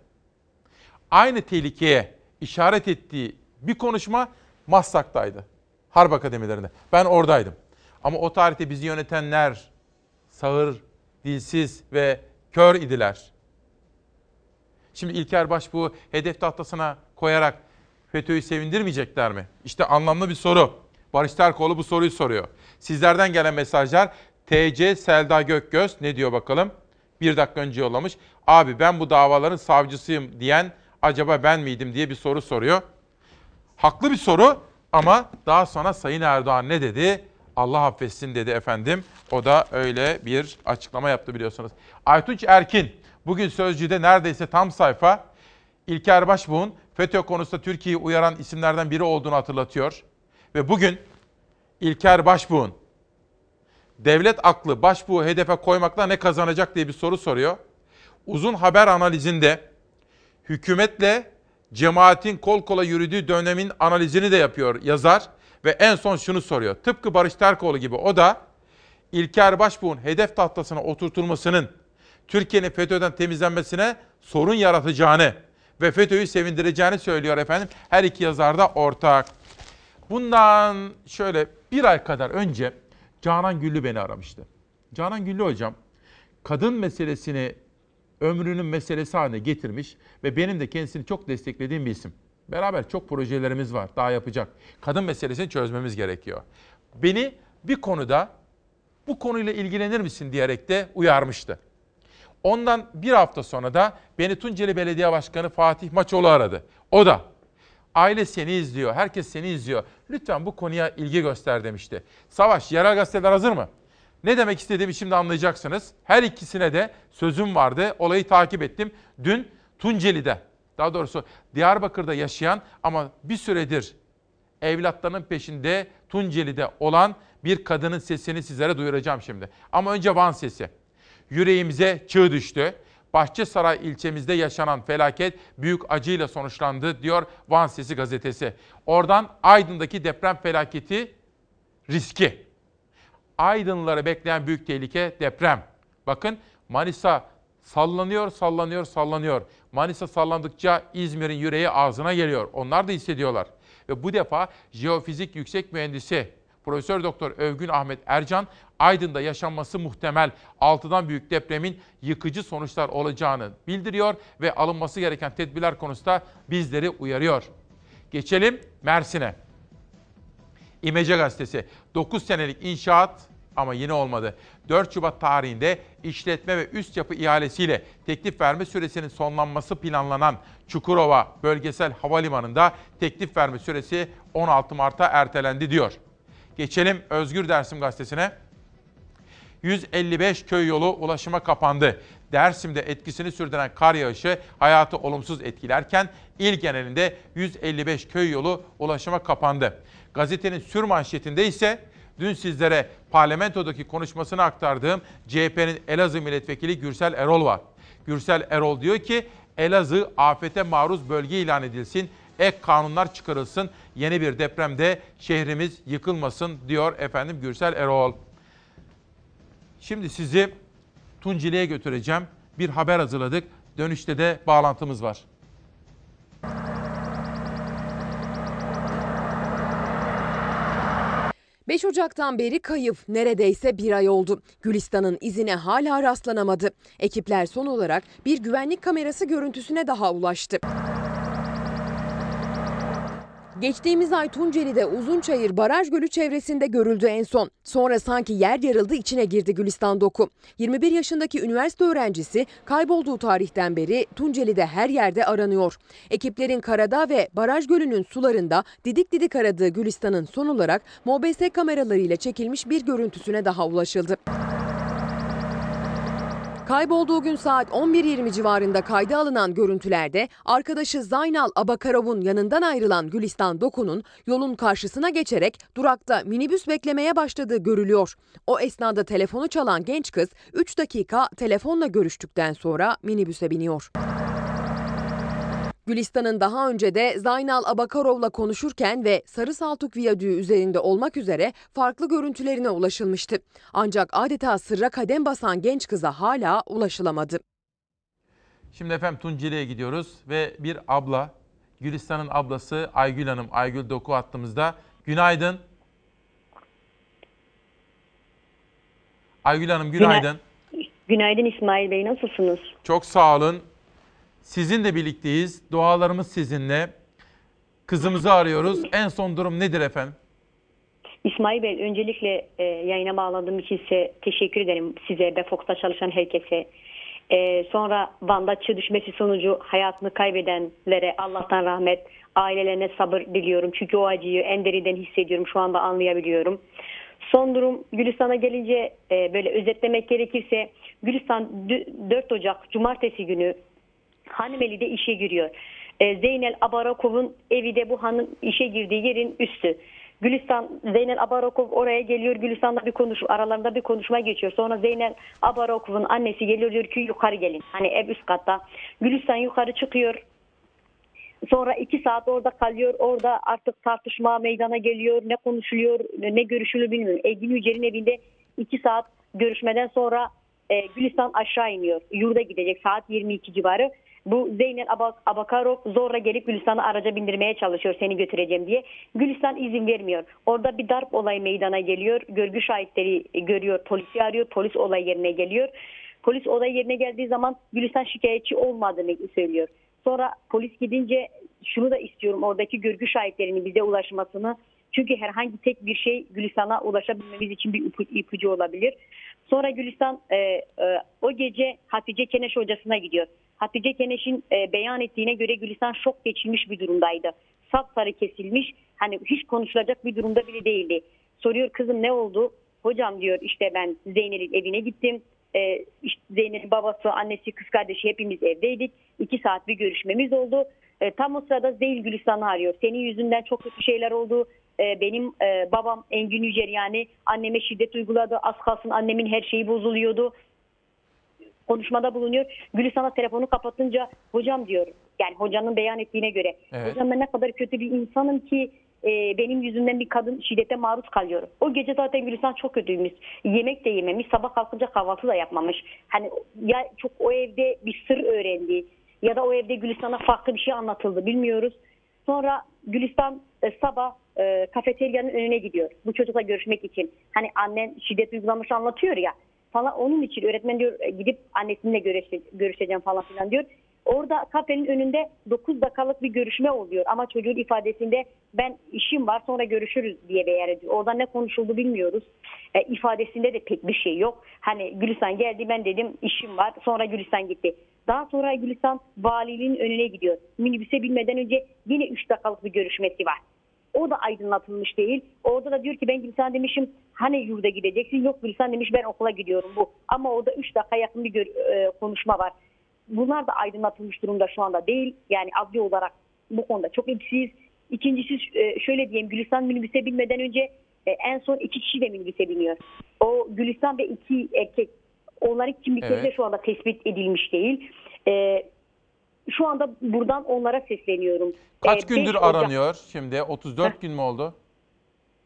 Aynı tehlikeye işaret ettiği bir konuşma Maslak'taydı. Harp Akademilerinde. Ben oradaydım. Ama o tarihte bizi yönetenler sağır, dilsiz ve kör idiler. Şimdi İlker Başbuğ hedef tahtasına koyarak FETÖ'yü sevindirmeyecekler mi? İşte anlamlı bir soru. Barış Terkoğlu bu soruyu soruyor. Sizlerden gelen mesajlar TC Selda Gökgöz ne diyor bakalım? Bir dakika önce yollamış. Abi ben bu davaların savcısıyım diyen acaba ben miydim diye bir soru soruyor. Haklı bir soru ama daha sonra Sayın Erdoğan ne dedi? Allah affetsin dedi efendim. O da öyle bir açıklama yaptı biliyorsunuz. Aytunç Erkin bugün Sözcü'de neredeyse tam sayfa İlker Başbuğ'un FETÖ konusunda Türkiye'yi uyaran isimlerden biri olduğunu hatırlatıyor. Ve bugün İlker Başbuğ'un devlet aklı Başbuğ'u hedefe koymakla ne kazanacak diye bir soru soruyor. Uzun haber analizinde hükümetle cemaatin kol kola yürüdüğü dönemin analizini de yapıyor yazar ve en son şunu soruyor. Tıpkı Barış Terkoğlu gibi o da İlker Başbuğ'un hedef tahtasına oturtulmasının Türkiye'nin FETÖ'den temizlenmesine sorun yaratacağını ve FETÖ'yü sevindireceğini söylüyor efendim. Her iki yazar da ortak. Bundan şöyle bir ay kadar önce Canan Güllü beni aramıştı. Canan Güllü hocam kadın meselesini ömrünün meselesi haline getirmiş ve benim de kendisini çok desteklediğim bir isim. Beraber çok projelerimiz var daha yapacak. Kadın meselesini çözmemiz gerekiyor. Beni bir konuda bu konuyla ilgilenir misin diyerek de uyarmıştı. Ondan bir hafta sonra da beni Tunceli Belediye Başkanı Fatih Maçoğlu aradı. O da aile seni izliyor, herkes seni izliyor. Lütfen bu konuya ilgi göster demişti. Savaş, yerel gazeteler hazır mı? Ne demek istediğimi şimdi anlayacaksınız. Her ikisine de sözüm vardı. Olayı takip ettim. Dün Tunceli'de, daha doğrusu Diyarbakır'da yaşayan ama bir süredir evlatlarının peşinde Tunceli'de olan bir kadının sesini sizlere duyuracağım şimdi. Ama önce Van sesi. Yüreğimize çığ düştü. Bahçesaray ilçemizde yaşanan felaket büyük acıyla sonuçlandı diyor Van Sesi gazetesi. Oradan Aydın'daki deprem felaketi riski. Aydınlıları bekleyen büyük tehlike deprem. Bakın Manisa sallanıyor, sallanıyor, sallanıyor. Manisa sallandıkça İzmir'in yüreği ağzına geliyor. Onlar da hissediyorlar. Ve bu defa jeofizik yüksek mühendisi Profesör Doktor Övgün Ahmet Ercan Aydın'da yaşanması muhtemel 6'dan büyük depremin yıkıcı sonuçlar olacağını bildiriyor ve alınması gereken tedbirler konusunda bizleri uyarıyor. Geçelim Mersin'e. İmece Gazetesi 9 senelik inşaat ama yine olmadı. 4 Şubat tarihinde işletme ve üst yapı ihalesiyle teklif verme süresinin sonlanması planlanan Çukurova Bölgesel Havalimanı'nda teklif verme süresi 16 Mart'a ertelendi diyor. Geçelim Özgür Dersim Gazetesi'ne. 155 köy yolu ulaşıma kapandı. Dersim'de etkisini sürdüren kar yağışı hayatı olumsuz etkilerken il genelinde 155 köy yolu ulaşıma kapandı. Gazetenin sür manşetinde ise dün sizlere parlamentodaki konuşmasını aktardığım CHP'nin Elazığ milletvekili Gürsel Erol var. Gürsel Erol diyor ki Elazığ afete maruz bölge ilan edilsin, ek kanunlar çıkarılsın, yeni bir depremde şehrimiz yıkılmasın diyor efendim Gürsel Erol. Şimdi sizi Tunceli'ye götüreceğim. Bir haber hazırladık. Dönüşte de bağlantımız var. ...5 Ocak'tan beri kayıp neredeyse bir ay oldu. Gülistan'ın izine hala rastlanamadı. Ekipler son olarak bir güvenlik kamerası görüntüsüne daha ulaştı. Geçtiğimiz ay Tunceli'de Uzunçayır Baraj Gölü çevresinde görüldü en son. Sonra sanki yer yarıldı içine girdi Gülistan Doku. 21 yaşındaki üniversite öğrencisi kaybolduğu tarihten beri Tunceli'de her yerde aranıyor. Ekiplerin karada ve Baraj Gölü'nün sularında didik didik aradığı Gülistan'ın son olarak MOBS kameralarıyla çekilmiş bir görüntüsüne daha ulaşıldı. Kaybolduğu gün saat 11.20 civarında kayda alınan görüntülerde arkadaşı Zaynal Abakarov'un yanından ayrılan Gülistan Doku'nun yolun karşısına geçerek durakta minibüs beklemeye başladığı görülüyor. O esnada telefonu çalan genç kız 3 dakika telefonla görüştükten sonra minibüse biniyor. Gülistan'ın daha önce de Zaynal Abakarov'la konuşurken ve Sarı Saltuk Viyadüğü üzerinde olmak üzere farklı görüntülerine ulaşılmıştı. Ancak adeta sırra kadem basan genç kıza hala ulaşılamadı. Şimdi efendim Tunceli'ye gidiyoruz ve bir abla, Gülistan'ın ablası Aygül Hanım, Aygül Doku hattımızda. Günaydın. Aygül Hanım günaydın. Günaydın İsmail Bey, nasılsınız? Çok sağ olun. Sizinle birlikteyiz. Dualarımız sizinle. Kızımızı arıyoruz. En son durum nedir efendim? İsmail Bey, öncelikle e, yayına bağladığım için size teşekkür ederim. Size ve Fox'ta çalışan herkese. Ee, sonra Van'da çığ düşmesi sonucu hayatını kaybedenlere Allah'tan rahmet, ailelerine sabır diliyorum. Çünkü o acıyı en derinden hissediyorum. Şu anda anlayabiliyorum. Son durum Gülistan'a gelince e, böyle özetlemek gerekirse Gülistan dü- 4 Ocak Cumartesi günü Hanımeli'de işe giriyor. E, Zeynel Abarakov'un evi de bu hanım işe girdiği yerin üstü. Gülistan Zeynel Abarakov oraya geliyor. Gülistan'da bir konuş aralarında bir konuşma geçiyor. Sonra Zeynel Abarakov'un annesi geliyor diyor ki yukarı gelin. Hani ev üst katta. Gülistan yukarı çıkıyor. Sonra iki saat orada kalıyor. Orada artık tartışma meydana geliyor. Ne konuşuluyor, ne görüşülür bilmiyorum. Engin Yücel'in evinde iki saat görüşmeden sonra e, Gülistan aşağı iniyor. Yurda gidecek saat 22 civarı. Bu Zeynel Abak- Abakarov zorla gelip Gülistan'ı araca bindirmeye çalışıyor seni götüreceğim diye. Gülistan izin vermiyor. Orada bir darp olayı meydana geliyor. Görgü şahitleri görüyor. Polisi arıyor. Polis olay yerine geliyor. Polis olay yerine geldiği zaman Gülistan şikayetçi olmadığını söylüyor. Sonra polis gidince şunu da istiyorum oradaki görgü şahitlerinin bize ulaşmasını. Çünkü herhangi tek bir şey Gülistan'a ulaşabilmemiz için bir ipu- ipucu olabilir. Sonra Gülistan e, e, o gece Hatice Keneş hocasına gidiyor. Hatice Keneş'in e, beyan ettiğine göre Gülistan şok geçirmiş bir durumdaydı. Sapsarı kesilmiş hani hiç konuşulacak bir durumda bile değildi. Soruyor kızım ne oldu? Hocam diyor işte ben Zeynel'in evine gittim. Ee, işte Zeynep'in babası, annesi, kız kardeşi hepimiz evdeydik. İki saat bir görüşmemiz oldu. Ee, tam o sırada Zeyl Gülistan'ı arıyor. Senin yüzünden çok kötü şeyler oldu. Ee, benim e, babam Engin Yücer yani anneme şiddet uyguladı. Az kalsın annemin her şeyi bozuluyordu. Konuşmada bulunuyor. Gülistan'a telefonu kapatınca hocam diyor. Yani hocanın beyan ettiğine göre. Evet. Hocam ben ne kadar kötü bir insanım ki e, benim yüzümden bir kadın şiddete maruz kalıyor. O gece zaten Gülistan çok kötüymüş. Yemek de yememiş, sabah kalkınca kahvaltı da yapmamış. Hani ya çok o evde bir sır öğrendi ya da o evde Gülistan'a farklı bir şey anlatıldı bilmiyoruz. Sonra Gülistan e, sabah e, kafeteryanın önüne gidiyor bu çocukla görüşmek için. Hani annen şiddet uygulamış anlatıyor ya falan onun için öğretmen diyor e, gidip annesinle görüşe- görüşeceğim falan filan diyor. Orada kafenin önünde 9 dakikalık bir görüşme oluyor ama çocuğun ifadesinde ben işim var sonra görüşürüz diye beyan ediyor. Orada ne konuşuldu bilmiyoruz. E, ifadesinde de pek bir şey yok. Hani Gülistan geldi ben dedim işim var sonra Gülistan gitti. Daha sonra Gülistan valiliğin önüne gidiyor. Minibüse binmeden önce yine 3 dakikalık bir görüşmesi var. O da aydınlatılmış değil. Orada da diyor ki ben Gülistan demişim hani yurda gideceksin. Yok Gülistan demiş ben okula gidiyorum bu. Ama orada 3 dakika yakın bir gör- e, konuşma var. Bunlar da aydınlatılmış durumda şu anda değil. Yani adli olarak bu konuda çok eksiyiz. İkincisi e, şöyle diyeyim Gülistan minibüse binmeden önce e, en son iki kişi de minibüse biniyor. O Gülistan ve iki erkek onların kimlikleri de Evet. şu anda tespit edilmiş değil. E, şu anda buradan onlara sesleniyorum. Kaç E, gündür 5 Ocak- aranıyor şimdi? 34 gün mü oldu?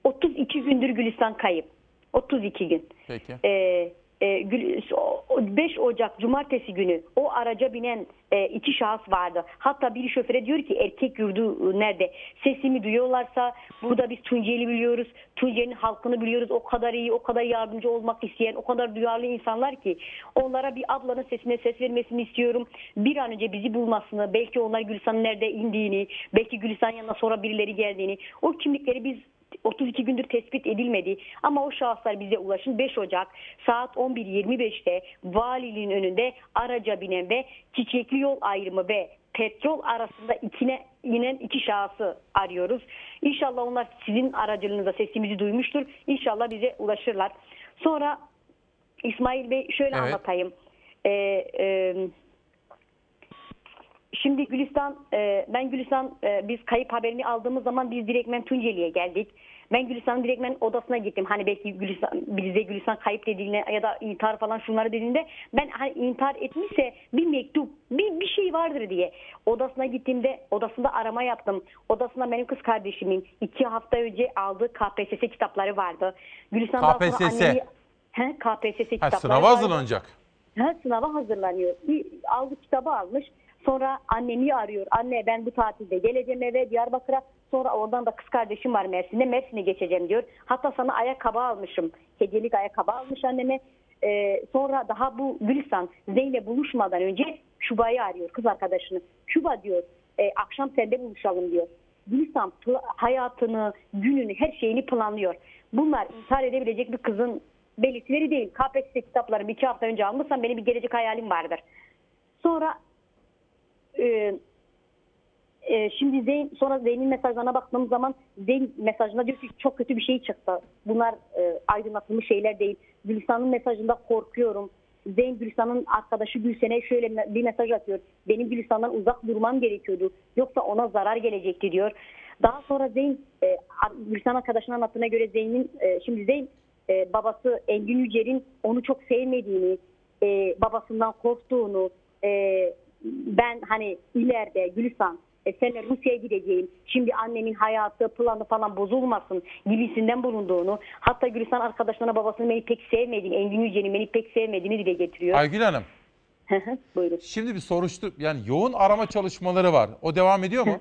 32 gündür Gülistan kayıp. 32 gün. Peki. Ee, 5 Ocak Cumartesi günü o araca binen e, iki şahıs vardı. Hatta biri şoföre diyor ki erkek yurdu e, nerede? Sesimi duyuyorlarsa burada biz Tunceli biliyoruz. Tunceli'nin halkını biliyoruz. O kadar iyi, o kadar yardımcı olmak isteyen, o kadar duyarlı insanlar ki onlara bir ablanın sesine ses vermesini istiyorum. Bir an önce bizi bulmasını, belki onlar Gülistan'ın nerede indiğini, belki Gülistan yanına sonra birileri geldiğini, o kimlikleri biz 32 gündür tespit edilmedi ama o şahıslar bize ulaşın 5 Ocak saat 11.25'te valiliğin önünde araca binen ve çiçekli yol ayrımı ve petrol arasında ikine inen iki şahsı arıyoruz. İnşallah onlar sizin aracılığınızda sesimizi duymuştur. İnşallah bize ulaşırlar. Sonra İsmail Bey şöyle Evet. anlatayım. Ee, e, Şimdi Gülistan, e, ben Gülistan e, biz kayıp haberini aldığımız zaman biz direktmen Tunceli'ye geldik. Ben Gülistan'ın direktmen odasına gittim. Hani belki Gülistan, bize Gülistan kayıp dediğinde ya da intihar falan şunları dediğinde ben hani intihar etmişse bir mektup, bir, bir şey vardır diye. Odasına gittiğimde odasında arama yaptım. Odasında benim kız kardeşimin iki hafta önce aldığı KPSS kitapları vardı. Gülistan daha sonra KPSS. annemi- He, KPSS Ha, kitapları sınava vardı. hazırlanacak. Ha, sınava hazırlanıyor. Bir aldı kitabı almış. Sonra annemi arıyor. Anne ben bu tatilde geleceğim eve Diyarbakır'a. Sonra oradan da kız kardeşim var Mersin'de. Mersin'e geçeceğim diyor. Hatta sana ayakkabı almışım. Hediyelik ayakkabı almış anneme. Ee, sonra daha bu Gülistan Zeynep buluşmadan önce Küba'yı arıyor kız arkadaşını. Küba diyor e, akşam sende buluşalım diyor. Gülistan hayatını, gününü, her şeyini planlıyor. Bunlar intihar edebilecek bir kızın belirtileri değil. KPSS kitaplarımı iki hafta önce almışsam benim bir gelecek hayalim vardır. Sonra e, e, şimdi Zeyn, sonra Zeyn'in mesajlarına baktığım zaman Zeyn mesajına diyor ki çok kötü bir şey çıktı. Bunlar e, aydınlatılmış şeyler değil. Gülistan'ın mesajında korkuyorum. Zeyn Gülistan'ın arkadaşı Gülsen'e şöyle bir mesaj atıyor. Benim Gülistan'dan uzak durmam gerekiyordu. Yoksa ona zarar gelecekti diyor. Daha sonra Zeyn, e, Gülsen arkadaşının anlattığına göre Zeyn'in, e, şimdi Zeyn e, babası Engin Yücel'in onu çok sevmediğini, e, babasından korktuğunu, e, ben hani ileride Gülistan e, seninle Rusya'ya gideceğim. Şimdi annemin hayatı, planı falan bozulmasın gibisinden bulunduğunu. Hatta Gülistan arkadaşlarına babasının beni pek sevmediğini, Engin Yücel'in beni pek sevmediğini dile getiriyor. Aygül Hanım. [laughs] Buyurun. Şimdi bir soruştur yani yoğun arama çalışmaları var. O devam ediyor mu?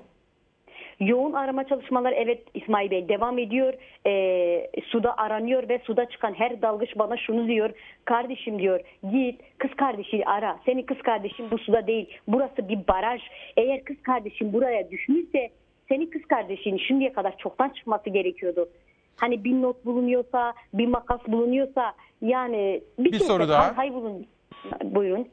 Yoğun arama çalışmaları evet İsmail Bey devam ediyor. Ee, suda aranıyor ve suda çıkan her dalgıç bana şunu diyor. Kardeşim diyor git kız kardeşini ara. Senin kız kardeşin bu suda değil. Burası bir baraj. Eğer kız kardeşin buraya düşmüşse senin kız kardeşin şimdiye kadar çoktan çıkması gerekiyordu. Hani bir not bulunuyorsa, bir makas bulunuyorsa yani bir, Bir soru daha. hay bulun. Buyurun.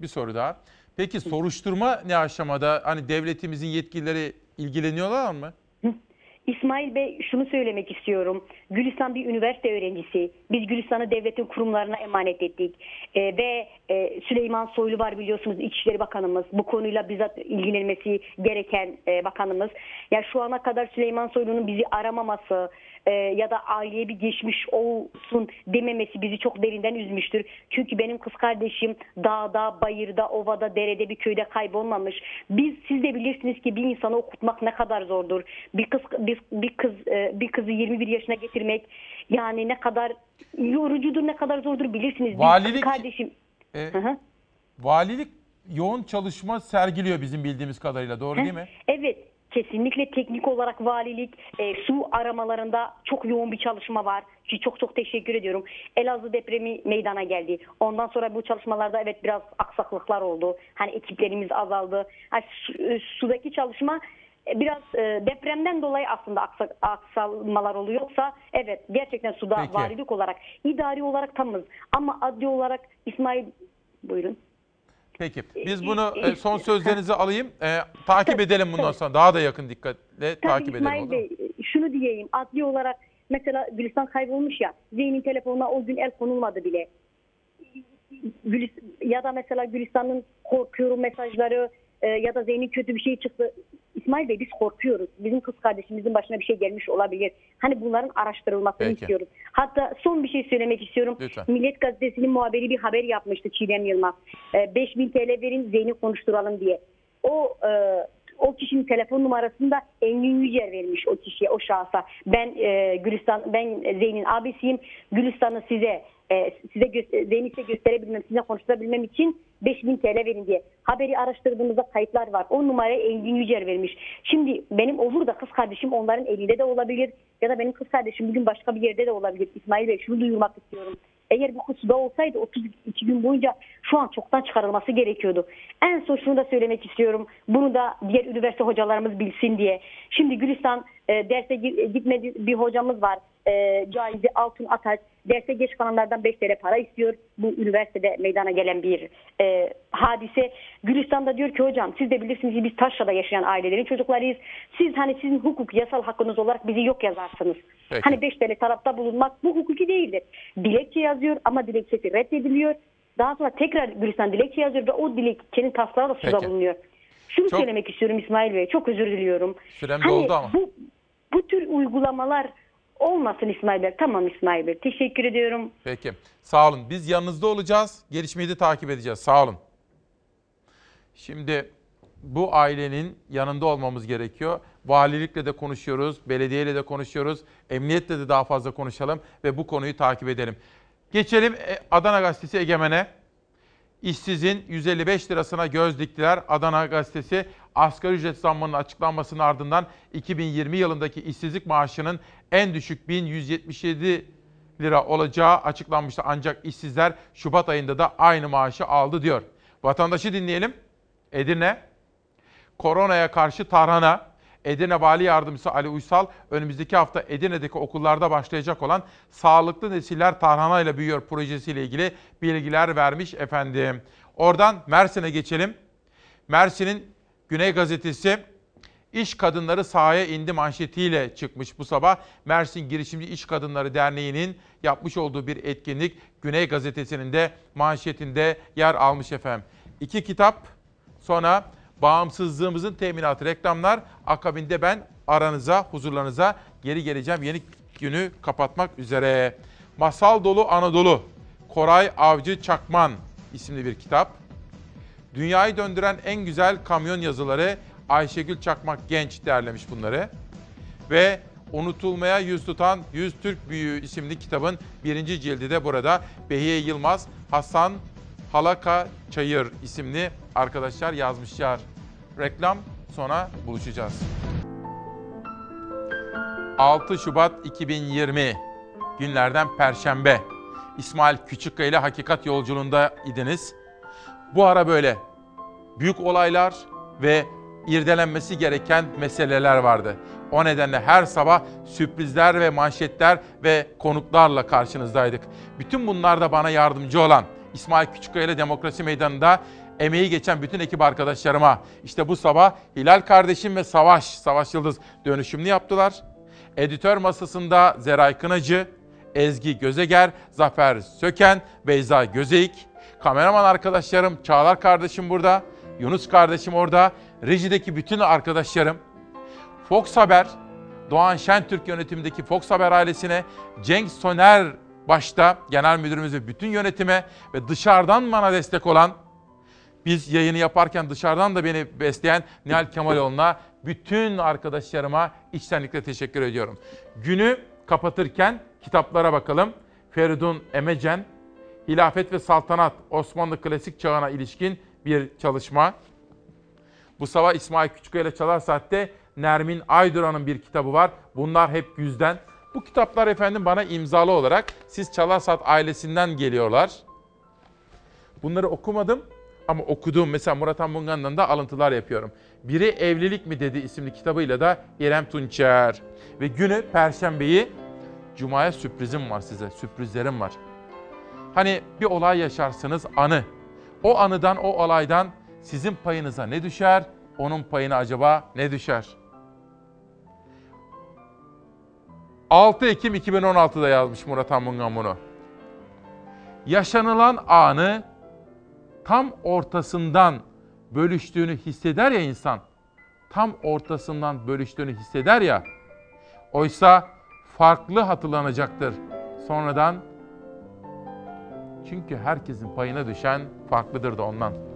Bir soru daha. Peki soruşturma ne aşamada? Hani devletimizin yetkilileri ilgileniyorlar mı? İsmail Bey şunu söylemek istiyorum. Gülistan bir üniversite öğrencisi. Biz Gülistan'ı devletin kurumlarına emanet ettik. Ee, ve e, Süleyman Soylu var biliyorsunuz İçişleri Bakanımız. Bu konuyla bizzat ilgilenmesi gereken e, bakanımız. Ya şu ana kadar Süleyman Soylu'nun bizi aramaması e, ya da aileye bir geçmiş olsun dememesi bizi çok derinden üzmüştür. Çünkü benim kız kardeşim dağda, bayırda, ovada, derede bir köyde kaybolmamış. Biz siz de bilirsiniz ki bir insanı okutmak ne kadar zordur. Bir kız bir, bir kız e, bir kızı 21 yaşına getirmek yani ne kadar yorucudur, ne kadar zordur bilirsiniz. Valilik- kız kardeşim E, valilik yoğun çalışma sergiliyor bizim bildiğimiz kadarıyla. Doğru değil mi? Evet, kesinlikle teknik olarak valilik e, su aramalarında çok yoğun bir çalışma var. Çok çok teşekkür ediyorum. Elazığ depremi meydana geldi. Ondan sonra bu çalışmalarda evet biraz aksaklıklar oldu. Hani ekiplerimiz azaldı. Ha, su- e, sudaki çalışma e, biraz e, depremden dolayı aslında aksa- aksalmalar oluyor. Yoksa evet gerçekten suda Peki. valilik olarak, idari olarak tamız. Ama adli olarak İsmail buyurun. Peki. Biz bunu e, son sözlerinizi alayım. E, takip edelim bundan sonra. Daha da yakın dikkatle Tabii takip edelim. İsmail? Bey şunu diyeyim adli olarak mesela Gülistan kaybolmuş ya Zeyn'in telefonuna o gün el konulmadı bile. Gülis, ya da mesela Gülistan'ın korkuyorum mesajları e, ya da Zeyn'in kötü bir şey çıktı. İsmail Bey biz korkuyoruz. Bizim kız kardeşimizin başına bir şey gelmiş olabilir. Hani bunların araştırılmasını Peki. istiyoruz. Hatta son bir şey söylemek istiyorum. Lütfen. Millet Gazetesi'nin muhabiri bir haber yapmıştı Çiğdem Yılmaz. E, 5000 TL verin Zeyn'i konuşturalım diye. O e, o kişinin telefon numarasını da Engin Yücel vermiş o kişiye, o şahsa. Ben e, Gülistan, ben Zeyn'in abisiyim. Gülistan'ı size e, size size gösterebilmem, size konuşturabilmem için 5000 TL verin diye. Haberi araştırdığımızda kayıtlar var. O numarayı Engin Yücel vermiş. Şimdi benim olur da kız kardeşim onların elinde de olabilir. Ya da benim kız kardeşim bugün başka bir yerde de olabilir. İsmail Bey şunu duyurmak istiyorum. Eğer bu kız suda olsaydı 32 gün boyunca şu an çoktan çıkarılması gerekiyordu. En son şunu da söylemek istiyorum. Bunu da diğer üniversite hocalarımız bilsin diye. Şimdi Gülistan e, derse gi- gitmedi bir hocamız var. E, Caizi Altun Ataç. Derse geç kalanlardan 5 TL para istiyor. Bu üniversitede meydana gelen bir e, hadise. Gülistan da diyor ki hocam siz de bilirsiniz ki biz Taşra'da yaşayan ailelerin çocuklarıyız. Siz hani sizin hukuk yasal hakkınız olarak bizi yok yazarsınız. Peki. Hani 5 TL tarafta bulunmak bu hukuki değildir. Dilekçe yazıyor ama dilekçesi reddediliyor. Daha sonra tekrar Gülistan dilekçe yazıyor ve o dilekçenin taslağı da suda Peki. bulunuyor. Şunu Çok- söylemek istiyorum İsmail Bey. Çok özür diliyorum. Sürem Hani doldu ama. Bu, bu tür uygulamalar olmasın İsmail Bey. Tamam İsmail Bey. Teşekkür ediyorum. Peki. Sağ olun. Biz yanınızda olacağız. Gelişmeyi de takip edeceğiz. Sağ olun. Şimdi bu ailenin yanında olmamız gerekiyor. Valilikle de konuşuyoruz, belediyeyle de konuşuyoruz, emniyetle de daha fazla konuşalım ve bu konuyu takip edelim. Geçelim e, Adana Gazetesi Egemen'e. İşsizin 155 lirasına göz diktiler. Adana Gazetesi asgari ücret zammının açıklanmasının ardından 2020 yılındaki işsizlik maaşının en düşük 1177 lira olacağı açıklanmıştı. Ancak işsizler Şubat ayında da aynı maaşı aldı diyor. Vatandaşı dinleyelim. Edirne, koronaya karşı tarhana, Edirne Vali Yardımcısı Ali Uysal önümüzdeki hafta Edirne'deki okullarda başlayacak olan Sağlıklı Nesiller Tarhana ile Büyüyor projesiyle ilgili bilgiler vermiş efendim. Oradan Mersin'e geçelim. Mersin'in Güney Gazetesi İş Kadınları sahaya indi manşetiyle çıkmış bu sabah. Mersin Girişimci İş Kadınları Derneği'nin yapmış olduğu bir etkinlik Güney Gazetesi'nin de manşetinde yer almış efendim. İki kitap sonra bağımsızlığımızın teminatı reklamlar akabinde ben aranıza huzurlarınıza geri geleceğim yeni günü kapatmak üzere. Masal Dolu Anadolu Koray Avcı Çakman isimli bir kitap. Dünyayı döndüren en güzel kamyon yazıları Ayşegül Çakmak Genç derlemiş bunları. Ve Unutulmaya Yüz Tutan Yüz Türk Büyüğü isimli kitabın birinci cildi de burada. Behiye Yılmaz, Hasan Halaka Çayır isimli arkadaşlar yazmışlar. Reklam sonra buluşacağız. 6 Şubat 2020 günlerden Perşembe. İsmail Küçükkaya ile Hakikat Yolculuğunda idiniz. Bu ara böyle büyük olaylar ve irdelenmesi gereken meseleler vardı. O nedenle her sabah sürprizler ve manşetler ve konuklarla karşınızdaydık. Bütün bunlarda bana yardımcı olan İsmail Küçükkaya ile Demokrasi Meydanı'nda emeği geçen bütün ekip arkadaşlarıma işte bu sabah Hilal kardeşim ve Savaş, Savaş Yıldız dönüşümlü yaptılar. Editör masasında Zeray Kınacı, Ezgi Gözeger, Zafer Söken, Beyza Gözeyik, kameraman arkadaşlarım Çağlar kardeşim burada, Yunus kardeşim orada, rejideki bütün arkadaşlarım, Fox Haber, Doğan Şentürk yönetimindeki Fox Haber ailesine, Cenk Soner başta genel müdürümüz ve bütün yönetime ve dışarıdan bana destek olan, biz yayını yaparken dışarıdan da beni besleyen Nihal Kemaloğlu'na, bütün arkadaşlarıma içtenlikle teşekkür ediyorum. Günü kapatırken kitaplara bakalım. Feridun Emecen, Hilafet ve Saltanat Osmanlı Klasik Çağına ilişkin bir çalışma. Bu sabah İsmail Küçükkaya ile Çalar Saat'te Nermin Ayduran'ın bir kitabı var. Bunlar hep yüzden. Bu kitaplar efendim bana imzalı olarak siz Çalar Saat ailesinden geliyorlar. Bunları okumadım ama okuduğum mesela Murat Anmungan'dan da alıntılar yapıyorum. Biri Evlilik mi dedi isimli kitabıyla da İrem Tunçer. Ve günü Perşembeyi Cuma'ya sürprizim var size, sürprizlerim var. Hani bir olay yaşarsınız anı. O anıdan, o olaydan sizin payınıza ne düşer? Onun payına acaba ne düşer? 6 Ekim 2016'da yazmış Murat Anmungan bunu. Yaşanılan anı tam ortasından bölüştüğünü hisseder ya insan. Tam ortasından bölüştüğünü hisseder ya. Oysa farklı hatırlanacaktır sonradan. Çünkü herkesin payına düşen farklıdır da ondan.